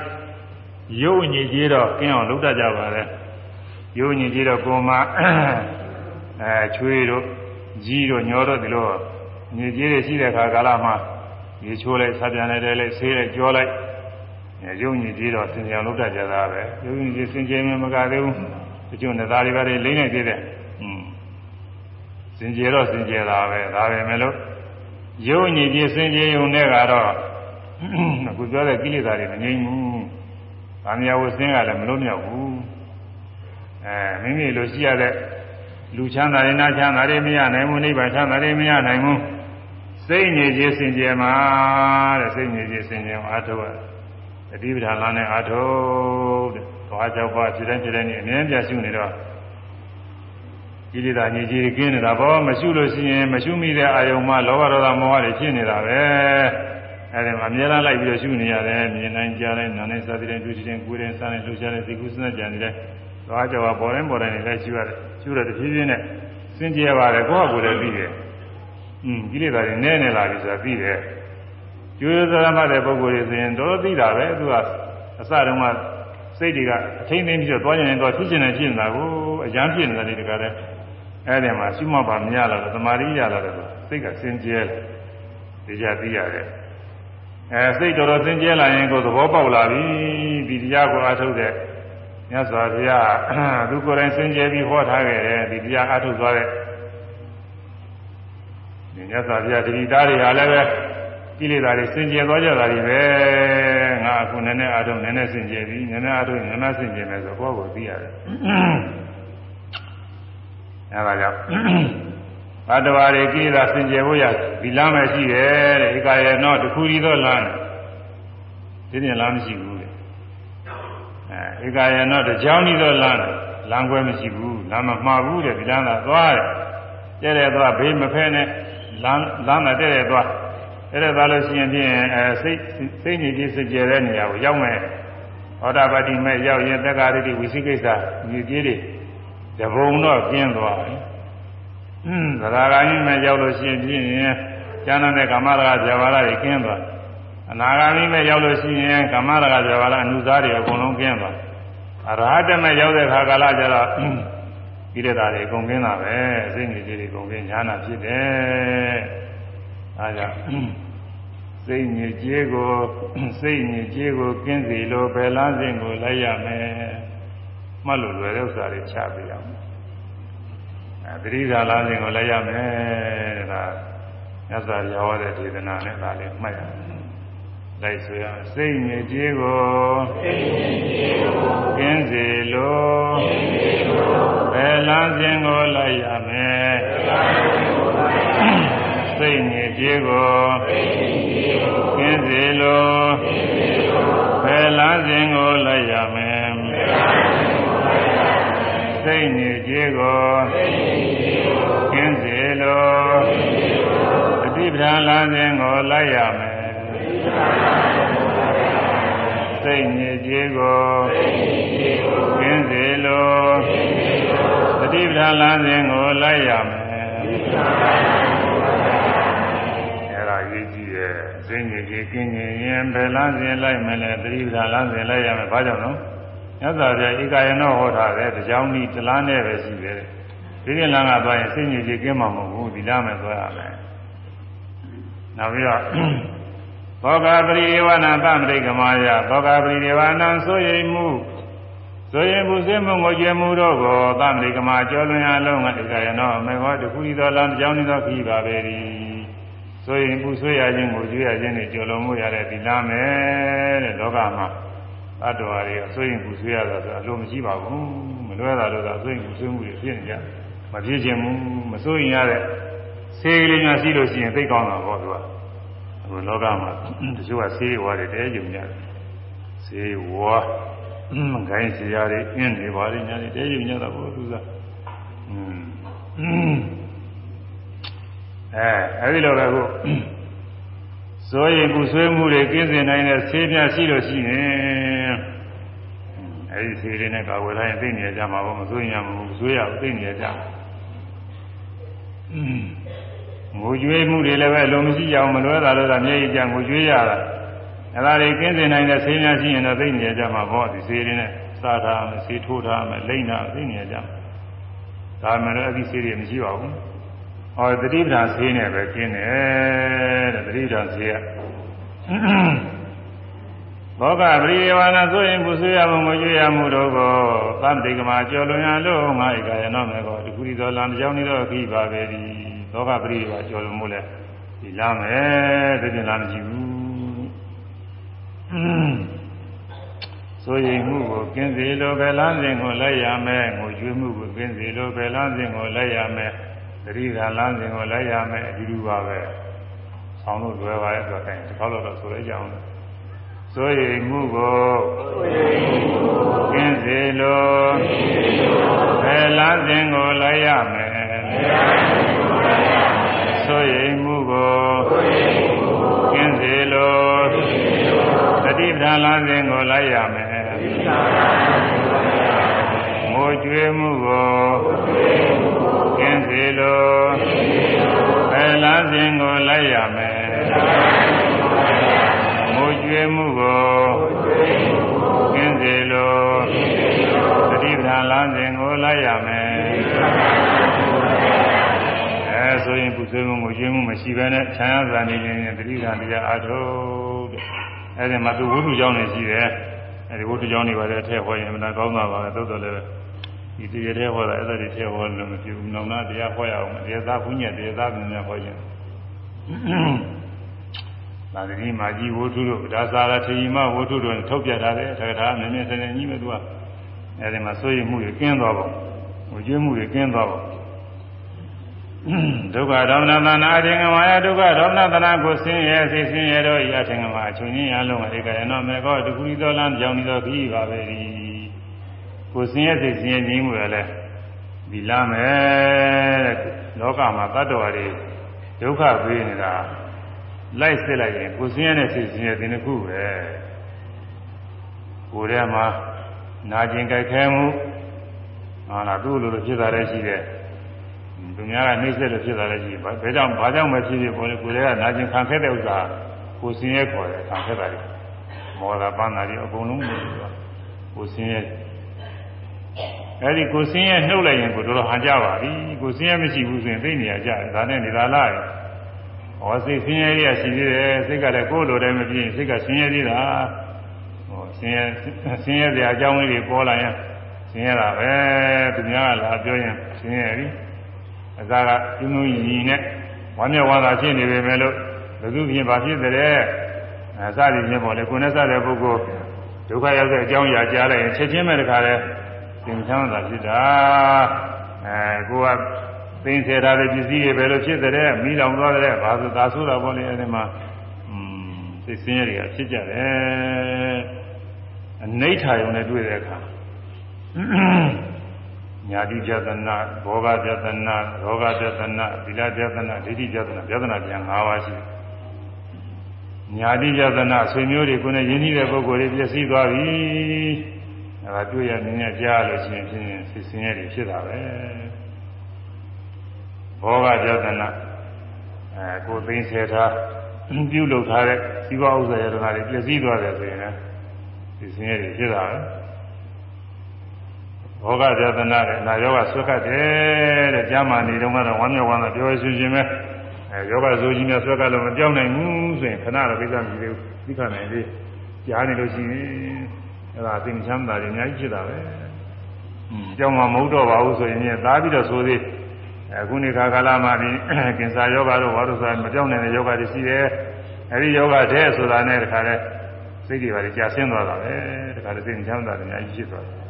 ရုပ်ညစ်ကြေတော့ကင်းအောင်လုပ်တတ်ကြပါလေ ရုပ်ညစ်ကြေတော့ကိုယ်မှာအဲချွေးတို့ကြီးတို့ညောတို့ဒီလိုညစ်ကြေတွေရှိတဲ့အခါကာလမှာရေချိုးလိုက်ဆပ်ပြန်လိုက်တယ်လိုက်ဆေးလိုက်ကြောလိုက်ရုပ်ညစ်ကြေတော့စင်ကြံလုပ်တတ်ကြတာပဲရုပ်ညစ်ကြေစင်ကြယ်မကသေးဘူးတချို့နဲ့သားတွေပါလိမ့်နေသေးတယ်อืมစင်ကြယ်တော့စင်ကြယ်တာပဲဒါပဲမဲ့လို့ရုပ်ညစ်ကြေစင်ကြယ်ုံနဲ့ကတော့အခုပြောတဲ့ကိလေသာတွေမငြိမ်းဘူးဗာမယာဝဆင်းကလည်းမလို့မြောက်ဘူး အဲမိမိလိုရှိရတဲ့လူချမ်းသာရင်နာချမ်းသာတွေမရနိုင်ဘူးနိဗ္ဗာန်ချမ်းသာတွေမရနိုင်ဘူးစိတ်ညစ်ခြင်းစင်ကြယ်မှာတဲ့စိတ်ညစ်ခြင်းစင်ကြယ်အာထုပ်အတိပဌာန်လာနဲ့အာထုပ်တဲ့သွားကြောက်ပါဖြစ်တဲ့ဖြစ်တဲ့နေ့အမြဲပြရှုနေတော့ကိလေသာညစ်ကြေးကင်းနေတာပေါ့မရှုလို့ရှိရင်မရှုမိတဲ့အာယုံမှာလောဘဒေါသမောဟတွေဖြစ်နေတာပဲအဲဒီမှာအများအားလိုက်ပြီးတော့ရှုနေရတယ်မြင်နိုင်ကြားနိုင်နားနိုင်စားတဲ့တွေ့တဲ့ကိုယ်တဲ့စားတဲ့လှုပ်ရှားတဲ့သိကုစနကြံနေတဲ့ သွားကြောက်ပါပေါ်တိုင်းပေါ်တိုင်းလည်းရှုရတယ်ရှုရတဲ့ဖြည်းဖြည်းနဲ့စင်ကြယ်ပါတယ်ကိုယ့်ဟာကိုယ်လည်းသိတယ်อืมကိလေသာတွေနည်းနေလာပြီဆိုတာသိတယ်ကျွေးသရမတဲ့ပုဂ္ဂိုလ်တွေဆိုရင်တော်တော်သိတာပဲသူကအစတုန်းကစိတ်တွေကအထိမ့်သိမ့်ပြီးတော့သွားရင်တော့ဖြစ်ကျင်နေဖြစ်နေတာကိုအရန်ဖြစ်နေတာတွေတကားတဲ့အဲ့ဒီမှာရှုမှတ်ပါမရတော့သမာဓိရတော့စိတ်ကစင်ကြယ်ဒီကြသိရတယ်အဲစိတ်တော်တော်စင်ကြယ်လာရင်ကိုယ်သဘောပေါက်လာပြီဒီတရားကိုအားထုတ်တဲ့ မြတ်စွာဘုရားသူကိုယ်တိုင်စင်ကြယ်ပြီးဟောထားခဲ့တယ်ဒီတရားအားထုတ်သွားတဲ့ဒီမြတ်စွာဘုရားတတိသားတွေဟာလည်းပဲကိလေသာတွေစင်ကြယ်သွားကြတာတွေပဲငါအခုနည်းနည်းအားထုတ်နည်းနည်းစင်ကြယ်ပြီနည်းနည်းအားထုတ်နည်းနည်းစင်ကြယ်မယ်ဆိုဘောကိုသိရတယ်အဲဒါကြောင့်ဘတ်တော်ရီကိလေသာစင်ကြယ်ဖို့ရဒီလမ်းပဲရှိတယ်တဲ့ဧကရေနောတခုရီသောလမ်းဒီပြင်လမ်းမရှိဘူးတဲ့အဲ ဧကရေနောတကြောင်းဤသောလမ်းလမ်းခွဲမရှိဘူးလမ်းမမှားဘူးတဲ့ဒီလမ်းသာသွားတယ်တဲ့တဲ့သွားဘေးမဖဲနဲ့လမ်းလမ်းနဲ့တဲ့တဲ့သွားတဲ့တဲ့သွားလို့ရှိရင်ဖြင့်အဲစိတ်စိတ်ညစ်ကြေးစကြယ်တဲ့နေရာကိုရောက်မယ်ဟောတာပတိမဲ့ရောက်ရင်တက္ကရာတိဝိသိကိစ္စညစ်ကြေးတွေတဘုံတော့ကျင်းသွားတယ်။อืมသရဂါမိမဲ့ရောက်လို့ရှိရင်ဖြင့်ကျမ်းတဲ့ကာမရာဂဇာဝရတွေကျင်းသွား။အနာဂါမိမဲ့ရောက်လို့ရှိရင်ကာမရာဂဇာဝရအနုစားတွေအကုန်လုံးကျင်းသွား။ အရဟတမဲ့ရောက်တဲ့ခါကာလကျတော့ဣရတာတွေအကုန်ကျင်းတာပဲအစိမ့်ကြီးတွေအကုန်ကျင်းညာနာဖြစ်တယ်။အဲဒါစိတ်ညစ်ကြေးကိုစိတ်ညစ်ကြေးကိုကျင်းစီလို့ဘယ်လားစဉ်ကိုလိုက်ရမယ်။မှတ်လို့လွယ်တဲ့ဥစ္စာတွေချပြရအောင်အဲသတိဓာလားစဉ်ကိုလည်းရမယ်တဲ့ဒါမြတ်စွာဘုရားဟောတဲ့ဒေသနာနဲ့ဒါလေးမှတ်ရမယ် လိုက်ဆိုရစိတ်ငြိကြေးကိုကင်းစေလို့ဘယ်လမ်းစဉ်ကိုလိုက်ရမယ်စိတ်ငြိကြေးကိုကင်းစေလို့ဘယ်လမ်းစဉ်ကိုလိုက်ရမယ်စိတ်ညစ်ကြေးကိုကျင်းစေလိုအတိပ္ပံလာခြင်းကိုလိုက်ရမယ် စိတ်ညစ်ကြေးကိုကျင်းစေလိုအတိပ္ပံလာခြင်းကိုလိုက်ရမယ်အဲ့ဒါရေးကြည့်ရဲ့စိတ်ညစ်ကြေးကျင်းရင်ဘယ်လားစဉ်လိုက်မလဲသတိပ္ပံလာစဉ်လိုက်ရမယ်ဘာကြောင့်လဲမြတ်စွာဘုရားဧကယနောဟောထားတယ်တကြောင်ဤတလားနဲ့ပဲရှိတယ်ဒီပြင်လမ်းကသွားရင်စိတ်ညစ်ကြေးကင်းမှာမဟုတ်ဘူးဒီလားမဲ့သွားရမယ်နောက်ပြီးတော့ ဘောဂပရိဒေဝနာသမရိကမာယဘောဂပရိဒေဝနာဆိုရင်မှုဆိုရင်မှုစေမှုကိုကျွေးမှုတို့ကိုသမရိကမာကျော်လွန်ရလုံးကဧကယနောမေဟောတခုဤသောလမ်းတကြောင်ဤသောခီးပါပဲဒီဆိုရင်ပူဆွေးရခြင်းကိုကျွေးရခြင်းနဲ့ကျော်လွန်မှုရတဲ့ဒီလားမယ်တဲ့လောကမှာအတ္တဝါတွေအစွရင်ပူဆွေးရတာဆိုအလိုမရှိပါဘူးမလွဲတာလို့သာအစွရင်ပူဆွေးမှုတွေဖြစ်နေကြမဖြစ်ခြင်းဘူးမစိုးရင်ရတဲ့ဆေးကလေးများရှိလို့ရှိရင်သိကောင်းတာပေါ့သူက အခုလောကမှာတချို့ကဆေးဝါးတွေတဲယုံကြတယ်ဆေးဝါးဂိုင်းစရာတွေအင်းတွေပါလိညာတွေတဲယုံကြတာပေါ့သူကอืมအဲအဲဒီလိုပဲခုဆိုရင်ကုဆွေးမှုတွေကင်းစင်နိုင်တဲ့ဆေးပြရှိလို့ရှိရင်အဲဒီဆေးလေးနဲ့ကာဝယ်လိုက်ရင်သိနေကြမှာပေါ့မဆိုရင်ရမဘူးဆွေးရဘူးသိနေကြမှာ ငိုကြွေးမှုတွေလည်းပဲအလုံးမရှိကြအောင်မလွဲတာလို့သာမျက်ရည်ကြငိုကြွေးရတာအဲဒါတွေကင်းစင်နိုင်တဲ့ဆေးများရှိရင်တော့သိနေကြမှာပေါ့ဒီဆေးလေးနဲ့စားထားမယ်ဆေးထိုးထားမယ်လိမ့်တာသိနေကြမှာဒါမှလည်းအဒီဆေးတွေမရှိပါဘူးဟောတတိပ္ပာဆေးနဲ့ပဲကျင်းတယ်တဲ့တတိပ္ပာဆေးကဘောကပရိယေဝနာဆိုရင်ပူဆွေးရမှုမကျွေးရမှုတို့ကိုသံတိကမှာကျော်လွန်ရလို့ငါဧကယနောမေကောတခုရီသောလံကြောင်းနေတော့ခိပါပဲဒီ ဘောကပရိယေဝကျော်လွန်မှုလဲဒီလာမယ်တကယ်လားမရှိဘူးဆိုရင်မှုကိုကင်းစေလိုပဲလမ်းစဉ်ကိုလိုက်ရမယ်ငိုကြွေးမှုကိုကင်းစေလိုပဲလမ်းစဉ်ကိုလိုက်ရမယ်တတိကလမ်းစဉ်ကိုလိုက်ရမယ်အတူတူပါပဲဆောင်းလို့လွယ်ပါရဲ့ဆိုတော့ဒီခေါက်တော့ဆိုလိုက်ကြအောင်ဆိုရင်မှုကိုကင်းစေလိုပဲလမ်းစဉ်ကိုလိုက်ရမယ် ဆိုရင်မှုကိုကင်းစေလိုတတိပ္ပံလမ်းစဉ်ကိုလိုက်ရမယ်ငိုကြွေးမှုကိုကင်းစေလိုဘယ်လမ်းစဉ်ကိုလိုက်ရမယ်ငိုကြွေးမှုကိုကင်းစေလိုတတိပ္ပံလမ်းစဉ်ကိုလိုက်ရမယ်အဲ ဆိုရင်ပူဆွေးမှုကိုကျွေးမှုမရှိဘဲနဲ့ခြံရစာနေခြင်းတတိပ္ပံတရားအထုတ်တဲ့အဲဒီမှာသူဝိသုကြောင်းနေရှိတယ်အဲဒီဝိသုကြောင်းနေပါတဲ့ထဲဟောရင်အမှန်ကောင်းတာပါပဲသို့တော်လည်းဒီတရားထဲဟောတာအဲ့ဒါတွေထဲဟောလို့မဖြစ်ဘူး။နောင်နာတရားဟောရအောင်တရားသားဘုညက်တရားသားပြန်ပြန်ဟောခြင်း။ဒါတိမာကြီးဝိသုတို့ဒါသာရထေရီမဝိသုတို့ထုတ်ပြထားတယ်။ထာထာနည်းနည်းစနေကြီးပဲသူကအဲဒီမှာစိုးရိမ်မှုတွေကင်းသွားပါ။ဟိုကျွေးမှုတွေကင်းသွားပါ။ ဒုက္ခဒေါမနသနာအထင်ကမာယဒုက္ခဒေါမနသနာကိုဆင်းရဲစိတ်ဆင်းရဲတော့ဤအထင်ကမာအချုပ်ချင်းရလုံးဧကရဏမေကောတခုဤသောလမ်းကြောင်းဤသောခီးပါပဲဒီကိုဆင်းရဲစိတ်ဆင်းရဲနေမှုရလဲဒီလမ်းမယ်တဲ့လောကမှာတတ္တဝါတွေဒုက္ခပေးနေတာလိုက်စစ်လိုက်ရင်ကိုဆင်းရဲတဲ့စိတ်ဆင်းရဲဒီနှစ်ခုပဲကိုယ်ထဲမှာနာကျင်ကြိုက်ခဲမှုဟာလားသူ့လိုလိုဖြစ်တာလည်းရှိတယ် သူများကနှိမ့်ဆက်လို့ဖြစ်တာလည်းရှိတယ်။ဘယ်ကြောင့်ဘာကြောင့်မဖြစ်ဖြစ်ပေါ်လေကိုယ်ကနာကျင်ခံခဲ့တဲ့ဥစ္စာကိုစင်းရဲခေါ်တယ်ခံခဲ့တာလေ။မောတာပန်းတာတွေအကုန်လုံးကိုစင်းရဲအဲဒီကိုစင်းရဲနှုတ်လိုက်ရင်ကိုတော်တော်ဟန်ကြပါပြီ။ကိုစင်းရဲမရှိဘူးဆိုရင်သိနေရကြတယ်။ဒါနဲ့နေတာလား။ဟောစိတ်စင်းရဲရရှိသေးတယ်။စိတ်ကလည်းကိုယ်လိုတိုင်းမပြင်းစိတ်ကစင်းရဲသေးတာ။ဟောစင်းရဲစင်းရဲစရာအကြောင်းလေးတွေပေါ်လာရင်စင်းရဲတာပဲ။သူများကလာပြောရင်စင်းရဲပြီ။ အစာကကျွန်းကျွန်းရီနဲ့ဝမ်းမြောက်ဝမ်းသာဖြစ်နေပေမဲ့လို့ဘယ်သူဖြစ်ပါဖြစ်တဲ့အစသည်ချင်းပေါ့လေကိုယ်နဲ့စတဲ့ပုဂ္ဂိုလ်ဒုက္ခရောက်တဲ့အကြောင်းအရာကြားလိုက်ရင်ချက်ချင်းပဲတခါလဲသင်္ချမ်းသာဖြစ်တာအဲကိုကသိင်စေထားတဲ့ပစ္စည်းတွေဘယ်လိုဖြစ်တဲ့မိလောင်သွားတဲ့ဘာသာသာဆိုတာပေါ့လေအဲဒီမှာอืมစိတ်ဆင်းရဲတွေကဖြစ်ကြတယ်အနိဋ္ဌာယုံနဲ့တွေ့တဲ့အခါ ညာတိပြဒနာဘောဂပြဒနာရောဂပြဒနာသီလပြဒနာဒိဋ္ဌိပြဒနာပြဒနာပြန်၅ပါးရှိညာတိပြဒနာဆွေမျိုးတွေကိုနဲ့ယဉ်ကျေးတဲ့ပုဂ္ဂိုလ်တွေပြည့်စည်သွားပြီအဲဒါတွေ့ရမြင်ရကြားလို့ရှိရင်ဖြင့်ဆစ်စင်းရည်ဖြစ်တာပဲဘောဂပြဒနာအဲကိုသိင်းဆယ်ထားပြုလုပ်ထားတဲ့ဇီဝဥစ္စာရတနာတွေပြည့်စည်သွားတယ်ဆိုရင်လည်းဆစ်စင်းရည်ဖြစ်တာပဲ ဘောဂပြဒနာတဲ့နာယောဂဆွတ်ခတ်တယ်တဲ့ကျမ်းမာနေတော့ကတော့ဝမ်းမြောက်ဝမ်းသာပြောရွှင်ရှင်ပဲအဲယောဂဆိုကြီးများဆွတ်ခတ်လို့မပြောင်းနိုင်ဘူးဆိုရင်ခဏတော့ကိစ္စမရှိသေးဘူးသိခနိုင်သေးကြားနေလို့ရှိရင်အဲဒါသိချမ်းသာတယ်အများကြီးဖြစ်တာပဲอืมကြောင်းမှာမဟုတ်တော့ပါဘူးဆိုရင်လည်းသာပြီးတော့ဆိုသေးအခုနေခါကာလမှာဒီကင်ဆာယောဂတို့ဘာလို့ဆိုတာမပြောင်းနိုင်တဲ့ယောဂတွေရှိတယ်အဲဒီယောဂတဲ့ဆိုတာနဲ့တခါလဲစိတ်တွေပါကြာဆင်းသွားတာပဲတခါလဲသိချမ်းသာတယ်အများကြီးဖြစ်သွားတယ်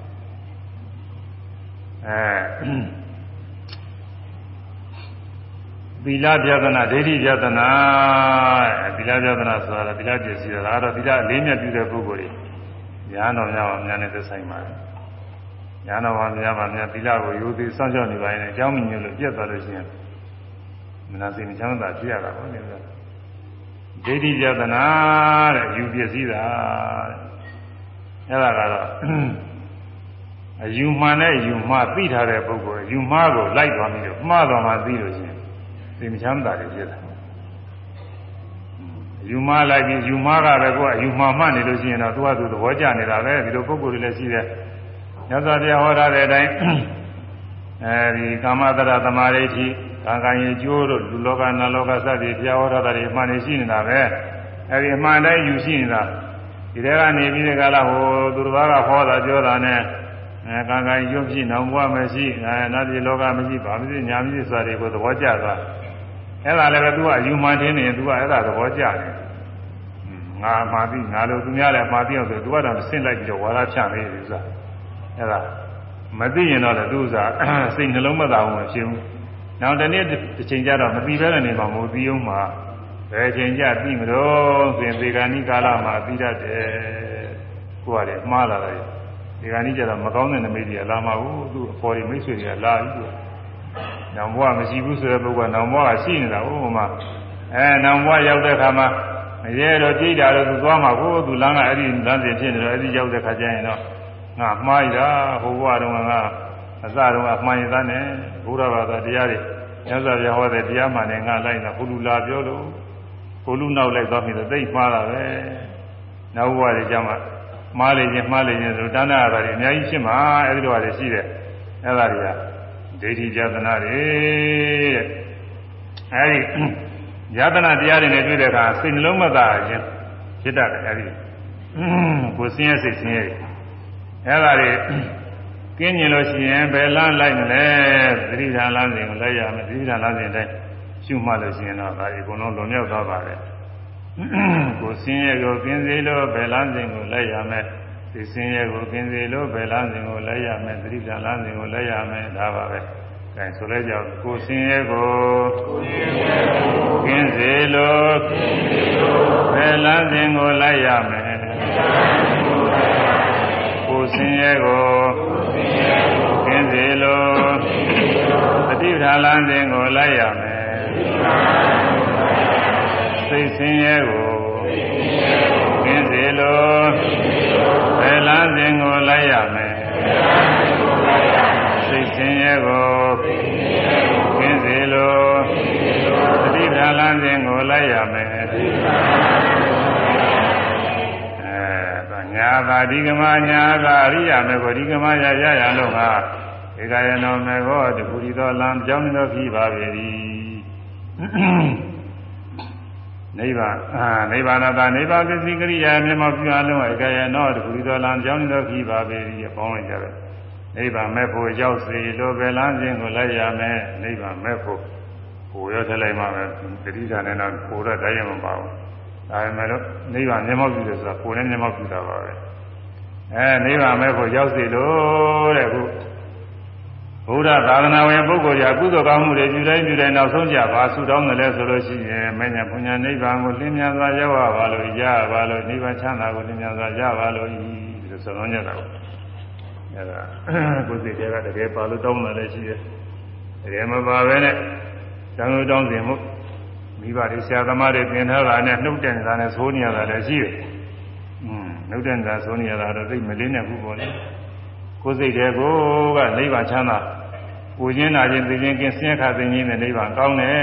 အဲသီလပြဒနာဒိဋ္ဌိပြဒနာသီလပြဒနာဆိုတာသီလပြည့်စည်တာဒါတော့သီလအလေးမြတ်ပြုတဲ့ပုဂ္ဂိုလ်တွေညာတော်များပါများနဲ့သက်ဆိုင်ပါတယ်ညာတော်ပါများပါများသီလကိုယူသည်စောင့်ရှောက်နေပါရင်အကြောင်းမြင်လို့ပြတ်သွားလို့ရှိရင်မနာစိတ်မချမ်းသာဖြစ်ရတာပေါ့လေဒိဋ္ဌိပြဒနာတဲ့ယူပြည့်စည်တာအဲ့ဒါကတော့ အယူမှန်နဲ့ယူမှားသိထားတဲ့ပုဂ္ဂိုလ်ယူမှားကိုလိုက်သွားပြီးတော့မှားသွားမှသိလို့ရှိရင်သိမချမ်းသာတယ်ဖြစ်တာယူမှားလိုက်ပြီးယူမှားကပဲကိုယ်အယူမှားမှတ်နေလို့ရှိရင်တော့သူကသူသဘောကျနေတာပဲဒီလိုပုဂ္ဂိုလ်တွေလည်းရှိတယ်ညဇာတရားဟောထားတဲ့အတိုင်းအဲဒီကာမတရသမာဓိဋ္ဌိကံကံရေကျိုးတို့လူလောကနတ်လောကစသည်ဘုရားဟောထားတာတွေအမှန်နေရှိနေတာပဲအဲဒီအမှန်တိုင်းယူရှိနေတာဒီထဲကနေပြီးဒီကလာဟိုသူတစ်ပါးကဟောတာပြောတာနဲ့ အဲကံကံရုပ်ဖြစ်နောင်ဘဝမရှိအဲနတ်ပြည်လောကမရှိဘာမရှိညာမရှိဆိုတာတွေကိုသဘောကျသွားအဲ့ဒါလည်းပဲသူကအယူမှန်တင်းနေသူကအဲ့ဒါသဘောကျတယ်ငငါမှာသိငါလိုသူများလည်းမှာသိအောင်ဆိုသူကတော့ဆင့်လိုက်ပြီးတော့ဝါဒဖြန့်နေတယ်ဥစ္စာအဲ့ဒါမသိရင်တော့လည်းသူဥစ္စာစိတ်နှလုံးမသာဘူးမဖြစ်ဘူးနောက်တနေ့တစ်ချိန်ကျတော့မသိဘဲနဲ့နေမှာမဟုတ်သိအောင်မှာဘယ်ချိန်ကျသိမလို့ဆိုရင်သေဂာနိကာလမှာသိတတ်တယ်ကိုယ်ကလည်းမှားလာတယ် သေဂာနိကျတော့မကောင်းတဲ့နမိတ်ကြီးလာမှာဘူးသူအဖော်ကြီးမိတ်ဆွေတွေကလာပြီနောင်ဘဝမရှိဘူးဆိုတဲ့ပုဂ္ဂိုလ်ကနောင်ဘဝကရှိနေတာဟိုမှာအဲနောင်ဘဝရောက်တဲ့အခါမှာမရဲတော့ကြိတ်တာတော့သူသွားမှာကိုသူလမ်းကအဲ့ဒီလမ်းစဉ်ဖြစ်နေတော့အဲ့ဒီရောက်တဲ့ခါကျရင်တော့ငါမှားရတာဟိုဘဝတုန်းကငါအစတုန်းကမှန်ရသားနဲ့ဘုရားဘာသာတရားတွေညဇာပြဟောတဲ့တရားမှန်နဲ့ငါလိုက်တာဘုလူလာပြောလို့ဘုလူနောက်လိုက်သွားပြီတော့သိမှားတာပဲနောက်ဘဝတွေကျမှ မှားလေခြင်းမှားလေခြင်းဆိုတဏှာတာတွေအများကြီးဖြစ်မှာအဲ့ဒီတော့တွေရှိတယ်အဲ့ဒါတွေကဒိဋ္ဌိပြဒနာတွေတဲ့အဲ့ဒီယတနာတရားတွေနဲ့တွေ့တဲ့အခါစိတ်နှလုံးမသာခြင်းဖြစ်တတ်တယ်အဲဒီကိုစင်းရဲစိတ်စင်းရဲအဲဒါတွေကင်းကျင်လို့ရှိရင်ဘယ်လမ်းလိုက်မလဲသတိဓာန်လမ်းစဉ်ကိုလိုက်ရမယ်သတိဓာန်လမ်းစဉ်တိုင်းရှုမှတ်လို့ရှိရင်တော့ဒါဒီအကုန်လုံးလွန်မြောက်သွားပါတယ် ကိုစင်းရဲကိုကင်းစေလို့ဘယ်လမ်းစဉ်ကိုလိုက်ရမယ်ဒီစင်းရဲကိုကင်းစေလို့ဘယ်လမ်းစဉ်ကိုလိုက်ရမယ်သတိဓာန်လမ်းစဉ်ကိုလိုက်ရမယ်ဒါပါပဲအဲဆိုလဲကြောင့်ကိုစင်းရဲကိုကင်းစေလို့ဘယ်လမ်းစဉ်ကိုလိုက်ရမယ်ကိုစင်းရဲကိုကင်းစေလို့တတိပ္ပာလမ်းစဉ်ကိုလိုက်ရမယ် စိတ်စင်းရဲကိုကင်းစေလို့ဘယ်လမ်းစဉ်ကိုလိုက်ရမယ်စိတ်ဆင်းရဲကိုကင်းစေလို့သတိဓာလန်းစဉ်ကိုလိုက်ရမယ်အဲညာသာဒီကမညာသာအရိယာမေကိုဒီကမရရရလို့ဟာဧကယနောမေကိုတခုရီသောလံကြောင်းနေသောဖြစ်ပါပေ၏ နိဗ္ဗာန်အာနိဗ္ဗာန်သာနိဗ္ဗာန်ပစ္စည်းကရိယာမျက်မှောက်ပြုအပ်လုံးဧကယနောတခုရီသောလံကြောင်းနေသောဖြစ်ပါပေ၏ပေါင်းလိုက်ကြတယ်နိဗ္ဗာန်မဲ့ဖို့ရောက်စေလို့ပဲလမ်းစဉ်ကိုလိုက်ရမယ်နိဗ္ဗာန်မဲ့ဖို့ကိုရောထလိုက်မှပဲတတိယနဲ့တော့ကိုတော့တိုင်းရမပါဘူးဒါပေမဲ့လို့နိဗ္ဗာန်မျက်မှောက်ပြုတယ်ဆိုတာကိုနဲ့မျက်မှောက်ပြုတာပါပဲအဲနိဗ္ဗာန်မဲ့ဖို့ရောက်စေလို့တဲ့ခု ဘုရားသာသနာဝင်ပုဂ္ဂိုလ်ရာကုသိုလ်ကောင်းမှုတွေပြုတိုင်းပြုတိုင်းနောက်ဆုံးကြပါဆုတောင်းတယ်လဲဆိုလို့ရှိရင်မညာပုညာနိဗ္ဗာန်ကိုလင်းမြန်စွာရောက်ရပါလို့ရပါလို့နိဗ္ဗာန်ချမ်းသာကိုလင်းမြန်စွာရပါလို့ဤဒီလိုဆုံးကြတာကိုအဲဒါကိုယ်စိတ်တွေကတကယ်ပါလို့တောင်းတယ်လည်းရှိတယ်တကယ်မပါပဲနဲ့တောင်းလို့တောင်းစဉ်မှုမိဘတွေဆရာသမားတွေပြင်ထားတာနဲ့နှုတ်တဲ့နေတာနဲ့သိုးနေရတာလည်းရှိတယ်อืมနှုတ်တဲ့နေတာသိုးနေရတာတော့သိမလေးနဲ့ဘူးပေါ့လေ ကိုယ်စိတ်တွေကိုကနိဗ္ဗာန်ချမ်းသာကိုချင်းနာချင်းသိချင်းကင်းဆင်းခါသိချင်းနဲ့နိဗ္ဗာန်ကောင်းတယ်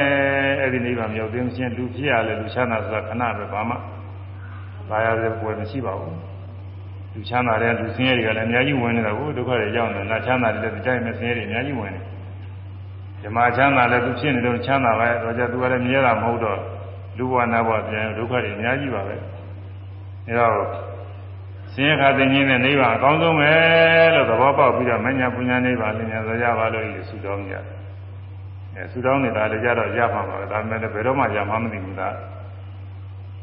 အဲ့ဒီနိဗ္ဗာန်မြောက်သိချင်းလူဖြစ်ရလဲလူချမ်းသာဆိုတာခဏပဲဘာမှဘာရတဲ့ပွဲမရှိပါဘူးလူချမ်းသာတဲ့လူဆင်းရဲတွေကလည်းအများကြီးဝင်နေတာကိုဒုက္ခတွေရောက်နေတာချမ်းသာတယ်လည်းတိုင်းမဲ့ဆင်းရဲတွေအများကြီးဝင်နေဓမ္မချမ်းသာလည်းသူဖြစ်နေတော့ချမ်းသာပဲတော့ကြသူကလည်းမြဲတာမဟုတ်တော့လူဘဝနာဘဝပြန်ဒုက္ခတွေအများကြီးပါပဲအဲတော့ ဆင်းရဲခါသိခြင်းနဲ့နိဗ္ဗာန်အကောင်းဆုံးပဲလို့သဘောပေါက်ပြီးတော့မညာပညာနိဗ္ဗာန်လင်းညာဆိုကြပါလို့ဒီဆုတောင်းကြအဲဆုတောင်းနေတာလည်းကြတော့ရမှာပါဒါပေမဲ့လည်းဘယ်တော့မှရမှာမသိဘူးလား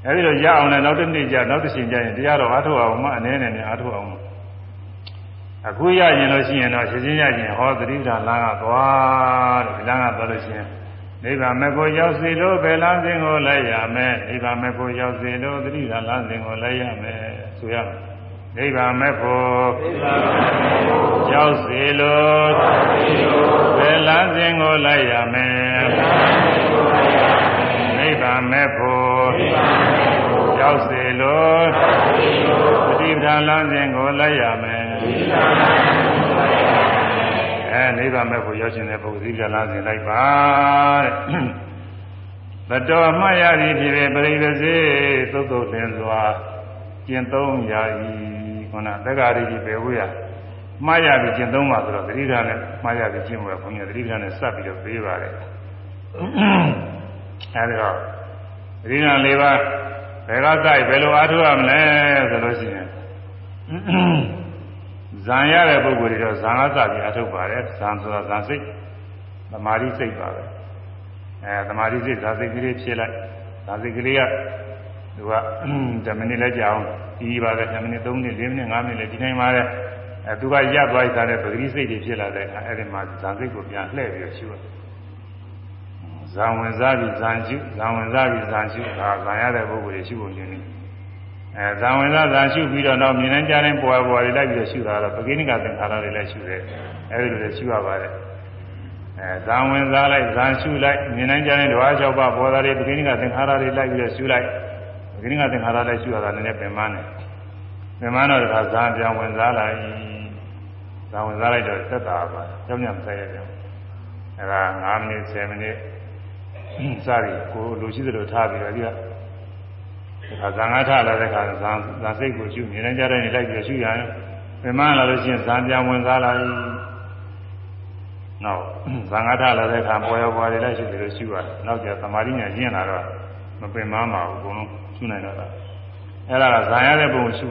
အဲဒီတော့ရအောင်လည်းနောက်တစ်နေ့ကျနောက်တစ်ချိန်ကျရင်တရားတော်အားထုတ်အောင်မှအနေနဲ့နဲ့အားထုတ်အောင်အခုရရင်လို့ရှိရင်တော့ရှင်ချင်းရရင်ဟောသတိဓာလမ်းကသွားတယ်ဒီလမ်းကသွားလို့ရှိရင်နိဗ္ဗာန်မကိုရောက်စေလို့ဘယ်လမ်းစဉ်ကိုလိုက်ရမယ်နိဗ္ဗာန်မကိုရောက်စေလို့သတိဓာလမ်းစဉ်ကိုလိုက်ရမယ်ဆိုရမယ် နိဗ္ဗာန်မဲ့ဖို့ရောက်စေလို့ဘယ်လမ်းစဉ်ကိုလိုက်ရမယ်နိဗ္ဗာန်မဲ့ဖို့ရောက်စေလို့ပฏิပဒါလမ်းစဉ်ကိုလိုက်ရမယ်အဲနိဗ္ဗာန်မဲ့ဖို့ရောက်ရှင်တဲ့ပုဂ္ဂိုလ်ဒီကလမ်းစဉ်လိုက်ပါတဲ့ဘတော်မှတ်ရသည်ဖြစ်ပေပရိပစေသုတ်သုတ်လင်းစွာကျင့်သုံးရာဤ ခုနသက္ကာရိကြီးပဲဝေးရမှားရပြီးကျင့်သုံးပါဆိုတော့သတိထားနဲ့မှားရပြီးကျင့်မှာဘုန်းကြီးသတိထားနဲ့စပ်ပြီးတော့ပေးပါတယ်အဲဒီတော့သတိထား၄ပါးဘယ်ကစိုက်ဘယ်လိုအားထုတ်ရမလဲဆိုလို့ရှိရင်ဇံရတဲ့ပုဂ္ဂိုလ်တွေတော့ဇံကစပြီးအားထုတ်ပါတယ်ဇံဆိုတာဇံစိတ်သမာဓိစိတ်ပါပဲအဲသမာဓိစိတ်ဇာစိတ်ကလေးဖြစ်လိုက်ဇာစိတ်ကလေးက သူက10မိနစ်လည်းကြာအောင်ဒီပါတယ်10မိနစ်3မိနစ်4မိနစ်5မိနစ်လည်းဒီနိုင်ပါတယ်အဲသူကရပ်သွားကြတဲ့ပဂရိစိတ်တွေဖြစ်လာတဲ့အခါအဲ့ဒီမှာဇာစိတ်ကိုပြန်လှည့်ပြီးရှုရဇံဝင်စားပြီးဇံရှုဇံဝင်စားပြီးဇံရှုဒါဇံရတဲ့ပုဂ္ဂိုလ်တွေရှုဖို့ခြင်းနေအဲဇံဝင်စားဇံရှုပြီးတော့နောက်မြင်နိုင်ကြတဲ့ပွားပွားတွေလိုက်ပြီးတော့ရှုတာတော့ပဂိနိကသင်္ခါရတွေလည်းရှုတယ်အဲဒီလိုလည်းရှုရပါတယ်အဲဇံဝင်စားလိုက်ဇံရှုလိုက်မြင်နိုင်ကြတဲ့ဓဝါ၆ပါးပေါ်တာတွေပဂိနိကသင်္ခါရတွေလိုက်ပြီးတော့ရှုလိုက်ပ ဂိနိကသင်္ခါရလည်းရှုရတာလည်းပင်မနဲ့ပင်မတော့ဒါဇံပြန်ဝင်စားလိုက်ဇံဝင်စားလိုက်တော့သက်တာပါကြောင်းညမဆိုင်ရကြအဲဒါ9မိနစ်10မိနစ်စသည်ကိုလူရှိသလိုထားပြီးတော့ဒီကဒါဇံငါထလာတဲ့ခါဇံဇံစိတ်ကိုရှုမြင်နေကြတဲ့နေလိုက်ပြီးရှုရရင်ပင်မလာလို့ရှိရင်ဇံပြန်ဝင်စားလိုက်နောက်ဇံငါထလာတဲ့ခါပေါ်ရောပေါ်ရလိုက်ရှုတယ်လို့ရှုရတယ်နောက်ကျသမာဓိညာကျင့်လာတော့မပင်မမှာဘူးအကုန်လုံး ရှုနိုင်တော့တာအဲ့ဒါကဇံရတဲ့ပုံရှု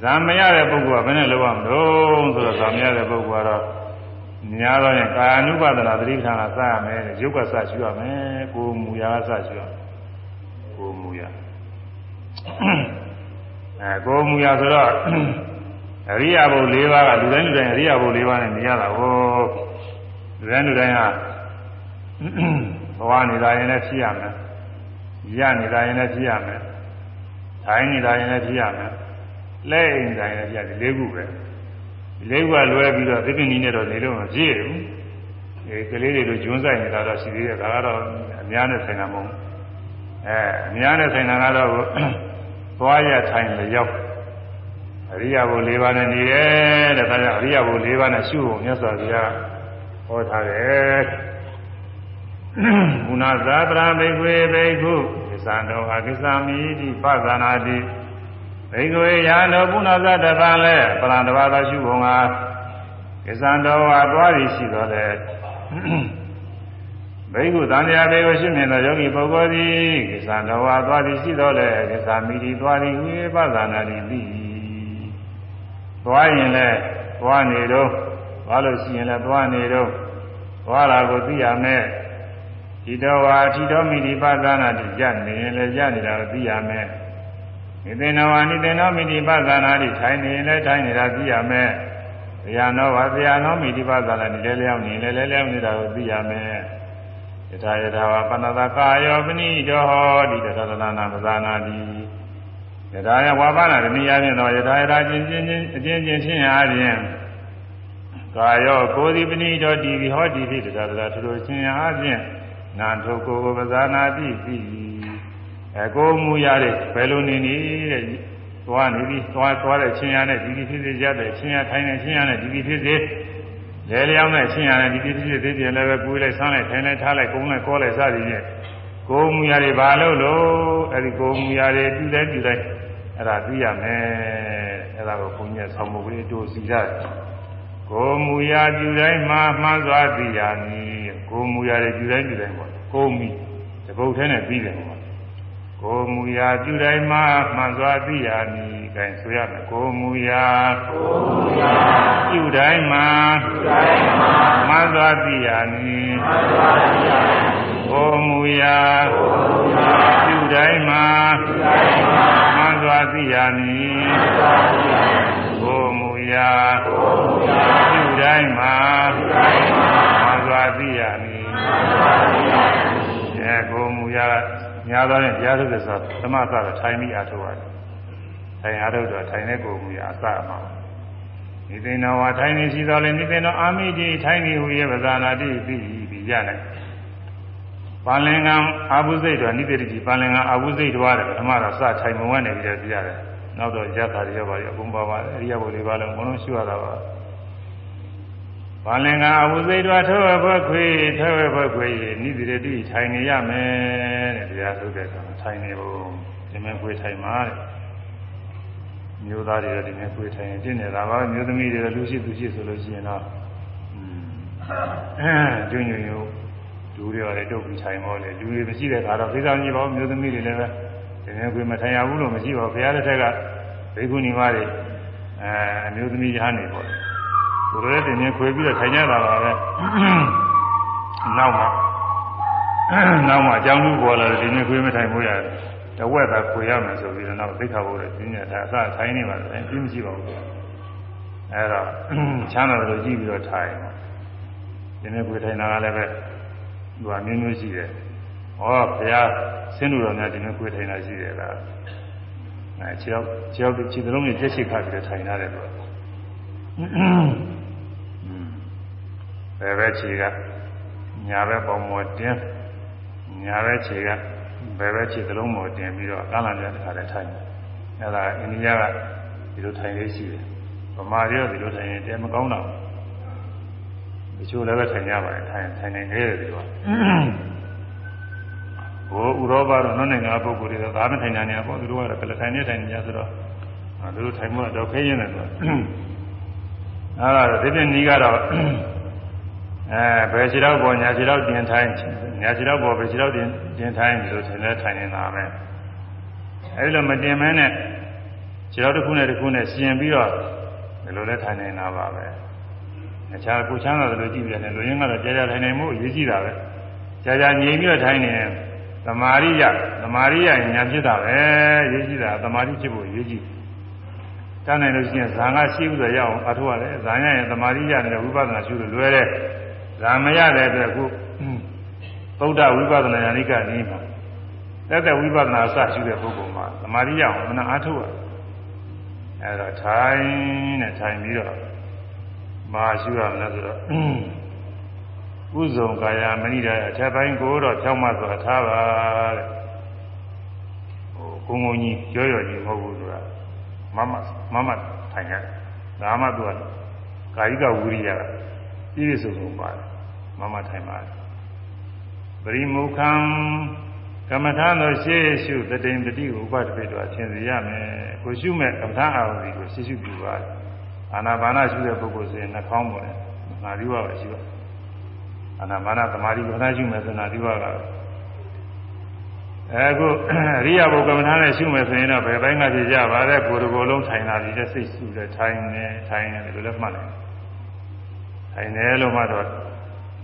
ဇံမရတဲ့ပုဂ္ဂိုလ်ကဘယ်နဲ့လုပ်ရမလို့ဆိုတော့ဇံမရတဲ့ပုဂ္ဂိုလ်ကတော့များတော့ရင်ကာယ ानु ပါဒနာသတိပဋ္ဌာန်ကစရမယ်ရုပ်ကစရှုရမယ်ကိုယ်မူရာကစရှုရကိုယ်မူရာအဲကိုယ်မူရာဆိုတော့အရိယာဘု၄ပါးကလူတိုင်းလူတိုင်းအရိယာဘု၄ပါးနဲ့နေရတာဟောလူတိုင်းလူတိုင်းဟာဘဝနေတာရင်လည်းဖြစ်ရမယ် ရနေတာရင်လည်းဖြစ်ရမယ်ထိုင်နေတာရင်လည်းဖြစ်ရမယ်လက်အိမ်တိုင်းလည်းဖြစ်ရတယ်၄ခုပဲလေးခုကလွဲပြီးတော့သစ်ပင်ကြီးနဲ့တော့နေလို့မပြည့်ဘူးအဲကလေးတွေလိုကျွန်းဆိုင်နေတာတော့ရှိသေးတယ်ဒါကတော့အများနဲ့ဆိုင်တာမဟုတ်ဘူးအဲအများနဲ့ဆိုင်တာကတော့သွားရထိုင်လျောက်အရိယာဘု၄ပါးနဲ့နေတယ်တဲ့ဒါကြောင့်အရိယာဘု၄ပါးနဲ့ရှုဖို့မြတ်စွာဘုရားဟောထားတယ် ဘုနာဇာတရာဘိက္ခွေဘိက္ခုသစ္စာတော်အကိစ္ဆာမိတိပသနာတိဘိက္ခွေယာနောပုဏ္ဏဇတပံလဲပရံတဘာသာရှုပုံကကိစ္ဆံတော်ဟာသွားရရှိတော်လဲဘိက္ခုတန်တရားတွေကိုရှင်းမြင်သောယောဂီပုဂ္ဂိုလ်သည်ကိစ္ဆံတော်ဟာသွားရရှိတော်လဲကိစ္ဆာမိတိသွားရဝိပသနာတိသိသွားရင်လဲသွားနေတော့သွားလို့ရှိရင်လဲသွားနေတော့သွားတာကိုသိရမယ် ဒီတော်ဟာဒီတော်မိတိပသနာတိရနေရင်လဲရနေတာကိုသိရမယ်နိသေနဝနိသေနောမိတိပသနာတိထိုင်နေရင်လည်းထိုင်နေတာသိရမယ်။ဗျာနောဝဗျာနောမိတိပသနာတိလဲလျောင်းနေလဲလဲလျောင်းနေတာကိုသိရမယ်။ယထာယထာဝပဏတကာယောပနိတောဟောတိတသရဏနာပဇာနာတိယထာယဝါပနာတဏိယဖြင့်တော့ယထာယထာချင်းချင်းချင်းအချင်းချင်းချင်းအားဖြင့်ကာယောကိုယ်ဒီပနိတောတိဟောတိတိတသရထထိုချင်းအားဖြင့် နာထုကိုပဇာနာတိသိအဲကိုမူရတဲ့ဘယ်လိုနေနေတဲ့သွားနေပြီသွားသွားတဲ့ချင်းရနဲ့ဒီဒီဖြစ်စေကြတဲ့ချင်းရထိုင်တဲ့ချင်းရနဲ့ဒီဒီဖြစ်စေလဲလျောင်းတဲ့ချင်းရနဲ့ဒီဒီဖြစ်စေသိတယ်လည်းပဲကိုယ်လိုက်ဆန်းလိုက်ထိုင်လိုက်ထားလိုက်ကုန်းလိုက်ကောလိုက်စသည်ဖြင့်ကိုမူရတွေဘာလို့လို့အဲဒီကိုမူရတွေပြုလဲပြုလိုက်အဲ့ဒါသိရမယ်အဲ့ဒါကိုဘုန်းကြီးဆောင်းမွေးတို့စီရတယ်ကိုမူရပြုတိုင်းမှာမှန်စွာသိရမည် ကိုမူရတွေပြုတိုင်းပြုတိုင်းပေါ့ကိုမီတပုတ်ထဲနဲ့ပြီးတယ်ပေါ့ကိုမူရာပြုတိုင်းမှာမှန်စွာသိရမည်။အဲဆိုရမယ်ကိုမူရာကိုမူရာပြုတိုင်းမှာပြုတိုင်းမှာမှန်စွာသိရမည်။မှန်စွာသိရမည်။ကိုမူရာကိုမူရာပြုတိုင်းမှာပြုတိုင်းမှာမှန်စွာသိရမည်။မှန်စွာသိရမည်။ကိုမူရာကိုမူရာပြုတိုင်းမှာပြုတိုင်းမှာမှန်စွာသိရမည်။မှန်စွာသိရမည်။ အဲကိုမူရာများသောနဲ့တရားထုတ်တဲ့ဆိုသမသတော့ထိုင်ပြီးအားထုတ်ရတယ်။ထိုင်အားထုတ်တော့ထိုင်တဲ့ကိုယ်မူရာအစမှာနိသိဏဝါထိုင်နေရှိတော်လေနိသိဏအာမိတိထိုင်နေဟူရဲ့ပဇာနာတိပြီးပြီးရနိုင်။ပါလင်္ဂံအာဘုစိတ်တော်နိတိတိပါလင်္ဂံအာဘုစိတ်တော်ရတယ်ပထမတော့စထိုင်မဝဲနေပြီးတော့ပြရတယ်။နောက်တော့ရသတွေရောပါရအကုန်ပါပါတယ်။အရိယဘုလေးပါလုံးအကုန်လုံးရှိရတာပါ။ ဘာလင်္ကာအဝုစိတ်တော်ထောဘခွေထောဘခွေနိတိရတိထိုင်နေရမယ်တဲ့တရားထုတ်တဲ့အခါထိုင်နေဖို့ဒီမဲ့ခွေထိုင်မှာတဲ့မျိုးသားတွေဒီမဲ့ခွေထိုင်ရင်တင့်နေတာပါမျိုးသမီးတွေလူရှိသူရှိဆိုလို့ရှိရင်တော့အဲကျွညွညလူတွေရတယ်တုတ်ပြီးထိုင်မောလေလူတွေမရှိတဲ့အခါတော့သိစားကြီးပါမျိုးသမီးတွေလည်းပဲဒီမဲ့ခွေမထိုင်ရဘူးလို့မရှိပါဘူးဘုရားတစ်ထက်ကဘေကုဏီမတွေအဲအမျိုးသမီးရဟန်းနေပေါ့ သူတို့လည်းတင်နေခွေပြီးတော့ထိုင်ကြတာပါပဲနောက်မှနောက်မှအကြောင်းလူပေါ်လာတယ်ဒီနေ့ခွေးမထိုင်ဘူးရတယ်ဓဝက်သာခွေရမယ်ဆိုပြီးတော့သိက္ခာပုဒ်ရဲ့ပြညာထားအစထိုင်းနေပါဆိုရင်ပြင်းမရှိပါဘူးအဲတော့ချမ်းသာတယ်လို့ကြည့်ပြီးတော့ထိုင်ဒီနေ့ခွေထိုင်တာကလည်းပဲသူကမျိုးမျိုးရှိတယ်ဟောဘုရားဆင်းလို့တော်များဒီနေ့ခွေထိုင်တာရှိတယ်လားအဲခြေတော့ခြေတော့ခြေသလုံးနဲ့ပြည့်ချိခါပြီးတော့ထိုင်ရတယ်လို့ ဘယ်ပဲခြေကညာဘက်ပေါင်ပေါ်တင်းညာဘက်ခြေကဘယ်ပဲခြေသလုံးပေါ်တင်ပြီးတော့ကမ်းလာတဲ့အခါလည်းထိုင်တယ်အဲဒါအိန္ဒိယကဒီလိုထိုင်လေးရှိတယ်ဗမာတွေကဒီလိုထိုင်ရင်တဲမကောင်းတော့တချို့လည်းပဲထိုင်ကြပါတယ်ထိုင်ထိုင်နေတယ်ဒီလိုဟိုဥရောပတော့နော်နိုင်ငံပုဂ္ဂိုလ်တွေကဒါမထိုင်နိုင်ဘူးပေါ့သူတို့ကတော့ကလထိုင်နေထိုင်နေကြဆိုတော့သူတို့ထိုင်မှုတော့ခဲရင်တယ်ဆိုအဲဒါဒီပြင်းကြီးကတော့ အဲဘယ်ခြေတော့ပေါ်ညာခြေတော့တင်ထိုင်ညာခြေတော့ပေါ်ဘယ်ခြေတော့တင်တင်ထိုင်ဒီလိုထိုင်လဲထိုင်နေတာပဲအဲဒီလိုမတင်မဲနဲ့ခြေတော့တစ်ခုနဲ့တစ်ခုနဲ့ရှင်ပြီးတော့ဒီလိုလဲထိုင်နေတာပါပဲအခြားကိုချမ်းသာတယ်လို့ကြည့်ပြတယ်လူရင်းကတော့ကြာကြာထိုင်နေမှုအရေးကြီးတာပဲကြာကြာငြိမ်ပြီးတော့ထိုင်နေသမာရိယသမာရိယညာဖြစ်တာပဲရေးကြည့်တာသမာဓိဖြစ်ဖို့ရေးကြည့်တန်းနိုင်လို့ရှိရင်ဇာငါရှိဥဆိုရအောင်အထောက်ရတယ်ဇာညရဲ့သမာဓိရနဲ့ဝိပဿနာရှုလို့လွယ်တယ် ဇာမရတဲ့အတွက်ခုသုဒ္ဓဝိပဿနာယာနိကနည်းမှာတက်တဲ့ဝိပဿနာစရှုတဲ့ပုဂ္ဂိုလ်မှာသမာဓိရအောင်မနာအထောက်ရအဲဒါထိုင်နဲ့ထိုင်ပြီးတော့မာရှုရမယ်ဆိုတော့ဥဇုံကာယမဏိဒါယအထက်ပိုင်းကိုတော့ဖြောင်းမစွာထားပါတဲ့ဟိုကုန်းကုန်းကြီးကြောရော်ကြီးမဟုတ်ဘူးဆိုတာမမမမထိုင်ရတယ်ဒါမှသူကကာယကဝိရိယကပြည့်စုံစုံပါတယ် မမထိုင်ပါတယ်ပရိမုခံကမ္မထာတို့ရှေ့ရှုတတိန်တတိဥပဒပိတောအချင်းစီရမယ်ကိုရှုမဲ့ကမ္မထာအာရုံကိုရှေ့ရှုပြုပါအာနာပါနရှုတဲ့ပုဂ္ဂိုလ်ဆိုရင်နှာခေါင်းပေါ်တယ်ငါဒီဝပဲရှိပါအာနာပါနသမာဓိဘာသာရှုမယ်ဆိုနာဒီဝကအဲခုရိယဘုကမ္မထာနဲ့ရှုမယ်ဆိုရင်တော့ဘယ်ပိုင်းကဖြစ်ကြပါလဲကိုယ်တကိုယ်လုံးထိုင်လာပြီးတဲ့စိတ်ရှုတဲ့ထိုင်နေထိုင်နေတယ်လို့လည်းမှတ်တယ်ထိုင်နေလို့မှတော့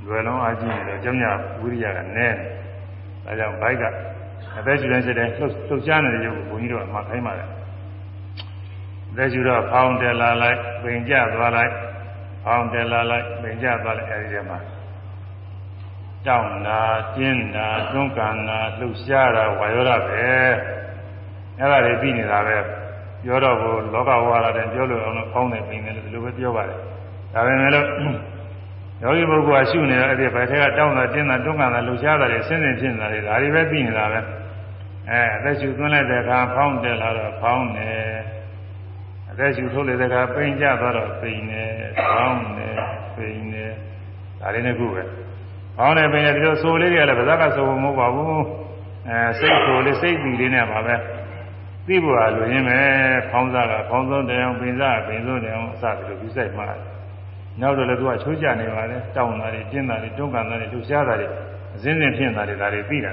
လွယ်လုံးအားကြီးနေတော့ကျုံညာဝိရိယကနည်းဒါကြောင့်ဘိုက်ကအသက်ရှူတဲ့စိတ်တိုင်းလှုပ်လှုပ်ရှားနေတဲ့ရုပ်ကိုဘုန်းကြီးတို့ကမှခိုင်းပါတယ်အသက်ရှူတော့ဖောင်းတယ်လာလိုက်ပင်ကျသွားလိုက်ဖောင်းတယ်လာလိုက်ပင်ကျသွားလိုက်အဲဒီထဲမှာတောင်းတာကျင်းတာတွန်းကန်တာလှုပ်ရှားတာဝါရောတာပဲအဲ့ဒါတွေပြီးနေတာပဲပြောတော့ဘုလောကဝါရတဲ့ပြောလို့အောင်လို့ဖောင်းတယ်ပင်တယ်လို့ဒီလိုပဲပြောပါတယ်ဒါပေမဲ့လို့ ယောဂီပုဂ္ဂိုလ်ကရှုနေတော့အဲ့ဒီဘယ်ထက်ကတောင်းတာတင်းတာတွန်းကန်တာလှုပ်ရှားတာတွေဆင်းဆင်းဖြစ်နေတာတွေဒါတွေပဲပြီးနေတာပဲအဲအသက်ရှူသွင်းလိုက်တဲ့အခါဖောင်းတယ်လာတော့ဖောင်းတယ်အသက်ရှူထုတ်လိုက်တဲ့အခါပိန်ကျသွားတော့ပိန်တယ်ဖောင်းတယ်ပိန်တယ်ဒါလေးနဲ့ခုပဲဖောင်းတယ်ပိန်တယ်ဒီလိုဆိုလေးတွေကလည်းဗဇက်ကဆိုဖို့မဟုတ်ပါဘူးအဲစိတ်ဆိုလေးစိတ်တည်လေးနဲ့ပါပဲသိဖို့ဟာလိုရင်းပဲဖောင်းစားကဖောင်းဆုံးတယ်အောင်ပိန်စားကပိန်ဆုံးတယ်အောင်အစပြီးတော့ယူဆိုင်မှာ နောက်တော့လည်းသူကချိုးကြနေပါလေတောင်းတာတွေတင်းတာတွေတွန်းကန်တာတွေလှူရှားတာတွေအစင်းစင်းဖြစ်တာတွေဒါတွေသိတာ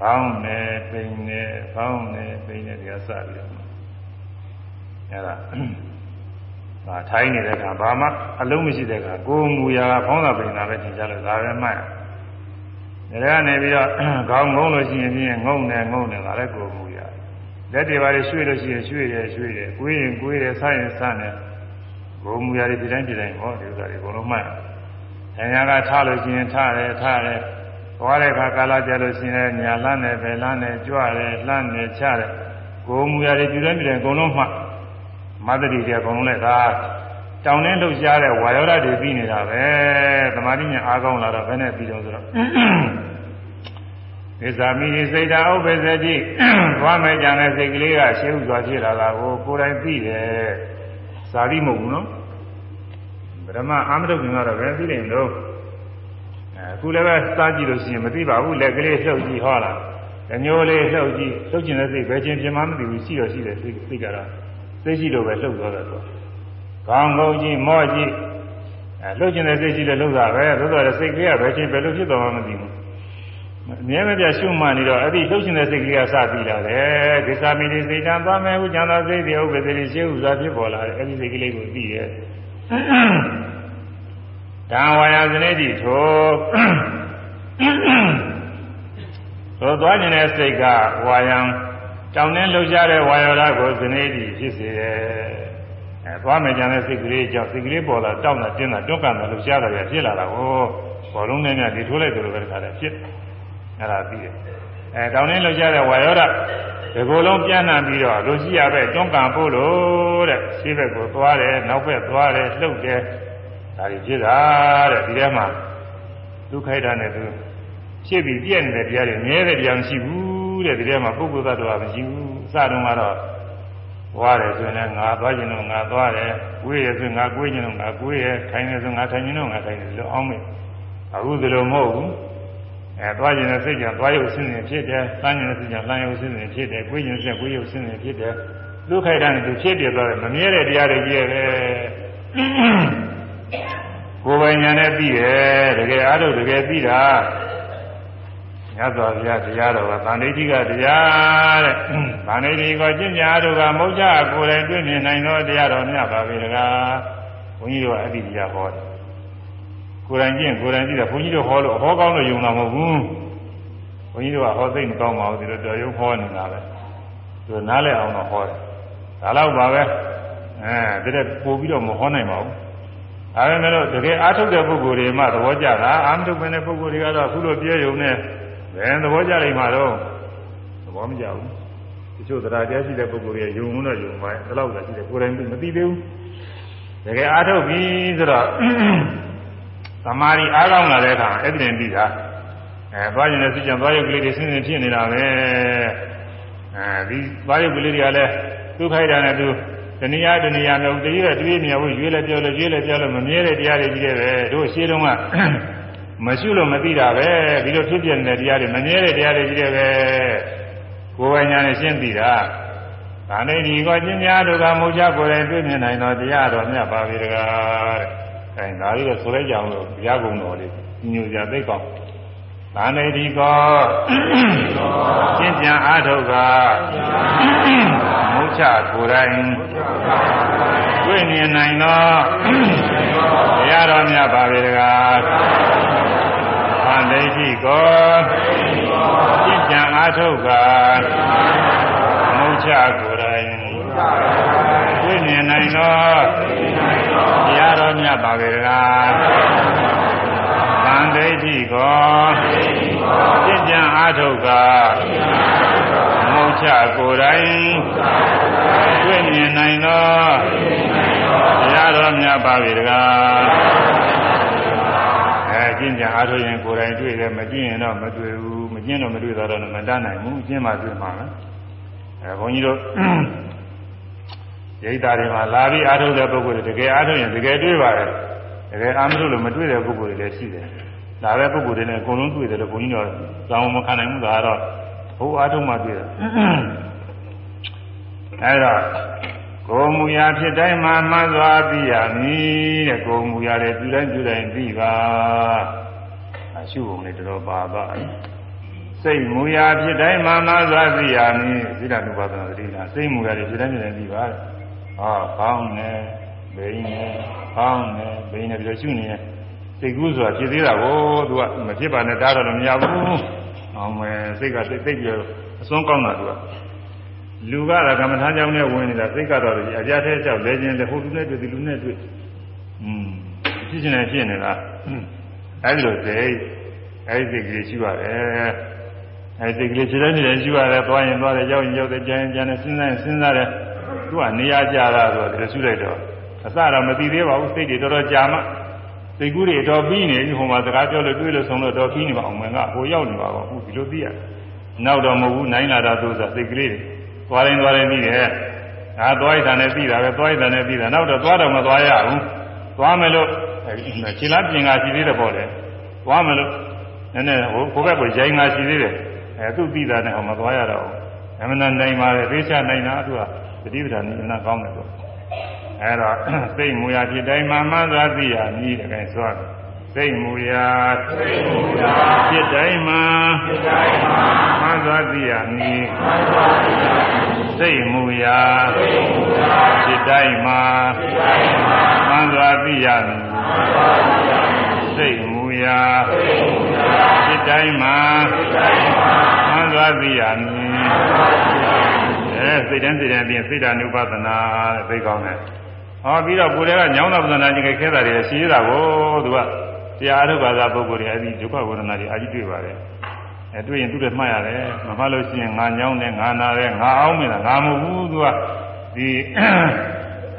ဖောင်းနေပိန်နေဖောင်းနေပိန်နေဒီကစပြီးတော့အဲ့ဒါဒါထိုင်းနေတဲ့အခါဘာမှအလုံးမရှိတဲ့အခါကိုယ်မူရာဖောင်းတာပိန်တာပဲသင်ကြလို့ဒါပဲမှတ်ဒါကနေပြီးတော့ခေါင်းငုံလို့ရှိရင်ဖြင့်ငုံနေငုံနေဒါလည်းကိုယ်မူရာလက်တွေပါလေရွှေ့လို့ရှိရင်ရွှေ့တယ်ရွှေ့တယ်ကိုယ်ရင်ကိုယ်တယ်ဆရင်ဆတယ် ဘုံမူရာတွေဒီတိုင်းဒီတိုင်းဟောဒီဥစ္စာတွေအကုန်လုံးမှတ်။ဆရာကထားလို့ရှိရင်ထားတယ်ထားတယ်။သွားတဲ့အခါကာလကြလို့ရှိရင်ညာလန်းတယ်ပဲလန်းတယ်ကြွတယ်လှမ်းတယ်ချတယ်။ဘုံမူရာတွေဒီတိုင်းဒီတိုင်းအကုန်လုံးမှတ်။မသတိတွေအကုန်လုံးလည်းဒါတောင်းနှင်းလှုပ်ရှားတဲ့ဝါယောဓာတ်တွေပြီးနေတာပဲ။သမာဓိညာအားကောင်းလာတော့ဘယ်နဲ့ပြီးတော့ဆိုတော့သစ္စာမိစိတ်ဓာဥပ္ပဇ္ဇတိသွားမယ်ကြတဲ့စိတ်ကလေးကရှေးဥစွာဖြစ်လာတာကိုကိုယ်တိုင်သိတယ်။ ဇာတိမဟုတ်ဘူးနော်ဗရမအာမတုခင်ကတော့ပဲသိတယ်လို့အခုလည်းပဲစားကြည့်လို့ရှိရင်မသိပါဘူးလက်ကလေးလှုပ်ကြည့်ဟောလားတညိုလေးလှုပ်ကြည့်လှုပ်ကျင်တဲ့စိတ်ပဲချင်းပြင်မှမသိဘူးရှိတော့ရှိတယ်စိတ်စိတ်ကတော့စိတ်ရှိလို့ပဲလှုပ်သွားတယ်ဆိုခေါင်းငုံကြည့်မော့ကြည့်အဲလှုပ်ကျင်တဲ့စိတ်ရှိလို့လှုပ်တာပဲသို့တော်စိတ်ကလေးကပဲချင်းဘယ်လိုဖြစ်သွားမှမသိဘူး အမြဲမပြရှုမှန်နေတော့အဲ့ဒီလှုပ်ရှင်တဲ့စိတ်ကလေးကစပြီးလာတယ်ဒိသမိတိစိတ်တံသွားမယ်ဟုကျန်သောစိတ်တွေဥပ္ပဒေရှေးဥစွာဖြစ်ပေါ်လာတယ်အဲ့ဒီစိတ်ကလေးကိုသိရဲ့တံဝါယဇနေတိထိုသို့သွားနေတဲ့စိတ်ကဝါယံတောင်းနှင်းလှုပ်ရှားတဲ့ဝါယောဓာတ်ကိုဇနေတိဖြစ်စေတယ်အဲသွားမယ်ကြတဲ့စိတ်ကလေးကြောင့်စိတ်ကလေးပေါ်လာတောင်းတာတင်းတာတွန်းကန်တာလှုပ်ရှားတာပြဖြစ်လာတာကိုဘောလုံးနဲ့များဒီထိုးလိုက်တယ်လို့ပဲတခါတည်းဖြစ် အဲ့ဒါပြီးတယ်အဲတောင်းနှင်းလှုပ်ရှားတဲ့ဝါယောဓာတ်ဒီကိုယ်လုံးပြန်နှံပြီးတော့လူရှိရပဲတွန်းကန်ဖို့လို့တဲ့ရှိဘက်ကိုသွားတယ်နောက်ဘက်သွားတယ်လှုပ်တယ်ဒါကြီးဖြစ်တာတဲ့ဒီထဲမှာဒုက္ခိတနဲ့သူဖြစ်ပြီးပြည့်နေတဲ့တရားတွေမြဲတဲ့တရားမရှိဘူးတဲ့ဒီထဲမှာပုဂ္ဂိုလ်သတ္တဝါမရှိဘူးအစတုန်းကတော့ဝါတယ်ဆိုရင်ငါသွားခြင်းတော့ငါသွားတယ်ကိုယ်ရဆိုငါကိုယ်ခြင်းတော့ငါကိုယ်ရထိုင်နေဆိုငါထိုင်ခြင်းတော့ငါထိုင်တယ်လို့အောင်းမေအခုဒီလိုမဟုတ်ဘူး အဲသွားခြင်းနဲ့စိတ်ကြောင့်သွားရုပ်ဆင်းရဲဖြစ်တယ်။လမ်းခြင်းနဲ့စိတ်ကြောင့်လမ်းရုပ်ဆင်းရဲဖြစ်တယ်။ကိုယ်ခြင်းနဲ့ကိုယ်ရုပ်ဆင်းရဲဖြစ်တယ်။ဒုက္ခိတနဲ့သူဖြစ်ပြသွားတယ်မမြဲတဲ့တရားတွေကြီးရဲ့ပဲ။ကိုယ်ပိုင်ညာနဲ့ပြီးတယ်တကယ်အားထုတ်တကယ်ပြီးတာမြတ်စွာဘုရားတရားတော်ကဗန္ဓိတိကတရားတဲ့ဗန္ဓိတိကကျင့်ကြအားထုတ်ကမௌချကိုယ်တိုင်တွေ့မြင်နိုင်သောတရားတော်မြတ်ပါပဲတကားဘုန်းကြီးတို့အဲ့ဒီတရားဟောတယ် ကိုယ်တိုင်ကျင့်ကိုယ်တိုင်ကြည့်တယ်ဘုန်းကြီးတို့ဟောလို့ဟောကောင်းလို့ယုံတာမဟုတ်ဘူးဘုန်းကြီးတို့ကဟောသိမကောင်းပါဘူးဒီလိုတော်ရုံဟောနေတာပဲသူနားလည်အောင်တော့ဟောတယ်ဒါတော့ပါပဲအဲဒီတဲ့ပို့ပြီးတော့မဟောနိုင်ပါဘူးဒါပေမဲ့လို့တကယ်အားထုတ်တဲ့ပုဂ္ဂိုလ်တွေမှသဘောကျတာအာမထုတ်တဲ့ပုဂ္ဂိုလ်တွေကတော့အခုလိုပြည့်ရုံနဲ့ဘယ်သဘောကျလိမ့်မှာတော့သဘောမကျဘူးတချို့တရားတရားရှိတဲ့ပုဂ္ဂိုလ်တွေယုံလို့တော့ယုံပါရဲ့ဒီလောက်သာရှိတယ်ကိုယ်တိုင်မသိသေးဘူးတကယ်အားထုတ်ပြီဆိုတော့ သမာဓိအားကောင်းလာတဲ့အခါအဲ့ဒီတင်ပြီးတာအဲသွားရင်လည်းသိကြသွားရုပ်ကလေးတွေဆင်းဆင်းဖြစ်နေတာပဲအဲဒီသွားရုပ်ကလေးတွေကလည်းဒုက္ခိုက်တာနဲ့သူတဏှာတဏှာမျိုးတည်းရတွေးမြဝရွေးလဲပြောလဲရွေးလဲပြောလဲမမြဲတဲ့တရားတွေကြီးတယ်ပဲတို့ရှင်းတော့ကမရှိလို့မသိတာပဲဒီလိုဖြစ်ပြနေတဲ့တရားတွေမမြဲတဲ့တရားတွေကြီးတယ်ပဲကိုယ်ပိုင်ညာနဲ့ရှင်းသိတာဒါနဲ့ဒီကောကျင့်များတို့ကမုတ်ချကိုယ်တိုင်တွေ့မြင်နိုင်တော့တရားတော်မြတ်ပါပြီတကားတဲ့ အဲဒါလေးတော့ဆိုလိုက်ကြအောင်လို့ဘုရားကုံတော်လေးညိုကြသိကောင်းသာနေဒီကောရှင်းပြန်အားထုတ်ကမုချကိုယ်တိုင်တွေ့မြင်နိုင်သောတရားတော်မြတ်ပါပဲတကားသာနေဒီကောရှင်းပြန်အားထုတ်ကမုချကိုယ်တိုင်တွေ့မြင်နိုင်သော တရားတော်မြတ်ပါပဲတကားသံဒိဋ္ဌိကောပြည့်ကြံအားထုတ်ကမုတ်ချကိုယ်တိုင်တွေ့မြင်နိုင်သောတရားတော်မြတ်ပါပဲတကားအဲကျင့်ကြံအားထုတ်ရင်ကိုယ်တိုင်တွေ့တယ်မကျင့်ရင်တော့မတွေ့ဘူးမကျင့်တော့မတွေ့တော့တော့မတတ်နိုင်ဘူးကျင့်မှတွေ့မှာပဲအဲဘုန်းကြီးတို့ ရိတ်တာတွေမှာလာပြီးအားထုတ်တဲ့ပုဂ္ဂိုလ်တွေတကယ်အားထုတ်ရင်တကယ်တွေ့ပါတယ်တကယ်အားမထုတ်လို့မတွေ့တဲ့ပုဂ္ဂိုလ်တွေလည်းရှိတယ်ဒါပဲပုဂ္ဂိုလ်တွေနဲ့အကုန်လုံးတွေ့တယ်လို့ဘုန်းကြီးတို့သာမမခံနိုင်ဘူးဒါကတော့ဘုအားထုတ်မှတွေ့တယ်အဲဒါကိုမူရာဖြစ်တိုင်းမှာမှန်စွာသိရမည်တဲ့ကိုမူရာတွေပြုတိုင်းပြုတိုင်းသိပါအရှုပုံလေးတော်ပါပါစိတ်မူရာဖြစ်တိုင်းမှာမှန်စွာသိရမည်သီလနုပါဒနာသတိနာစိတ်မူရာတွေဖြစ်တိုင်းဖြစ်တိုင်းသိပါတဲ့ ဟောကောင်းတယ်ဘိန်းနဲ့ကောင်းတယ်ဘိန်းနဲ့ပြီးတော့ရှုနေတယ်စိတ်ကူးဆိုတာဖြစ်သေးတာကိုသူကမဖြစ်ပါနဲ့တားတော့မရဘူးအောင်မယ်စိတ်ကစိတ်သိပြီးအစွန်းကောင်းတာသူကလူကတော့ကမ္မထာကြောင့်နဲ့ဝင်နေတာစိတ်ကတော့အကြတဲ့ကြောက်လဲခြင်းလေဟိုလူနဲ့တွေ့ဒီလူနဲ့တွေ့อืมဖြစ်နေဖြစ်နေတာအဲဒီလိုစိတ်အဲဒီစိတ်ကလေးရှိပါတယ်အဲဒီစိတ်ကလေးခြေတိုင်းနေတယ်ရှိရတယ်သွားရင်သွားတယ်ရောက်ရင်ရောက်တယ်ကြမ်းရင်ကြမ်းတယ်စဉ်းစားရင်စဉ်းစားတယ် သူကနေရာကြတာဆိုတော့ဒီလိုရှိလိုက်တော့အစတော့မသိသေးပါဘူးစိတ်တွေတော်တော်ကြာမှစိတ်ကူးတွေတော်ပြီးနေပြီဟိုမှာစကားပြောလို့တွေ့လို့ဆုံးလို့တော်ပြီးနေပါအောင်မယ်ကဟိုရောက်နေပါဘူးဒီလိုသိရတယ်နောက်တော့မဟုတ်ဘူးနိုင်လာတာသူဆိုစိတ်ကလေးတွေသွားရင်သွားရင်ပြီးတယ်ဒါသွားရတာနဲ့ပြီးတာပဲသွားရတာနဲ့ပြီးတာနောက်တော့သွားတော့မသွားရဘူးသွားမယ်လို့ခြေလားပြင်ကရှိသေးတယ်ပေါ့လေသွားမယ်လို့နည်းနည်းဟိုကိုယ့်ဘက်ကရိုင်းငါရှိသေးတယ်အဲသူ့ပြီးတာနဲ့ဟောမသွားရတော့ဘူးအမှန်တန်နိုင်ပါလေသိချနိုင်တာသူက တတိပဌာန်နိနာကောင်းတယ်ပေါ့အဲတော့စိတ်မူရာဖြစ်တိုင်းမှမှန်သာသိရမည်တကယ်ဆိုရစိတ်မူရာစိတ်မူရာဖြစ်တိုင်းမှဖြစ်တိုင်းမှမှန်သာသိရမည်မှန်သာသိရမည်စိတ်မူရာစိတ်မူရာဖြစ်တိုင်းမှဖြစ်တိုင်းမှမှန်သာသိရမည်မှန်သာသိရမည်စိတ်မူရာစိတ်မူရာဖြစ်တိုင်းမှဖြစ်တိုင်းမှမှန်သာသိရမည် အဲစိတ်တန်းစိတ်တန်းပြင်စိတ်ဓာနုပဒနာတဲ့သိကောင်းတယ်ဟောပြီးတော့ကိုယ်တည်းကညောင်းတဲ့ပဒနာကြီးခဲခဲတာတွေရှိသေးတာကိုသူကတရားအထုဘာသာပုဂ္ဂိုလ်တွေအဲဒီဒုက္ခဝေဒနာတွေအာကြီးတွေ့ပါတယ်အဲတွေ့ရင်သူ့လည်းမှတ်ရတယ်မမှတ်လို့ရှိရင်ငါညောင်းတယ်ငါနာတယ်ငါအောင်မလားငါမဟုတ်ဘူးသူကဒီ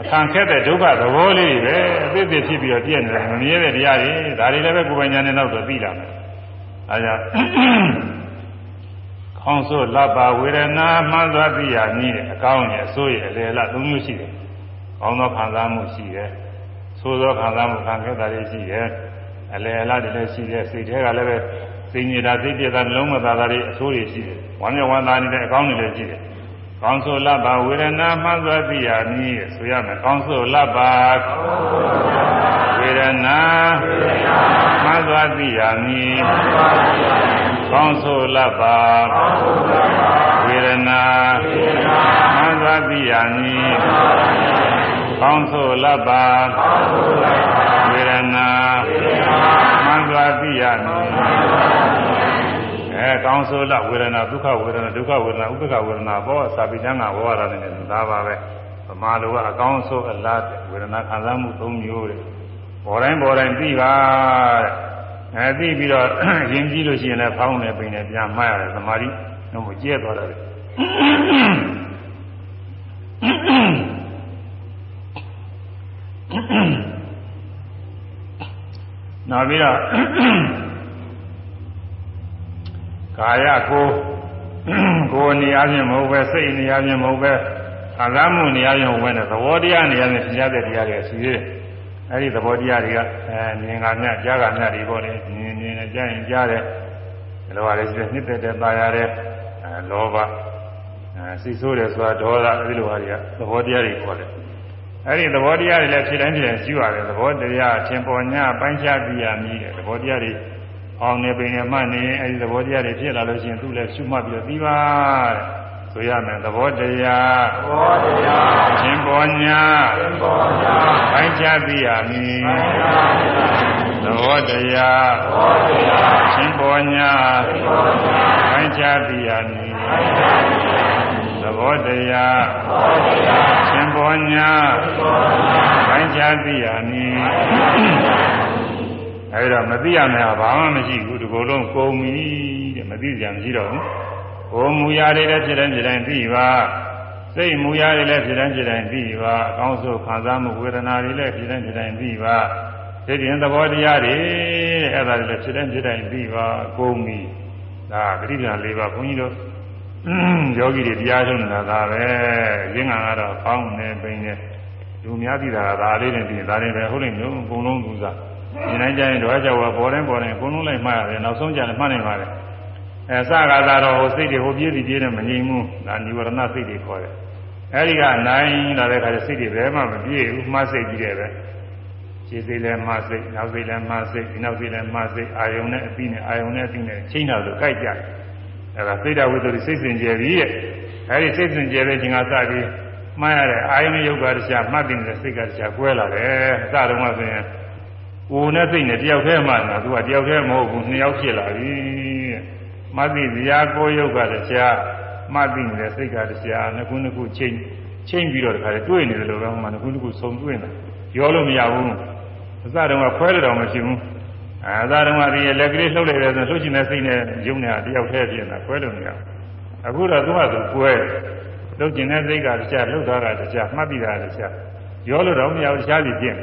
အခန့်ခက်တဲ့ဒုက္ခသဘောလေးတွေပဲအသိသိဖြစ်ပြီးတော့ပြည့်နေတယ်မမြဲတဲ့တရားတွေဒါတွေလည်းပဲကိုယ်ပိုင်ဉာဏ်နဲ့နောက်တော့သိလာမယ်အဲဒါ ခေါင်းဆိုးလပ်ပါဝေဒနာမှန်သွားသိရနည်းတဲ့အကောင်းရဲ့အဆိုးရဲ့အလေလသုံးမျိုးရှိတယ်။ကောင်းသောခံစားမှုရှိတယ်။ဆိုးသောခံစားမှုခံခဲ့တာတွေရှိတယ်။အလေလတွေလည်းရှိတယ်။စိတ်ထဲကလည်းပဲစိတ်ညစ်တာစိတ်ပြတာနှလုံးမသားတာတွေအဆိုးတွေရှိတယ်။ဝမ်းမြောက်ဝမ်းသာနေတဲ့အကောင်းတွေလည်းရှိတယ်။ကောင်းဆိုးလပ်ပါဝေဒနာမှန်သွားသိရနည်းဆိုရမယ်။ကောင်းဆိုးလပ်ပါဝေဒနာမှန်သွားသိရနည်း ကောင်းဆိုလပ်ပါဝေဒနာမှန်သွားသိရမည်ကောင်းဆိုလပ်ပါဝေဒနာမှန်သွားသိရမည်အဲကောင်းဆိုလဝေဒနာဒုက္ခဝေဒနာဒုက္ခဝေဒနာဥပ္ပခဝေဒနာဘောစာပိဋကံကဘောရတာနဲ့သာပါပဲဗမာလိုကအကောင်းဆိုအလားဝေဒနာခံစားမှု၃မျိုးတဲ့ပေါ်တိုင်းပေါ်တိုင်းသိပါတဲ့ အဲသိပြီးတော့ရင်ကြည့်လို့ရှိရင်လည်းဖောင်းနေပိန်နေပြန်မှတ်ရတယ်သမာဓိတော့မကျဲသွားတယ်နောက်ပြီးတော့ကာယကိုကိုယ်နေရာချင်းမဟုတ်ပဲစိတ်နေရာချင်းမဟုတ်ပဲခံစားမှုနေရာချင်းမဟုတ်ပဲသဘောတရားနေရာချင်းသိရတဲ့တရားတွေရှိသေးတယ် အဲ့ဒီသဘောတရားတွေကအဲမြင်ကမြကြားကမြတွေပေါ့လေမြင်မြင်နဲ့ကြားရင်ကြားတယ်ဒီလိုပါလေရှိတယ်နှစ်သက်တဲ့ตาရတဲ့အဲလောဘအဲစိတ်ဆိုးတယ်ဆိုတာဒေါသအဲ့ဒီလိုပါတွေကသဘောတရားတွေခေါ်တယ်အဲ့ဒီသဘောတရားတွေလည်းဖြစ်တိုင်းဖြစ်တိုင်းရှိရတယ်သဘောတရားအချင်းပေါ်ညာပိုင်းခြားပြရမည်တဲ့သဘောတရားတွေအောင်နေပင်နေမှနေအဲ့ဒီသဘောတရားတွေဖြစ်လာလို့ရှိရင်သူ့လည်းရှုမှတ်ပြီးတော့ပြီးပါတဲ့ ဆိုရမယ်သဘောတရားသဘောတရားသင်ပေါ်ညာသင်ပေါ်ညာပိုင်းခြားသိရမည်သဘောတရားသဘောတရားသင်ပေါ်ညာသင်ပေါ်ညာပိုင်းခြားသိရမည်သဘောတရားသဘောတရားသင်ပေါ်ညာသင်ပေါ်ညာပိုင်းခြားသိရမည်အဲဒီတော့မသိရမယ်ဘာမှမရှိဘူးဒီကုလုံးကုန်ပြီတဲ့မသိကြမရှိတော့ဘူး ကိုယ်မူရာတွေလည်းဖြစ်တိုင်းဖြစ်တိုင်းသိပါစိတ်မူရာတွေလည်းဖြစ်တိုင်းဖြစ်တိုင်းသိပါအကောင်းဆုံးခံစားမှုဝေဒနာတွေလည်းဖြစ်တိုင်းဖြစ်တိုင်းသိပါသိတဲ့သဘောတရားတွေတဲ့အဲ့ဒါတွေလည်းဖြစ်တိုင်းဖြစ်တိုင်းသိပါကုန်ပြီဒါပရိဒါ၄ပါးဘုန်းကြီးတို့ယောဂီတွေတရားထုတ်နေတာဒါပဲရင်းငံကတော့ကောင်းနေပိနေလူများသိတာကဒါလေးနဲ့ပြီးဒါလေးပဲဟုတ်လိမ့်လို့အကုန်လုံးသူစားဒီတိုင်းကျရင်တော့ကြောက်ပေါ်တိုင်းပေါ်တိုင်းအကုန်လုံးလိုက်မှားရတယ်နောက်ဆုံးကျရင်မှတ်နိုင်ပါတယ် အဲစကားသာတော့ဟိုစိတ်တွေဟိုပြေးစီပြေးနေမငြိမ်ဘူးဒါនិဝရဏစိတ်တွေခေါ်တယ်အဲဒီကနိုင်လာတဲ့ခါကျစိတ်တွေဘယ်မှမပြေးဘူးမှစိတ်ကြီးတယ်ပဲခြေစိတ်လည်းမှစိတ်နောက်စိတ်လည်းမှစိတ်ဒီနောက်စိတ်လည်းမှစိတ်အာယုံနဲ့အပြီးနဲ့အာယုံနဲ့အပြီးနဲ့ချိန်တာလို့ကြိုက်ကြတယ်အဲဒါစိတ်တော်ဝိတ္တိစိတ်စင်ကြယ်ပြီးရဲ့အဲဒီစိတ်စင်ကြယ်တဲ့ချိန်ကစပြီးမှတ်ရတဲ့အာယုံနဲ့ယုတ်ကတရားမှတ်တင်တဲ့စိတ်ကတရားကွဲလာတယ်အစတုန်းကဆိုရင်ကိုယ်နဲ့စိတ်နဲ့တယောက်တည်းမှနေတာသူကတယောက်တည်းမဟုတ်ဘူးနှစ်ယောက်ဖြစ်လာပြီ မသိဇာကိုယုတ်ကတရားမှတ်သိနေတဲ့စိတ်ကတရားနှစ်ခုနှစ်ခုချိန်ချိန်ပြီးတော့တခါလေတွေ့နေတယ်လို့ပဲဟိုမှာနှစ်ခုနှစ်ခုစုံတွေ့နေရောလို့မရဘူးအစတုန်းကခွဲရတော့မရှိဘူးအဲအစတုန်းကဒီလက်ကလေးလှုပ်လိုက်တယ်ဆိုလှုပ်ချင်တဲ့စိတ်နဲ့ယုံနေတာတယောက်တည်းဖြစ်နေတာခွဲလို့မရဘူးအခုတော့သူကသူကွဲလှုပ်ကျင်တဲ့စိတ်ကတရားလှုပ်သွားတာတရားမှတ်ပြီးတာတရားရောလို့တော့မရဘူးတရားစီဖြစ်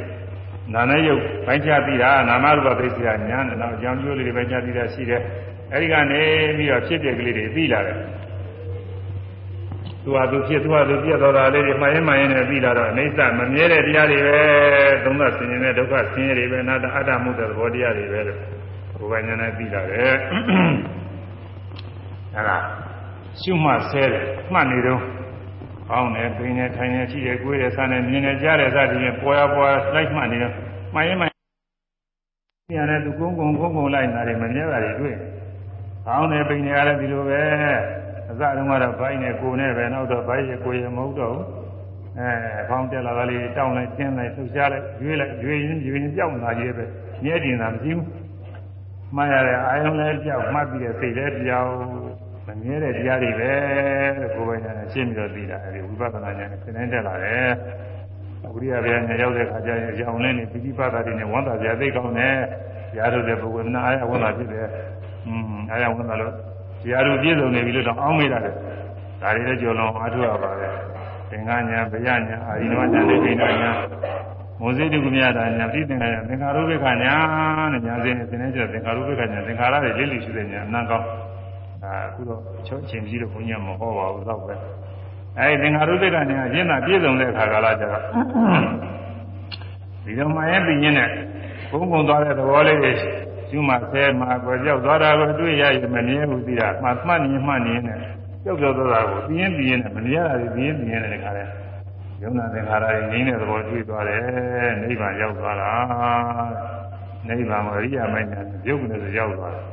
နာနဲ့ယုတ်ပိုင်းခြားပြီးတာနာမရူပသိစ္စာညာနဲ့တော့အကြောင်းကျိုးလေးတွေပိုင်းခြားပြီးတာရှိတယ် အဲဒီကနေပြီးတော့ဖြစ်တဲ့ကလေးတွေပြီးလာတယ်သူဟာသူဖြစ်သူဟာသူပြတ်တော်တာလေးတွေမှန်ရင်မှန်ရင်နဲ့ပြီးလာတော့အိဋ္ဌမမြဲတဲ့တရားတွေပဲသုံးသဆင်းရဲတဲ့ဒုက္ခဆင်းရဲတွေပဲအနာတ္တအတ္တမှုတဲ့သဘောတရားတွေပဲလို့ဘုရားညာနဲ့ပြီးလာတယ်အဲဒါရှုမှတ်ဆဲတယ်မှတ်နေတော့ကောင်းတယ်၊ပြင်းတယ်၊ထိုင်တယ်၊ရှိတယ်၊ကိုယ်တယ်၊ဆန်းတယ်၊မြင်တယ်၊ကြားတယ်စသည်ဖြင့်ပေါ်ရပေါ်လိုက်မှနေတော့မှန်ရင်မှန်ညာနဲ့သူကုန်းကုန်းကုန်းကုန်းလိုက်နေတာတွေမမြဲတာတွေတွေ့။ ကောင်းတယ်၊ပြင်းတယ်ကလည်းဒီလိုပဲအစတုန်းကတော့ဘိုင်းနဲ့ကိုယ်နဲ့ပဲနောက်တော့ဘိုင်းရကိုယ်ရမဟုတ်တော့ဘူး။အဲဖောင်းတက်လာတာလေးတောင်းလိုက်ကျင်းလိုက်လှုပ်ရှားလိုက်ရွေးလိုက်ရွေးရင်ရွေးရင်ပြောင်းလာကြီးပဲ။မြဲတင်တာမရှိဘူး။မှတ်ရတဲ့အာယုံလည်းပြောက်မှတ်ပြီးတဲ့စိတ်လည်းပြောက်မမြဲတဲ့တရားတွေပဲလို့ကိုယ်ပိုင်ဉာဏ်နဲ့ရှင်းပြီးတော့သိတာအဲဒီဝိပဿနာဉာဏ်နဲ့သင်တိုင်းတက်လာတယ်။ဝိရိယဗျာဉာဏ်ရောက်တဲ့အခါကျရင်အကြောင်းလင်းနေပိဋိပတ်တာတွေနဲ့ဝန်တာစရာသိကောင်းတယ်။တရားထုတ်တဲ့ပုဂ္ဂိုလ်ကအာရဝန်တာဖြစ်တယ်။อืม အာရဝန်တာလို့တရားတို့ပြည့်စုံနေပြီလို့တော့အောင်းမိတာတယ်။ဒါတွေလည်းကြော်လုံးအားထုတ်ရပါတယ်။သင်္ကညာဗျာဉာဏ်အာရိနဝဉာဏ်နဲ့ဒိဋ္ဌဉာဏ်မောဇိတုကမြတာညာပြိသင်္ခါရသင်္ခါရုပ္ပခညာနဲ့ညာစဉ်သင်နေကျသင်္ခါရုပ္ပခညာသင်္ခါရတွေလိလိရှိတဲ့ညာအနံကောင်းအာအခုတော့ချုပ်ချင်းကြီးတော့ဘုန်းကြီးမဟောပါဘူးတော့ပဲအဲဒီသင်္ခါရုပ္ပခညာအရင်ကပြည့်စုံတဲ့အခါကာလကျတော့ဒီတော့မှရဲ့ပြင်းနဲ့ဘုံဘုံသွားတဲ့သဘောလေးတွေ ကျွမှဆဲမှာကွယ်ကြောက်သွားတာကိုတွေ့ရရင်မမြဲဘူးသိတာမှမှတ်နေမှတ်နေနဲ့ကြောက်ကြောက်သွားတာကိုပြင်းပြင်းနဲ့မမြဲတာတွေပြင်းပြင်းနဲ့တခါလဲယုံနာသင်္ခါရကြီးငြိမ်းတဲ့သဘောတွေ့သွားတယ်နိဗ္ဗာန်ရောက်သွားတာနိဗ္ဗာန်မှာအရိယာမင်းနဲ့ရုပ်နဲ့ရောက်သွားတယ်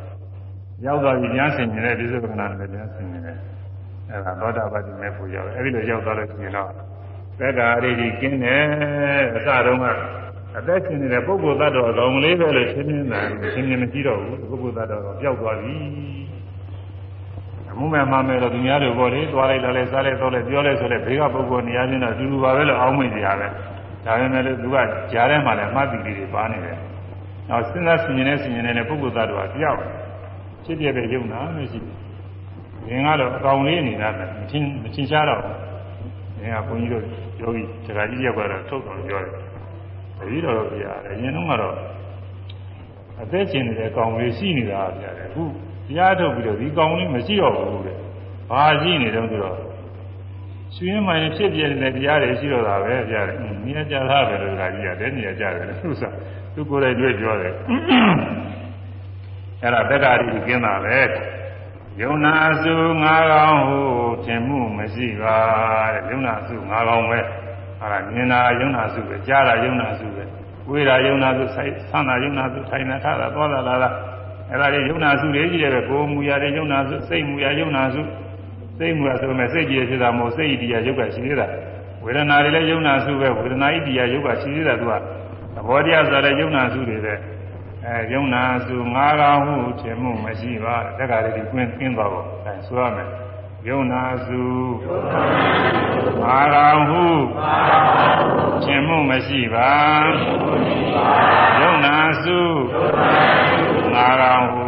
ရောက်သွားပြီဉာဏ်ဆင်မြင်တဲ့ဒီစုကနာနဲ့ဉာဏ်ဆင်မြင်တယ်အဲဒါသောတာပတိမေဖို့ရောက်တယ်အဲဒီလိုရောက်သွားလို့ရှိရင်တော့သက္ကာရိတိကင်းတယ်အစတုန်းက အသက်ရှင်နေတဲ့ပုဂ္ဂိုလ်သတ္တဝါကောင်လေးပဲလို့ရှင်းနေတာရှင်းနေမရှိတော့ဘူးပုဂ္ဂိုလ်သတ္တဝါပျောက်သွားပြီအမှုမဲ့မှမဲ့တော့သူများတွေပေါ့လေသွားလိုက်တော့လဲစားလိုက်တော့လဲပြောလဲဆိုလဲဘေးကပုဂ္ဂိုလ်နေရာချင်းတော့အတူတူပါပဲလို့အောင်းမိကြရပဲဒါပေမဲ့လို့သူကကြားထဲမှာလည်းမှတ်တည်လေးတွေပါနေတယ်နောက်စဉ်းစားဆင်ခြင်နေဆင်ခြင်နေတဲ့ပုဂ္ဂိုလ်သတ္တဝါပျောက်ဖြစ်ပြတဲ့ယုံနာမရှိဘူး။ငင်ကတော့အကောင်လေးနေတာပဲမချင်းမချင်းရှားတော့ငင်ကဘုန်းကြီးတို့ယောဂီတရားကြီးရက်ကတော့ထုတ်တော်ပြောတယ်။ တတိတော်တော့ပြရတယ်။အရင်တော့ကတော့အသက်ရှင်နေတဲ့ကောင်လေးရှိနေတာပြရတယ်။အခုတရားထုတ်ပြီးတော့ဒီကောင်လေးမရှိတော့ဘူးတဲ့။ဘာရှိနေတော့ဆိုတော့ရှင်ရမှန်ဖြစ်ပြနေတဲ့တရားတွေရှိတော့တာပဲပြရတယ်။နေရာကြတာပဲလို့ဒါကြီးရတယ်နေရာကြတယ်သူစားသူကိုယ်တိုင်တွေ့ပြောတယ်။အဲ့ဒါတက္ကရီကင်းတာပဲယုံနာစုငါးကောင်ဟုထင်မှုမရှိပါတဲ့ယုံနာစုငါးကောင်ပဲ အဲ့ဒါမြင်တာယုံနာစုပဲကြားတာယုံနာစုပဲဝေးတာယုံနာစုဆိုင်ဆန်းတာယုံနာစုထိုင်တာထားတာသွားတာလာတာအဲ့ဒါတွေယုံနာစုတွေကြီးတယ်ပဲကိုယ်မူရတဲ့ယုံနာစုစိတ်မူရယုံနာစုစိတ်မူရဆိုပေမဲ့စိတ်ကြည်ဖြစ်တာမဟုတ်စိတ်ဣတိယယုတ်ကရှိသေးတာဝေဒနာတွေလည်းယုံနာစုပဲဝေဒနာဣတိယယုတ်ကရှိသေးတာသူကသဘောတရားဆိုတဲ့ယုံနာစုတွေပဲအဲယုံနာစုငါးကောင်ဟုထင်မှုမရှိပါတက္ကရာတိကွင်းကျင်းသွားတော့အဲဆိုရမယ် ယုံနာစုငါးကောင်ဟုထင်မှုမရှိပါယုံနာစုငါးကောင်ဟု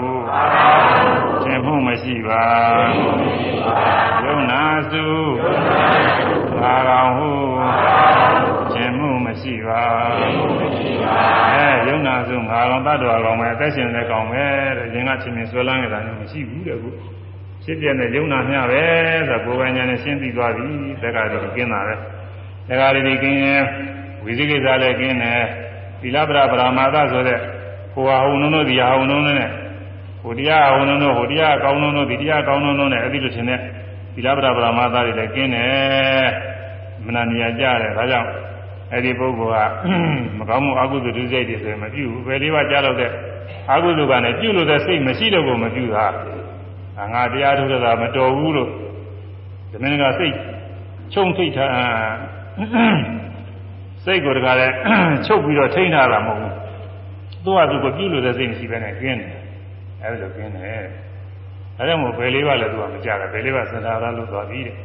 ထင်မှုမရှိပါယုံနာစုငါးကောင်ဟုထင်မှုမရှိပါအဲယုံနာစုငါကောင်တတ်တော်ကောင်ပဲအသက်ရှင်တဲ့ကောင်ပဲတဲ့ရင်ကချင်းချင်းဆွဲလန်းနေတာမျိုးမရှိဘူးတဲ့ခု ဖြစ်ပြတဲ့ယုံနာမျှပဲဆိုကိုယ်ပိုင်ညာနဲ့ရှင်းပြီးသွားပြီတက္ကရာတိကင်းတာပဲတက္ကရာတိကင်းရင်ဝိသိကိစ္စလည်းကင်းတယ်သီလပရပရမာသဆိုတဲ့ဟိုဟာဟိုနုံတို့ဒီဟာဟိုနုံနဲ့ဟိုတရားဟိုနုံတို့ဟိုတရားကောင်းနုံတို့ဒီတရားကောင်းနုံတို့နဲ့အဲ့ဒီလိုထင်တဲ့သီလပရပရမာသတွေလည်းကင်းတယ်မနာနေရကြတယ်ဒါကြောင့်အဲ့ဒီပုဂ္ဂိုလ်ကမကောင်းမှုအကုသိုလ်ဒုစရိုက်တွေဆိုရင်မပြုဘူးဘယ်လေးပါးကြားလို့တဲ့အကုသိုလ်ကလည်းပြုလို့တဲ့စိတ်မရှိတော့ကိုမပြုတာ ငါတရားထုတ်တာမတော်ဘူးလို့ဒီမင်းကစိတ်ချုံထိတ်ထားစိတ်ကိုတကားလဲချုပ်ပြီးတော့ထိန်းထားတာမဟုတ်ဘူးသူကသူကပြုလို့တဲ့စိတ်မရှိဘဲနဲ့ကျင်းတယ်အဲဒီလိုကျင်းတယ်အဲဒါမို့ဘယ်လေးပါလဲသူကမကြတာဘယ်လေးပါစင်တာရလို့သွားပြီးတဲ့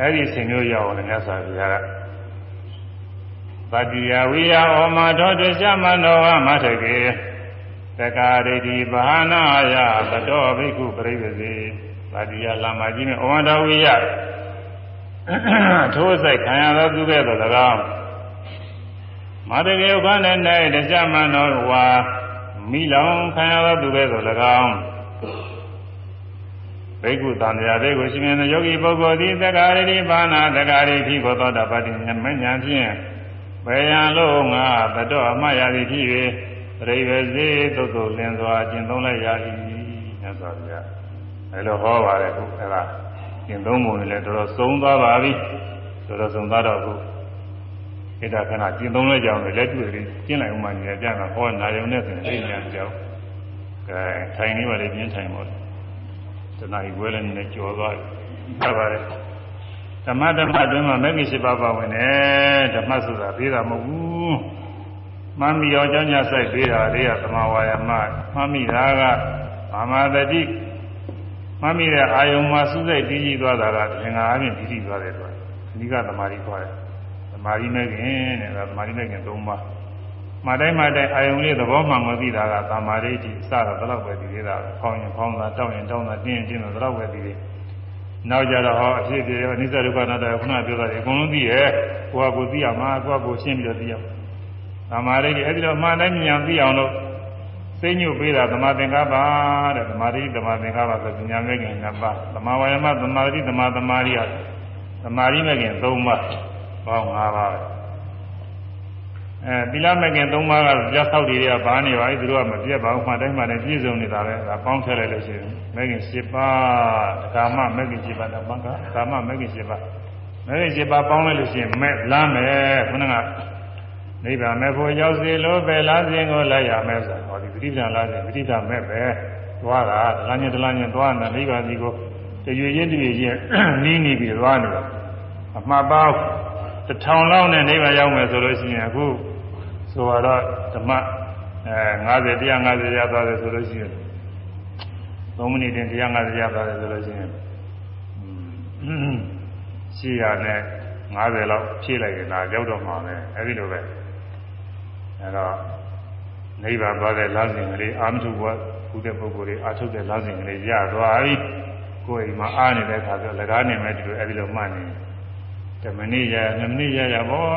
အဲဒီအစဉ်မျိုးရအောင်လည်းမြတ်စွာဘုရားကပတိယဝိယဩမထောတစ္ဆမနောဟမထကေ တက္ကာရိတိဘာနာယသတောဘိက္ခုပရိဝစေပတိယလာမကြီးနဲ့ဩမတော်ဝိယထိုးဆိုင်ခံရသောသူကဲ့သို့၎င်းမတကေဥပနဲ့၌တစ္ဆမနောဝါမိလောင်ခံရသောသူကဲ့သို့၎င်းဘိက္ခုတန်ត្រာတေကိုရှင်မြတ်ယောဂီပုဂ္ဂိုလ်သည်တက္ကာရိတိဘာနာတက္ကာရိတိကိုသောတာပတိဉာဏ်မဉာဏ်ဖြင့်ဘယ်ရန်လို့ငါတတော်အမှတ်ရသည်ဖြစ်၍ ပြိဝစေသုတ်သုတ်လင်းစွာကျင့်သုံးလိုက်ရ၏မြတ်စွာဘုရားအဲလိုဟောပါတယ်ခုအဲဒါကျင့်သုံးပုံနဲ့လည်းတော်တော်သုံးသွားပါပြီတော်တော်သုံးသွားတော့ခုဣဒ္ဓခဏကျင့်သုံးလိုက်ကြအောင်လက်တွေ့လေးကျင့်လိုက်ဥမှနေကြတာဟောနာယုံနဲ့ဆိုရင်သိဉာဏ်ကြောင်းအဲထိုင်နေပါလေပြင်းထိုင်ပါလေတဏှာကြီးဝဲလည်းနည်းကြော်သွားတယ်ပါတယ်ဓမ္မဓမ္မအတွင်းမှာမဂ္ဂင်၈ပါးပါဝင်တယ်ဓမ္မဆိုတာပြီးတာမဟုတ်ဘူး မှန်ပြီအောင်ကြောင်းညဆိုင်ပေးတာတွေကသမာဝါယမမှန်ပြီတာကဗမာတတိမှန်ပြီတဲ့အာယုံမှာစုစိတ်တည်ကြည်သွားတာကသင်္ဃာအပြင်တည်ကြည်သွားတယ်တော့အနိကသမာဓိခေါ်တယ်သမာဓိမဲ့ခင်တဲ့ဒါသမာဓိမဲ့ခင်၃ပါးမတိုင်းမတိုင်းအာယုံလေးသဘောမှန်ကိုသိတာကသမာဓိတိစတော့ဘယ်လောက်ပဲဒီလေးတာခေါင်းရင်ခေါင်းသာတောက်ရင်တောက်သာတင်းရင်တင်းသာဘယ်လောက်ပဲဒီလေးနောက်ကြတော့ဟောအဖြစ်ပြေအနိစ္စဒုက္ခနာတခုနပြောတာဒီအကုန်လုံးသိရဲ့ကိုယ့်ဟာကိုယ်သိရမှာကိုယ့်ဟာကိုယ်ရှင်းပြီးတော့သိရမှာ သမာဓိတိအဲ့ဒီတော့မှန်တိုင်းဉာဏ်သိအောင်လို့စိတ်ညွတ်ပေးတာသမာသင်္ကပ္ပတဲ့သမာဓိသမာသင်္ကပ္ပဆိုဉာဏ်မဲ့ခင်နှစ်ပါးသမာဝါယမသမာဓိသမာသမာဓိရသမာဓိမဲ့ခင်၃ပါးပေါင်း၅ပါးပဲအဲသီလမဲ့ခင်၃ပါးကကြက်ဆောက်တွေကဘာနေပါလဲသူတို့ကမပြတ်ပါဘူးမှတိုင်းမှတိုင်းပြည့်စုံနေတာပဲဒါပေါင်းထည့်လိုက်လို့ရှိရင်မဲ့ခင်၈ပါးဒကာမမဲ့ခင်၈ပါးတော့ဘန်ကကာမမဲ့ခင်၈ပါးမဲ့ခင်၈ပါးပေါင်းလိုက်လို့ရှိရင်မဲ့လမ်းမယ်ခုနက နိဗ္ဗာန်မဲ့ဖို့ရောက်စေလို့ပဲလားစဉ်ကိုလိုက်ရမယ်ဆိုတော့ဒီပဋိပ္ပန်လားစဉ်ပဋိပ္ပန်မဲ့ပဲသွားတာဒလညင်ဒလညင်သွားနေနိဗ္ဗာန်စီကိုတရွေချင်းတရွေချင်းနီးနီးပြီးသွားနေတယ်အမှားပါတထောင်လောက်နဲ့နိဗ္ဗာန်ရောက်မယ်ဆိုလို့ရှိရင်အခုဆိုတော့ဓမ္မအဲ90 150ရသွားတယ်ဆိုလို့ရှိရင်3မိနစ်တင်150ရသွားတယ်ဆိုလို့ရှိရင်ရှိရနဲ့90လောက်ဖြည့်လိုက်ရင်ဒါရောက်တော့မှာပဲအဲဒီလိုပဲ အဲတော့နိဗ္ဗာန်သွားတဲ့လမ်းစဉ်ကလေးအာမထုဘကုတဲ့ပုဂ္ဂိုလ်တွေအာထုတ်တဲ့လမ်းစဉ်ကလေးရသွားပြီကိုယ်အိမ်မှာအားနေတဲ့အခါကျလကားနေမဲ့ဒီလိုအဲဒီလိုမှတ်နေဓမ္မနည်းရဓမ္မနည်းရရပေါ့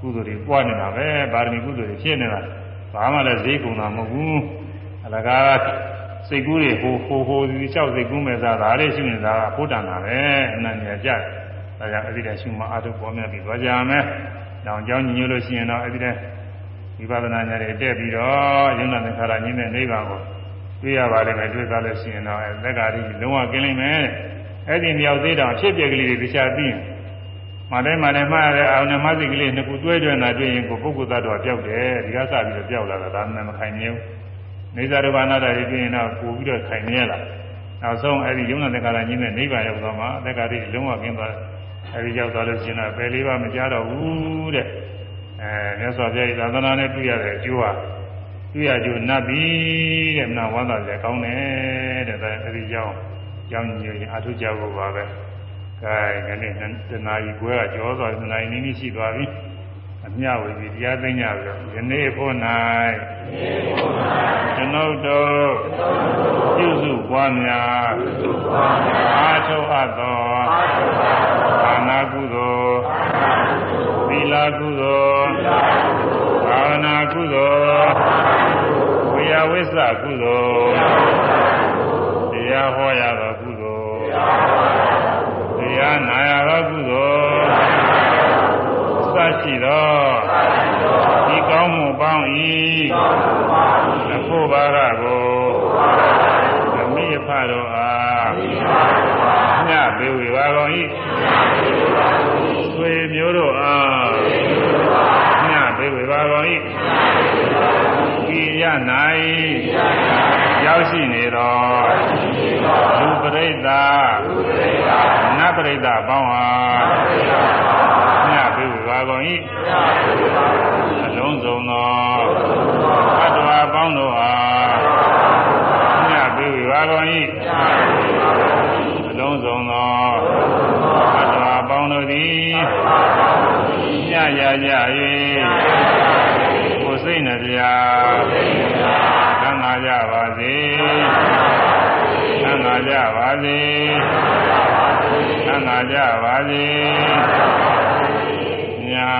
ကုသိုလ်တွေပွားနေတာပဲပါရမီကုသိုလ်တွေဖြစ်နေတာဘာမှလည်းဈေးကုန်တာမဟုတ်ဘူးအလကားစိတ်ကူးတွေဟိုဟိုဟိုဒီလျှောက်စိတ်ကူးမဲ့စားဒါလေးရှိနေတာကဘုဒ္ဓနာပဲအနန္တရကြတယ်ဒါကြောင့်အဲ့ဒီတည်းရှုမှအာထုပေါ်မြတ်ပြီးသွားကြမယ်။တောင်ကြောင်းညညလို့ရှိရင်တော့အဲ့ဒီတည်း ဝိပဿနာဉာဏ်တွေတက်ပြီးတော့ယုံနာသင်္ခါရညင်းတဲ့နိဗ္ဗာန်ကိုတွေ့ရပါလိမ့်မယ်တွေ့သားလို့ရှိရင်တော့သက္ကာရိလုံးဝကင်းလိမ့်မယ်။အဲ့ဒီမြောက်သေးတောင်ဖြစ်ပြက်ကလေးတွေတရားသိရင်မတိုင်းမတိုင်းမှားရတဲ့အာရုံနဲ့မသိကလေးနှစ်ခုတွဲတွဲနာတွေ့ရင်ကိုပုဂ္ဂိုလ်သတ္တဝါပျောက်တယ်ဒီကစပြီးတော့ပျောက်လာတာဒါမှမခိုင်နေဘူး။နေသာရဘာနာတာတွေတွေ့ရင်တော့ပို့ပြီးတော့ခိုင်နေရလား။နောက်ဆုံးအဲ့ဒီယုံနာသင်္ခါရညင်းတဲ့နိဗ္ဗာန်ရောက်သွားမှာသက္ကာရိလုံးဝကင်းသွားအဲဒီရောက်သွားလို့ရှိရင်တော့ပယ်လေးပါမကြတော့ဘူးတဲ့ အဲမြတ်စွာဘုရားဤသာသနာနဲ့တွေ့ရတဲ့အကျိုးဟာတွေ့ရကျိုးနတ်ပြီတဲ့မနာဝမ်းသာကြကောင်းတယ်တဲ့ဒါအဲဒီကြောင်းကြောင်းညိုရင်အထုကြဖို့ပါပဲကဲဒီနေ့တနာကြီးကွဲကကြောသွားတနာကြီးနည်းနည်းရှိသွားပြီအမြဝေပြီးတရားသိညာပြီးတော့ယနေ့ဖို့၌ကျွန်ုပ်တို့ပြုစုပွားများအာထုအပ်သောဘာနာကုသိုလ်သီလကုသိုလ် ဘာဝနာကုသိုလ်ဝိယဝိစ္စကုသိုလ်တရားဟောရသောကုသိုလ်တရားနာရသောကုသိုလ်စရှိသောဒီကောင်းမှုပေါင်း၏အဖို့ဘာကကိုအမိဖတော်အားညပေဝေပါကုန်၏ဆွေမျိုးတို့အားည ပေဝေပါကုန်၏ဤရ၌ရောက်ရှိနေသောလူပရိသတ်နတ်ပရိသတ်ပေါင်းအားညပေဝေပါကုန်၏အလုံးစုံသောအတ္တဝါပေါင်းတို့အားညပေဝေပါကုန်၏အလုံးစုံသောအတ္တဝါပေါင်းတို့သည်ည ရကြ၍ကိုယ်စိတ်နှပြသံသာကြပါစေသံသာကြပါစေသံသာကြပါစေညာ